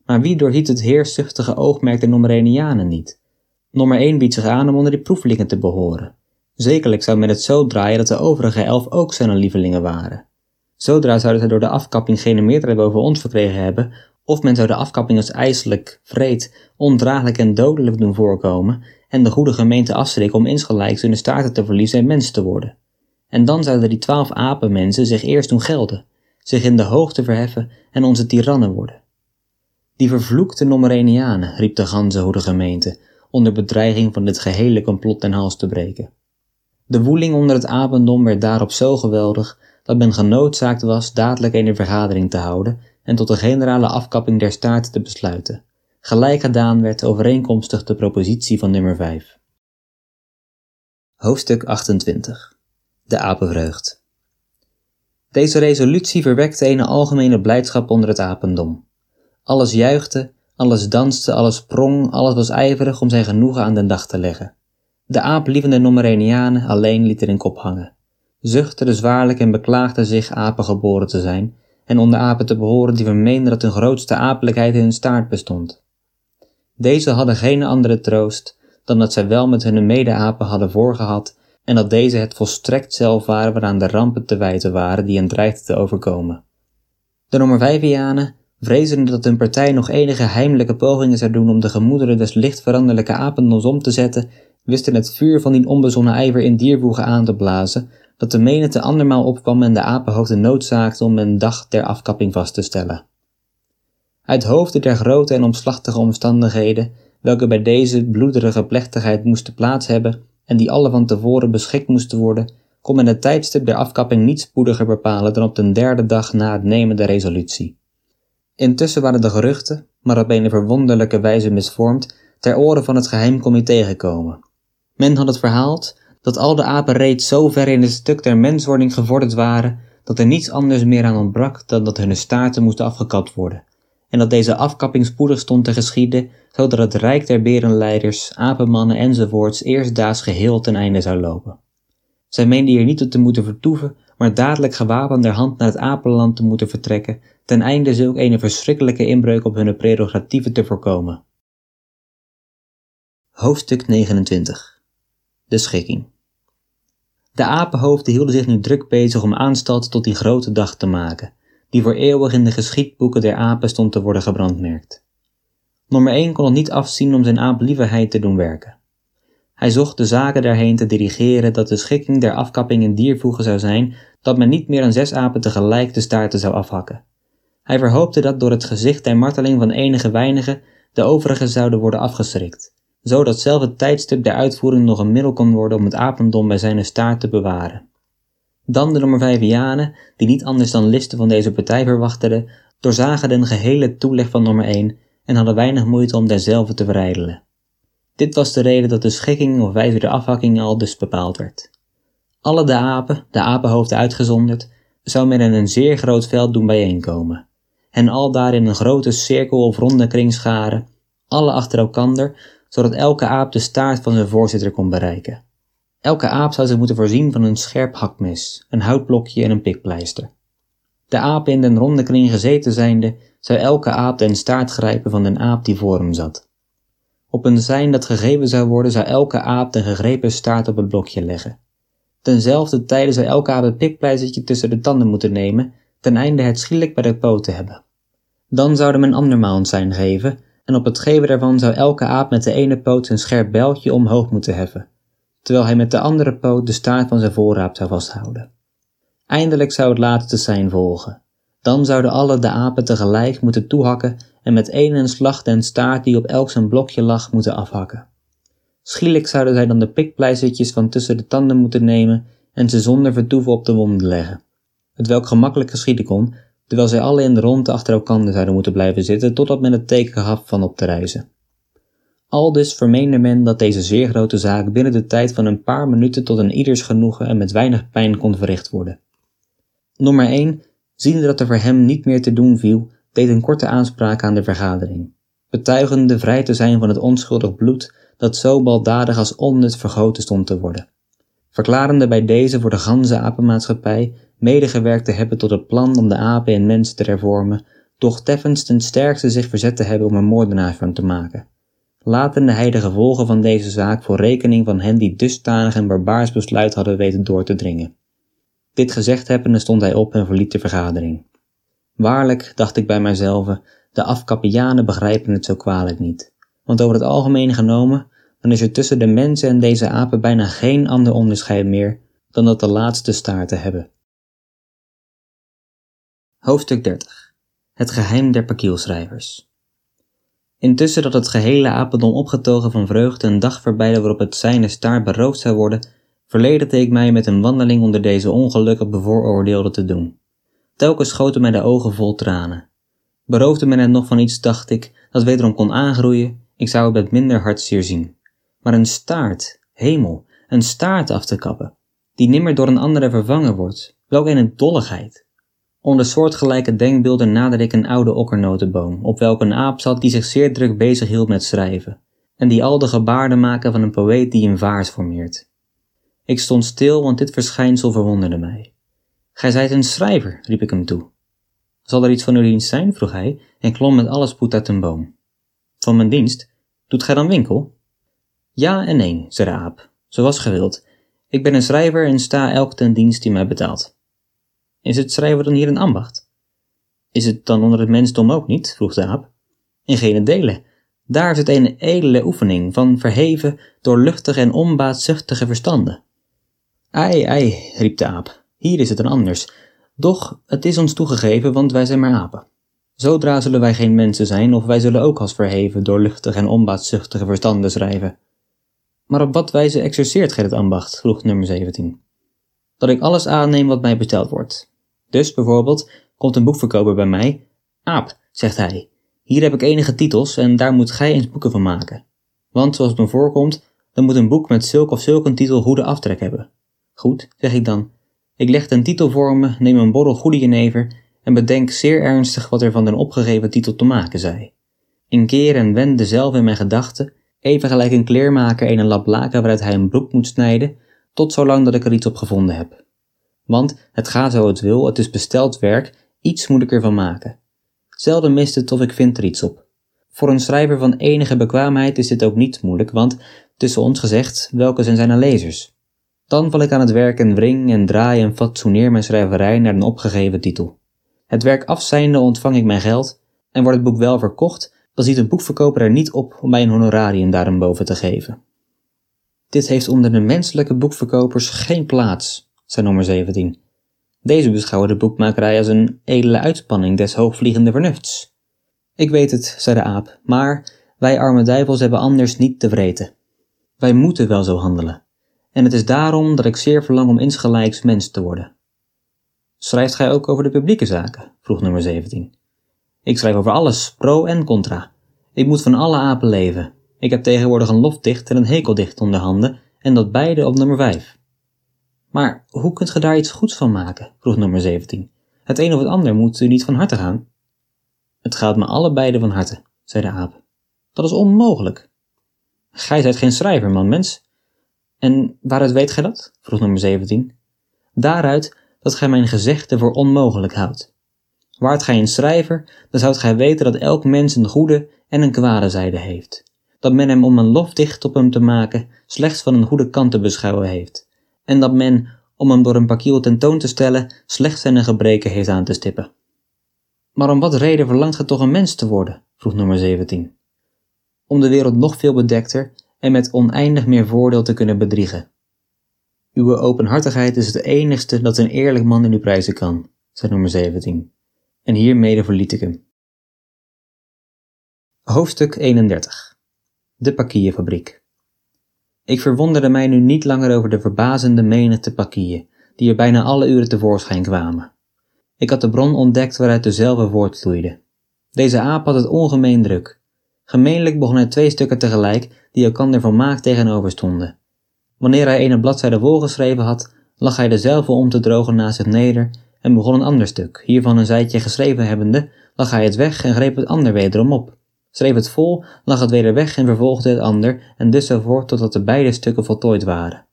A: Maar wie doorziet het heerszuchtige oogmerk der Nomerenianen niet? Nummer 1 biedt zich aan om onder die proeflingen te behoren. Zekerlijk zou men het zo draaien dat de overige elf ook zijn lievelingen waren. Zodra zouden zij door de afkapping geen meerderheid boven ons verkregen hebben, of men zou de afkapping als ijselijk, vreed, ondraaglijk en dodelijk doen voorkomen en de goede gemeente afschrikken om insgelijks hun staarten te verliezen en mens te worden. En dan zouden die twaalf apenmensen zich eerst doen gelden, zich in de hoogte verheffen en onze tirannen worden. Die vervloekte Nomerenianen, riep de ganse goede gemeente, onder bedreiging van dit gehele complot ten hals te breken. De woeling onder het apendom werd daarop zo geweldig dat men genoodzaakt was dadelijk een vergadering te houden en tot een generale afkapping der staarten te besluiten. Gelijk gedaan werd overeenkomstig de propositie van nummer 5. Hoofdstuk 28 De apenvreugd Deze resolutie verwekte een algemene blijdschap onder het apendom. Alles juichte, alles danste, alles sprong, alles was ijverig om zijn genoegen aan den dag te leggen. De aaplievende Nomerenianen alleen lieten in kop hangen, zuchtten zwaarlijk en beklaagden zich apen geboren te zijn, en onder apen te behoren die vermeenden dat hun grootste apelijkheid in hun staart bestond. Deze hadden geen andere troost dan dat zij wel met hun mede-apen hadden voorgehad en dat deze het volstrekt zelf waren waaraan de rampen te wijten waren die hen dreigden te overkomen. De Normervijvianen, vrezende dat hun partij nog enige heimelijke pogingen zou doen om de gemoederen des licht veranderlijke apendos om te zetten, wisten het vuur van die onbezonnen ijver in diervoegen aan te blazen, dat de menigte andermaal opkwam en de apenhoofden noodzaakte om een dag der afkapping vast te stellen. Uit hoofde der grote en omslachtige omstandigheden, welke bij deze bloederige plechtigheid moesten plaats hebben en die alle van tevoren beschikt moesten worden, kon men het tijdstip der afkapping niet spoediger bepalen dan op de derde dag na het nemen der resolutie. Intussen waren de geruchten, maar op een verwonderlijke wijze misvormd, ter oren van het geheim comité gekomen. Men had het verhaald dat al de apen reeds zo ver in het stuk der menswording gevorderd waren dat er niets anders meer aan ontbrak dan dat hun staarten moesten afgekapt worden, en dat deze afkapping spoedig stond te geschieden, zodat het rijk der berenleiders, apenmannen enzovoorts eerstdaags geheel ten einde zou lopen. Zij meenden hier niet te moeten vertoeven, maar dadelijk gewapend der hand naar het apenland te moeten vertrekken, ten einde zulk een verschrikkelijke inbreuk op hun prerogatieven te voorkomen. Hoofdstuk 29 De schikking De apenhoofden hielden zich nu druk bezig om aanstalt tot die grote dag te maken, die voor eeuwig in de geschiedboeken der apen stond te worden gebrandmerkt. Nummer 1 kon het niet afzien om zijn aaplievigheid te doen werken. Hij zocht de zaken daarheen te dirigeren dat de schikking der afkapping in diervoegen zou zijn dat men niet meer dan zes apen tegelijk de staarten zou afhakken. Hij verhoopte dat door het gezicht der marteling van enige weinigen de overigen zouden worden afgeschrikt, zodat zelf het tijdstip der uitvoering nog een middel kon worden om het apendom bij zijn staart te bewaren. Dan de nummer Vijvianen, die niet anders dan listen van deze partij verwachteden, doorzagen den gehele toeleg van nummer 1 en hadden weinig moeite om derzelve te verijdelen. Dit was de reden dat de schikking of wijze der afhakking al dus bepaald werd. Alle de apen, de apenhoofden uitgezonderd, zou men in een zeer groot veld doen bijeenkomen, en al daar in een grote cirkel of ronde kring scharen, alle achter elkander, zodat elke aap de staart van zijn voorzitter kon bereiken. Elke aap zou zich moeten voorzien van een scherp hakmes, een houtblokje en een pikpleister. De aap in den ronde kring gezeten zijnde, zou elke aap den staart grijpen van den aap die voor hem zat. Op een sein dat gegeven zou worden, zou elke aap de gegrepen staart op het blokje leggen. Tenzelfde tijde zou elke aap het pikpleizertje tussen de tanden moeten nemen, ten einde het schielijk bij de poot te hebben. Dan zouden men andermaal een sein geven, en op het geven daarvan zou elke aap met de ene poot zijn scherp bijltje omhoog moeten heffen, terwijl hij met de andere poot de staart van zijn voorraap zou vasthouden. Eindelijk zou het laatste sein volgen. Dan zouden alle de apen tegelijk moeten toehakken en met één slag den staart die op elk zijn blokje lag moeten afhakken. Schielijk zouden zij dan de pikpleizertjes van tussen de tanden moeten nemen en ze zonder vertoeven op de wonden leggen, het welk gemakkelijk geschieden kon, terwijl zij alle in de ronde achter elkaar zouden moeten blijven zitten totdat men het teken gaf van op te reizen. Aldus vermeende men dat deze zeer grote zaak binnen de tijd van een paar minuten tot een ieders genoegen en met weinig pijn kon verricht worden. Nummer 1, ziende dat er voor hem niet meer te doen viel, deed een korte aanspraak aan de vergadering, betuigende vrij te zijn van het onschuldig bloed dat zo baldadig als onnut vergoten stond te worden, verklarende bij deze voor de ganse apenmaatschappij medegewerkt te hebben tot het plan om de apen in mensen te hervormen, doch teffens ten sterkste zich verzet te hebben om een moordenaar van te maken. Latende hij de gevolgen van deze zaak voor rekening van hen die dusdanig een barbaars besluit hadden weten door te dringen. Dit gezegd hebbende stond hij op en verliet de vergadering. Waarlijk, dacht ik bij mijzelf, de afkappianen begrijpen het zo kwalijk niet. Want over het algemeen genomen, dan is er tussen de mensen en deze apen bijna geen ander onderscheid meer dan dat de laatste staarten hebben. Hoofdstuk 30 Het geheim der pakielschrijvers Intussen dat het gehele apendom opgetogen van vreugde een dag verbeidde waarop het zijne staart beroofd zou worden, verlederde ik mij met een wandeling onder deze ongelukkig bevooroordeelde te doen. Telkens schoten mij de ogen vol tranen. Beroofde men het nog van iets, dacht ik, dat wederom kon aangroeien, ik zou het met minder hartzeer zien. Maar een staart, hemel, een staart af te kappen, die nimmer door een andere vervangen wordt, welk een dolligheid. Onder soortgelijke denkbeelden naderde ik een oude okkernotenboom, op welke een aap zat die zich zeer druk bezig hield met schrijven, en die al de gebaarden maken van een poëet die een vaars formeert. Ik stond stil, want dit verschijnsel verwonderde mij. Gij zijt een schrijver, riep ik hem toe. Zal er iets van uw dienst zijn? vroeg hij en klom met alle spoed uit een boom. Van mijn dienst? Doet gij dan winkel? Ja en nee, zei de aap, zoals gewild. Ik ben een schrijver en sta elk ten dienst die mij betaalt. Is het schrijven dan hier een ambacht? Is het dan onder het mensdom ook niet? vroeg de aap. In geen delen. Daar is het een edele oefening van verheven, doorluchtige en onbaatzuchtige verstanden. Ei, ei, riep de aap, hier is het een anders. Doch het is ons toegegeven, want wij zijn maar apen. Zodra zullen wij geen mensen zijn, of wij zullen ook als verheven, doorluchtige en onbaatzuchtige verstanden schrijven. Maar op wat wijze exerceert gij het ambacht? vroeg nummer 17. Dat ik alles aanneem wat mij besteld wordt. Dus bijvoorbeeld komt een boekverkoper bij mij. Aap, zegt hij, hier heb ik enige titels en daar moet gij eens boeken van maken. Want zoals het me voorkomt, dan moet een boek met zulk of zulk een titel goede aftrek hebben. Goed, zeg ik dan. Ik leg een titel voor me, neem een borrel goede jenever en bedenk zeer ernstig wat er van den opgegeven titel te maken zij. In keer en wende zelf in mijn gedachten, even gelijk een kleermaker een lap laken waaruit hij een broek moet snijden, tot zolang dat ik er iets op gevonden heb. Want het gaat zo het wil, het is besteld werk, iets moet ik maken. Zelden mist het of ik vind er iets op. Voor een schrijver van enige bekwaamheid is dit ook niet moeilijk, want, tussen ons gezegd, welke zijn zijn lezers? Dan val ik aan het werk en wring en draai en fatsoeneer mijn schrijverij naar een opgegeven titel. Het werk afzijnde ontvang ik mijn geld, en wordt het boek wel verkocht, dan ziet een boekverkoper er niet op om mij een honorarium daarboven te geven. Dit heeft onder de menselijke boekverkopers geen plaats, zei nummer 17. Deze beschouwen de boekmakerij als een edele uitspanning des hoogvliegende vernufts. Ik weet het, zei de aap, maar wij arme duivels hebben anders niet te vreten. Wij moeten wel zo handelen. En het is daarom dat ik zeer verlang om insgelijks mens te worden. Schrijft gij ook over de publieke zaken? vroeg nummer 17. Ik schrijf over alles, pro en contra. Ik moet van alle apen leven. Ik heb tegenwoordig een lofdicht en een hekeldicht onder handen, en dat beide op nummer 5. Maar hoe kunt ge daar iets goeds van maken? vroeg nummer 17. Het een of het ander moet u niet van harte gaan. Het gaat me allebei van harte, zei de aap. Dat is onmogelijk. Gij zijt geen schrijver, man mens. En waaruit weet gij dat? vroeg nummer 17. Daaruit dat gij mijn gezegde voor onmogelijk houdt. Waart gij een schrijver, dan zoudt gij weten dat elk mens een goede en een kwade zijde heeft. Dat men hem om een lofdicht op hem te maken slechts van een goede kant te beschouwen heeft. En dat men, om hem door een pakiel tentoon te stellen, slechts zijn gebreken heeft aan te stippen. Maar om wat reden verlangt gij toch een mens te worden? vroeg nummer 17. Om de wereld nog veel bedekter en met oneindig meer voordeel te kunnen bedriegen. Uw openhartigheid is het enigste dat een eerlijk man in u prijzen kan, zei nummer 17. En hiermede verliet ik hem. Hoofdstuk 31 De pakierfabriek Ik verwonderde mij nu niet langer over de verbazende menigte pakieren, die er bijna alle uren tevoorschijn kwamen. Ik had de bron ontdekt waaruit dezelfde voortvloeide. Deze aap had het ongemeen druk. Gemeenlijk begon hij twee stukken tegelijk, die elkander van maak tegenover stonden. Wanneer hij ene bladzijde volgeschreven had, lag hij dezelfde om te drogen naast zich neder en begon een ander stuk. Hiervan een zijtje geschreven hebbende, lag hij het weg en greep het ander wederom op. Schreef het vol, lag het weder weg en vervolgde het ander, en dus zo voort totdat de beide stukken voltooid waren.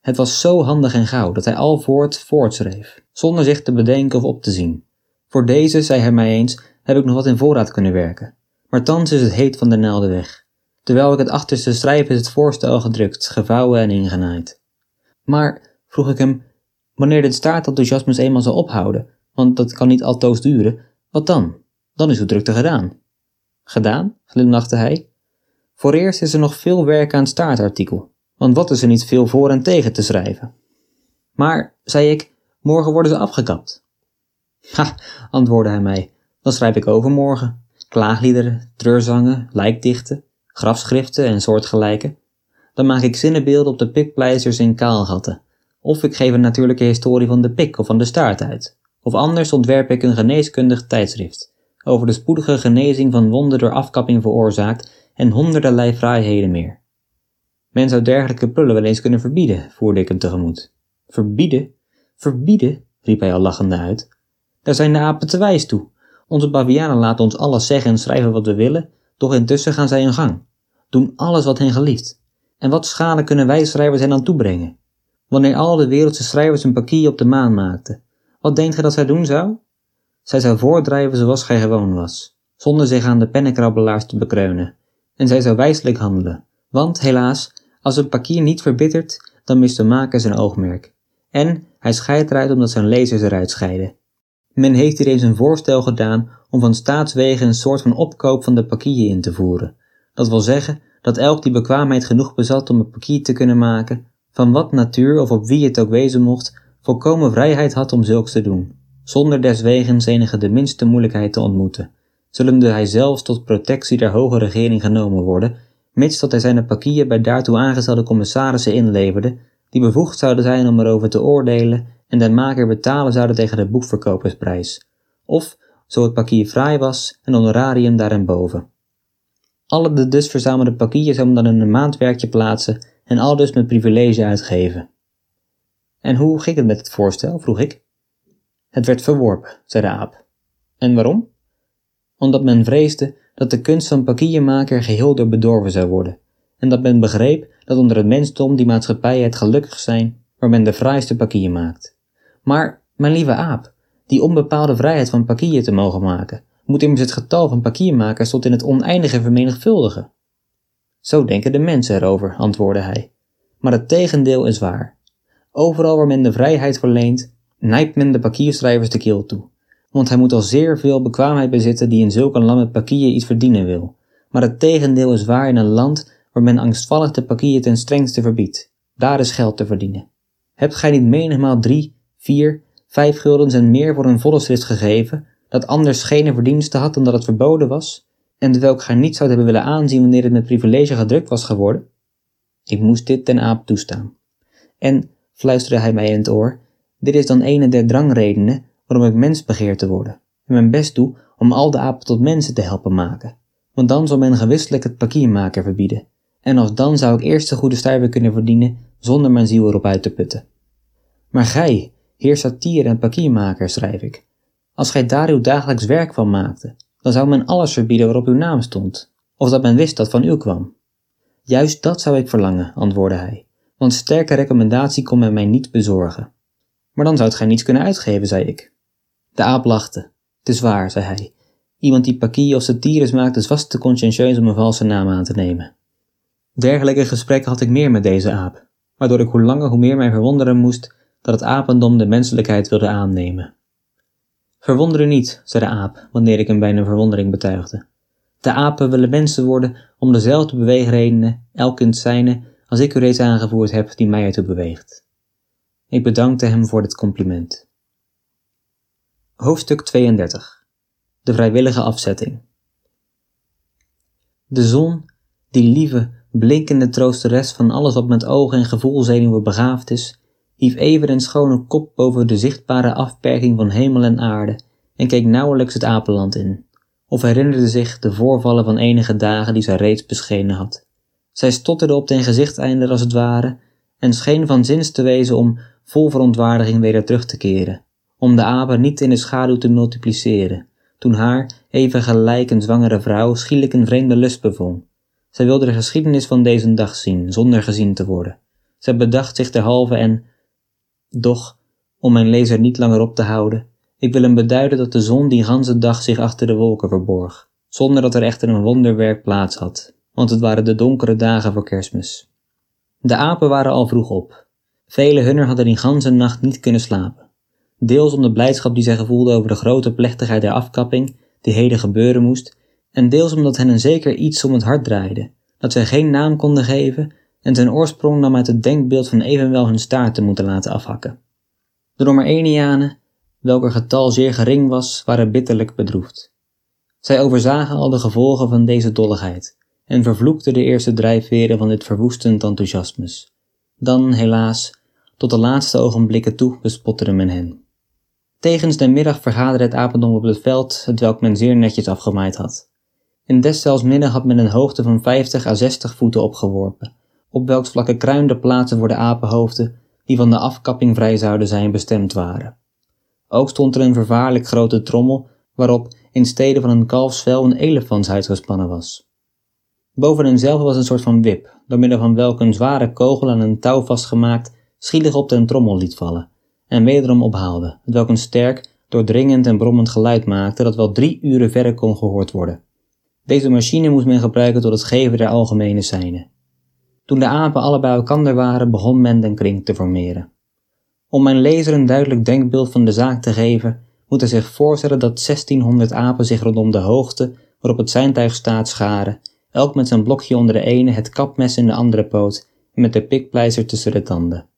A: Het was zo handig en gauw dat hij al voort voortschreef, zonder zich te bedenken of op te zien. Voor deze, zei hij mij eens, heb ik nog wat in voorraad kunnen werken. Maar thans is het heet van de naalden weg. Terwijl ik het achterste schrijf is het voorste al gedrukt, gevouwen en ingenaaid. Maar, vroeg ik hem, wanneer dit staartenthousiasmus eenmaal zal ophouden, want dat kan niet altoos duren, wat dan? Dan is uw drukte gedaan. Gedaan? glimlachte hij. Vooreerst is er nog veel werk aan het staartartikel, want wat is er niet veel voor en tegen te schrijven? Maar, zei ik, morgen worden ze afgekapt. Ha, antwoordde hij mij, dan schrijf ik overmorgen. Klaagliederen, treurzangen, lijkdichten, grafschriften en soortgelijke. Dan maak ik zinnenbeelden op de pikpleisters in kaalgatten. Of ik geef een natuurlijke historie van de pik of van de staart uit. Of anders ontwerp ik een geneeskundig tijdschrift over de spoedige genezing van wonden door afkapping veroorzaakt en honderderlei fraaiheden meer. Men zou dergelijke prullen wel eens kunnen verbieden, voerde ik hem tegemoet. Verbieden? Verbieden? riep hij al lachende uit. Daar zijn de apen te wijs toe. Onze bavianen laten ons alles zeggen en schrijven wat we willen, doch intussen gaan zij hun gang, doen alles wat hen gelieft. En wat schade kunnen wij schrijvers hen aan toebrengen? Wanneer al de wereldse schrijvers een pakier op de maan maakten, wat denkt gij dat zij doen zou? Zij zou voordrijven zoals gij gewoon was, zonder zich aan de pennenkrabbelaars te bekreunen, en zij zou wijselijk handelen, want helaas, als een pakier niet verbittert, dan mist de maker zijn oogmerk. En hij scheidt eruit omdat zijn lezers eruit scheiden. Men heeft hier eens een voorstel gedaan om van staatswegen een soort van opkoop van de pakieren in te voeren. Dat wil zeggen dat elk die bekwaamheid genoeg bezat om een pakier te kunnen maken, van wat natuur of op wie het ook wezen mocht, volkomen vrijheid had om zulks te doen, zonder deswegens enige de minste moeilijkheid te ontmoeten, zullende hij zelfs tot protectie der hoge regering genomen worden, mits dat hij zijn pakieren bij daartoe aangestelde commissarissen inleverde, die bevoegd zouden zijn om erover te oordelen en de maker betalen zouden tegen de boekverkopersprijs, of, zo het pakier fraai was, een honorarium daarenboven. Alle de dus verzamelde pakieren zouden dan in een maandwerkje plaatsen en al dus met privilege uitgeven. En hoe ging het met het voorstel? vroeg ik. Het werd verworpen, zei de aap. En waarom? Omdat men vreesde dat de kunst van pakiermaker geheel door bedorven zou worden, en dat men begreep dat onder het mensdom die maatschappij het gelukkig zijn waar men de fraaiste pakier maakt. Maar, mijn lieve aap, die onbepaalde vrijheid van pakier te mogen maken, moet immers het getal van pakiermakers tot in het oneindige vermenigvuldigen. Zo denken de mensen erover, antwoordde hij. Maar het tegendeel is waar. Overal waar men de vrijheid verleent, nijpt men de pakierschrijvers de keel toe. Want hij moet al zeer veel bekwaamheid bezitten die in zulke land pakier iets verdienen wil. Maar het tegendeel is waar in een land waar men angstvallig de pakier ten strengste verbiedt. Daar is geld te verdienen. Hebt gij niet menigmaal drie, vier, vijf guldens en meer voor een schrift gegeven, dat anders geen verdienste had dan dat het verboden was, en welk gij niet zou hebben willen aanzien wanneer het met privilege gedrukt was geworden? Ik moest dit ten aap toestaan. En, fluisterde hij mij in het oor, dit is dan een der drangredenen waarom ik mens begeer te worden, en mijn best doe om al de apen tot mensen te helpen maken, want dan zal men gewisselijk het pakiermaker verbieden, en als dan zou ik eerst de goede stuiver kunnen verdienen zonder mijn ziel erop uit te putten. Maar gij, heer satier en pakiermaker, schrijf ik, als gij daar uw dagelijks werk van maakte, dan zou men alles verbieden waarop uw naam stond, of dat men wist dat van u kwam. Juist dat zou ik verlangen, antwoordde hij, want sterke recommendatie kon men mij niet bezorgen. Maar dan zoudt gij niets kunnen uitgeven, zei ik. De aap lachte. Het is waar, zei hij. Iemand die pakier of satires maakt is vast te conscientieus om een valse naam aan te nemen. Dergelijke gesprekken had ik meer met deze aap, waardoor ik hoe langer hoe meer mij verwonderen moest dat het apendom de menselijkheid wilde aannemen. Verwonder u niet, zei de aap, wanneer ik hem bijna verwondering betuigde. De apen willen mensen worden om dezelfde beweegredenen, elk het zijne, als ik u reeds aangevoerd heb, die mij ertoe beweegt. Ik bedankte hem voor dit compliment. Hoofdstuk 32 De vrijwillige afzetting De zon, die lieve, blinkende troosteres van alles wat met ogen en gevoelzenuwen begaafd is, hief even een schone kop boven de zichtbare afperking van hemel en aarde en keek nauwelijks het apenland in, of herinnerde zich de voorvallen van enige dagen die zij reeds beschenen had. Zij stotterde op den gezichteinder als het ware en scheen van zins te wezen om vol verontwaardiging weder terug te keren, om de apen niet in de schaduw te multipliceren, toen haar, even gelijk een zwangere vrouw, schielijk een vreemde lust bevong. Zij wilde de geschiedenis van deze dag zien, zonder gezien te worden. Zij bedacht zich derhalve en, doch, om mijn lezer niet langer op te houden, ik wil hem beduiden dat de zon die ganse dag zich achter de wolken verborg, zonder dat er echter een wonderwerk plaats had, want het waren de donkere dagen voor kerstmis. De apen waren al vroeg op. Vele hunner hadden die ganse nacht niet kunnen slapen. Deels om de blijdschap die zij gevoelden over de grote plechtigheid der afkapping, die heden gebeuren moest, en deels omdat hen een zeker iets om het hart draaide, dat zij geen naam konden geven en ten oorsprong nam uit het denkbeeld van evenwel hun staart te moeten laten afhakken. De Romerenianen, welker getal zeer gering was, waren bitterlijk bedroefd. Zij overzagen al de gevolgen van deze dolligheid en vervloekten de eerste drijfveren van dit verwoestend enthousiasmus. Dan, helaas, tot de laatste ogenblikken toe bespotterde men hen. Tegens de middag vergaderde het apendom op het veld, hetwelk men zeer netjes afgemaaid had. In deszelfs midden had men een hoogte van 50 à 60 voeten opgeworpen, op welks vlakke kruinde plaatsen voor de apenhoofden, die van de afkapping vrij zouden zijn, bestemd waren. Ook stond er een vervaarlijk grote trommel, waarop in stede van een kalfsvel een elefantshuid gespannen was. Boven hemzelf was een soort van wip, door middel van welke een zware kogel aan een touw vastgemaakt schielig op den trommel liet vallen, en wederom ophaalde, welk een sterk, doordringend en brommend geluid maakte dat wel drie uren verder kon gehoord worden. Deze machine moest men gebruiken tot het geven der algemene seinen. Toen de apen alle bij elkaar waren, begon men den kring te formeren. Om mijn lezer een duidelijk denkbeeld van de zaak te geven, moet hij zich voorstellen dat 1600 apen zich rondom de hoogte waarop het zijntuig staat scharen, elk met zijn blokje onder de ene, het kapmes in de andere poot en met de pikpleister tussen de tanden.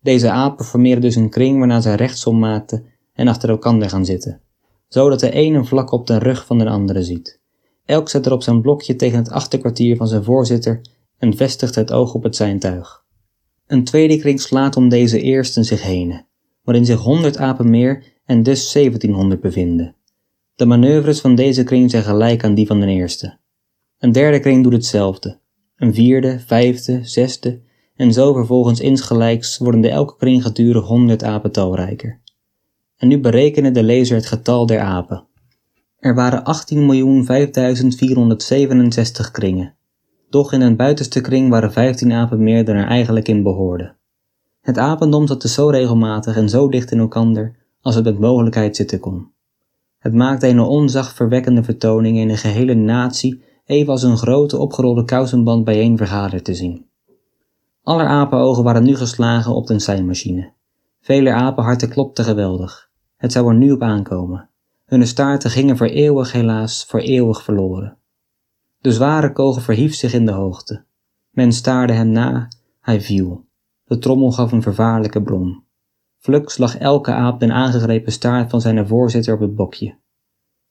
A: Deze apen formeren dus een kring waarna zij rechtsom maakten en achter elkaar gaan zitten, zodat de ene vlak op de rug van de andere ziet. Elk zet er op zijn blokje tegen het achterkwartier van zijn voorzitter en vestigt het oog op het zijntuig. Een tweede kring slaat om deze eersten zich heen, waarin zich honderd apen meer en dus 1700 bevinden. De manoeuvres van deze kring zijn gelijk aan die van de eerste. Een derde kring doet hetzelfde. Een vierde, vijfde, zesde en zo vervolgens insgelijks worden de elke kring gedurig 100 apen talrijker. En nu berekenen de lezer het getal der apen. Er waren 18.005.467 kringen. Doch in een buitenste kring waren 15 apen meer dan er eigenlijk in behoorden. Het apendom zat dus zo regelmatig en zo dicht in elkander als het met mogelijkheid zitten kon. Het maakte een onzachtverwekkende vertoning in een gehele natie even als een grote opgerolde kousenband bijeen vergaderd te zien. Aller apenogen waren nu geslagen op de seinmachine. Vele apenharten klopten geweldig. Het zou er nu op aankomen. Hunne staarten gingen voor eeuwig helaas, voor eeuwig verloren. De zware kogel verhief zich in de hoogte. Men staarde hem na, hij viel. De trommel gaf een vervaarlijke brom. Fluks lag elke aap den aangegrepen staart van zijn voorzitter op het bokje.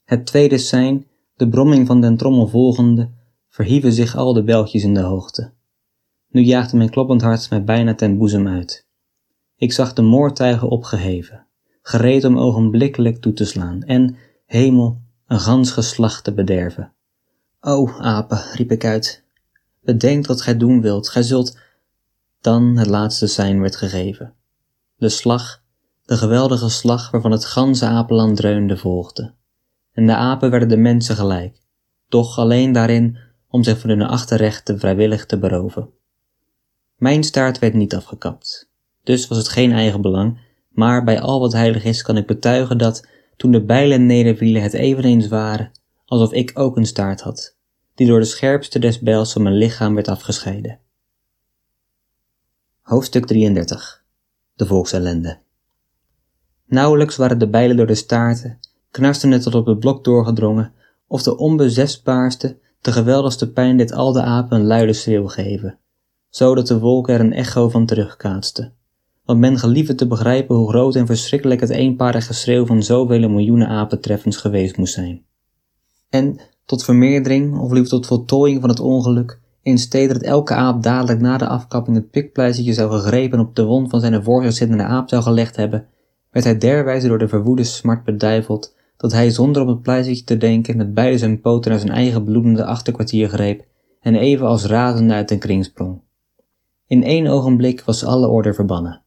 A: Het tweede sein, de bromming van den trommel volgende, verhieven zich al de beltjes in de hoogte. Nu jaagde mijn kloppend hart mij bijna ten boezem uit. Ik zag de moordtuigen opgeheven, gereed om ogenblikkelijk toe te slaan en, hemel, een gans geslacht te bederven. O, apen, riep ik uit, bedenk wat gij doen wilt, gij zult... Dan het laatste sein werd gegeven. De slag, de geweldige slag waarvan het ganse apenland dreunde, volgde. En de apen werden de mensen gelijk, doch alleen daarin om zich van hun achterrechten vrijwillig te beroven. Mijn staart werd niet afgekapt, dus was het geen eigen belang, maar bij al wat heilig is kan ik betuigen dat, toen de bijlen nedervielen, het eveneens waren alsof ik ook een staart had, die door de scherpste des bijls van mijn lichaam werd afgescheiden. Hoofdstuk 33 De volksellende. Nauwelijks waren de bijlen door de staarten, knarsten het tot op het blok doorgedrongen, of de onbezesbaarste, de geweldigste pijn dit al de apen luide schreeuw geven, zodat de wolken er een echo van terugkaatsten. Want men geliefde te begrijpen hoe groot en verschrikkelijk het eenparige schreeuw van zoveel miljoenen apentreffens geweest moest zijn. En tot vermeerdering, of liever tot voltooiing van het ongeluk, in stede dat elke aap dadelijk na de afkapping het pikpleistje zou gegrepen op de wond van zijn voor zich zittende aap zou gelegd hebben, werd hij derwijze door de verwoede smart beduiveld, dat hij zonder op het pleistertje te denken met beide zijn poten naar zijn eigen bloedende achterkwartier greep en even als razende uit een kring sprong. In één ogenblik was alle orde verbannen.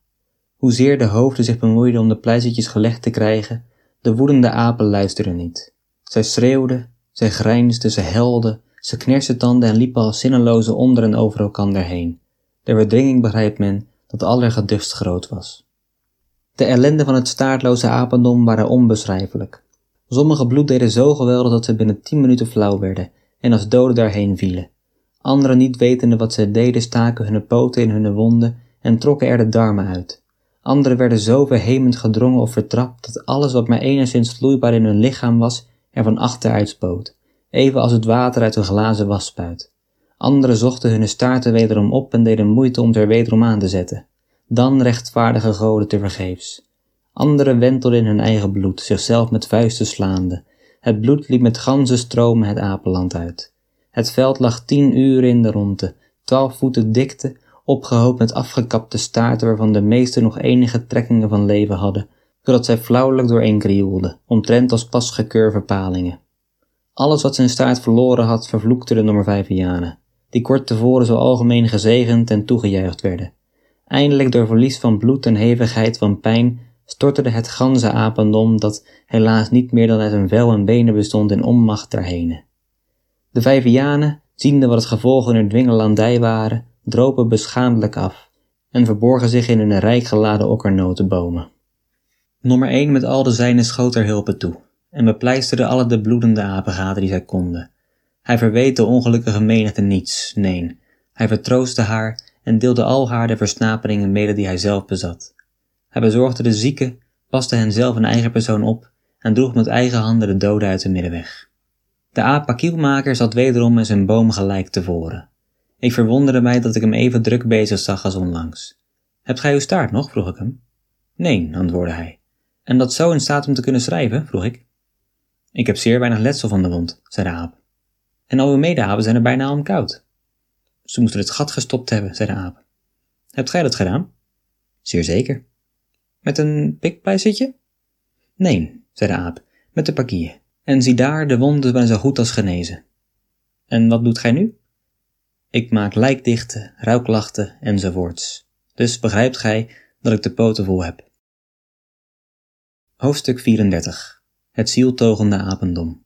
A: Hoezeer de hoofden zich bemoeiden om de pleistertjes gelegd te krijgen, de woedende apen luisterden niet. Zij schreeuwden, zij grijnsden, zij helden, ze knersten tanden en liepen als zinneloze onder en over elkander heen. De verdringing begrijpt men dat allergeduchtst groot was. De ellende van het staartloze apendom waren onbeschrijfelijk. Sommige bloed deden zo geweldig dat ze binnen tien minuten flauw werden en als doden daarheen vielen. Anderen niet wetende wat ze deden staken hun poten in hun wonden en trokken er de darmen uit. Anderen werden zo verhemend gedrongen of vertrapt dat alles wat maar enigszins vloeibaar in hun lichaam was er van achteruit spoot, even als het water uit een glazen was spuit. Anderen zochten hun staarten wederom op en deden moeite om ze er wederom aan te zetten. Dan rechtvaardige goden te vergeefs. Anderen wentelden in hun eigen bloed, zichzelf met vuisten slaande. Het bloed liep met ganzen stromen het apenland uit. Het veld lag tien uren in de ronde, twaalf voeten dikte, opgehoopt met afgekapte staarten waarvan de meeste nog enige trekkingen van leven hadden, zodat zij flauwelijk dooreen krioelden, omtrent als pasgekeurde palingen. Alles wat zijn staart verloren had, vervloekte de Norvijvianen, die kort tevoren zo algemeen gezegend en toegejuicht werden. Eindelijk door verlies van bloed en hevigheid van pijn stortte het ganse apendom, dat helaas niet meer dan uit een vel en benen bestond, in onmacht daarheen. De Vijvianen, ziende wat het gevolg hun dwingelandij waren, dropen beschaamdelijk af en verborgen zich in hun rijk geladen okkernotenbomen. Nummer 1 met al de zijnen schoot er hulpen toe en bepleisterde alle de bloedende apengaten die zij konden. Hij verweet de ongelukkige menigte niets, nee, hij vertroostte haar en deelde al haar de versnaperingen mede die hij zelf bezat. Hij bezorgde de zieken, paste hen zelf een eigen persoon op en droeg met eigen handen de doden uit de middenweg. De apakielmaker zat wederom in zijn boom gelijk tevoren. Ik verwonderde mij dat ik hem even druk bezig zag als onlangs. Hebt gij uw staart nog? vroeg ik hem. Nee, antwoordde hij. En dat zo in staat om te kunnen schrijven? vroeg ik. Ik heb zeer weinig letsel van de wond, zei de aap. En al uw medeapen zijn er bijna om koud. Ze moesten het gat gestopt hebben, zei de aap. Hebt gij dat gedaan? Zeer zeker. Met een pikpleistertje? Nee, zei de aap, met de pakier. En zie daar, de wonden zijn zo goed als genezen. En wat doet gij nu? Ik maak lijkdichten, rouwklachten enzovoorts. Dus begrijpt gij dat ik de poten vol heb. Hoofdstuk 34 Het zieltogende apendom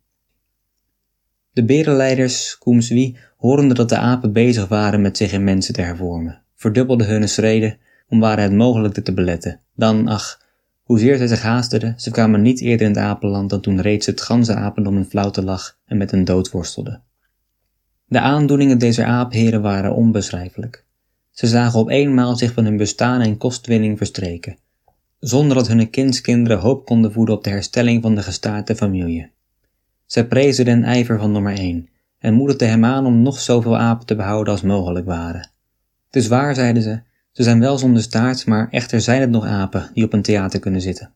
A: De berenleiders, Koemswie, horende dat de apen bezig waren met zich in mensen te hervormen, verdubbelden hun schreden om waren het mogelijk te beletten. Dan, ach, hoezeer zij zich haasterden, ze kwamen niet eerder in het apenland dan toen reeds het ganse apendom in flauwte lag en met een dood worstelde. De aandoeningen deze aapheren waren onbeschrijfelijk. Ze zagen op eenmaal zich van hun bestaan en kostwinning verstreken, zonder dat hun kindskinderen hoop konden voeden op de herstelling van de gestaarte familie. Zij prezen den ijver van nummer 1 en moedigden hem aan om nog zoveel apen te behouden als mogelijk waren. Het is waar, zeiden ze, ze zijn wel zonder staart, maar echter zijn het nog apen die op een theater kunnen zitten.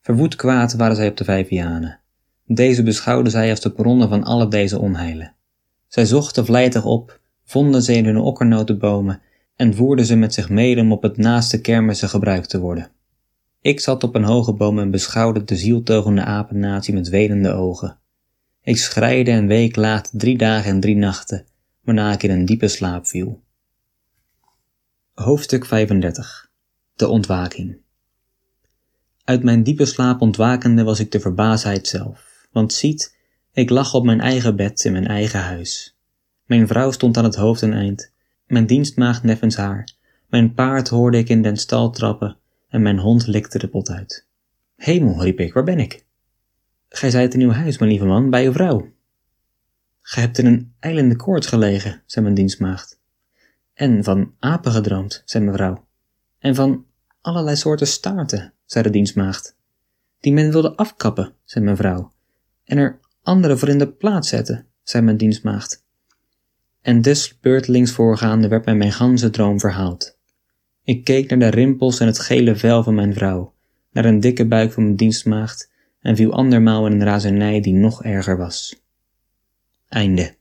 A: Verwoed kwaad waren zij op de vijvianen. Deze beschouwden zij als de bronnen van alle deze onheilen. Zij zochten vlijtig op, vonden ze in hun okkernotenbomen en voerden ze met zich mede om op het naaste kermissen gebruikt te worden. Ik zat op een hoge boom en beschouwde de zieltogende apennatie met welende ogen. Ik schreide en week laat drie dagen en drie nachten, waarna ik in een diepe slaap viel. Hoofdstuk 35 De ontwaking Uit mijn diepe slaap ontwakende was ik de verbaasheid zelf, want ziet, ik lag op mijn eigen bed in mijn eigen huis. Mijn vrouw stond aan het hoofdeneind, mijn dienstmaagd neffens haar, mijn paard hoorde ik in den stal trappen en mijn hond likte de pot uit. Hemel, riep ik, waar ben ik? Gij zijt in uw huis, mijn lieve man, bij uw vrouw. Gij hebt in een eilende koorts gelegen, zei mijn dienstmaagd. En van apen gedroomd, zei mevrouw. En van allerlei soorten staarten, zei de dienstmaagd. Die men wilde afkappen, zei mevrouw. En er andere voor in de plaats zetten, zei mijn dienstmaagd. En dus beurtelings voorgaande werd mij mijn ganse droom verhaald. Ik keek naar de rimpels en het gele vel van mijn vrouw, naar een dikke buik van mijn dienstmaagd en viel andermaal in een razernij die nog erger was. Einde.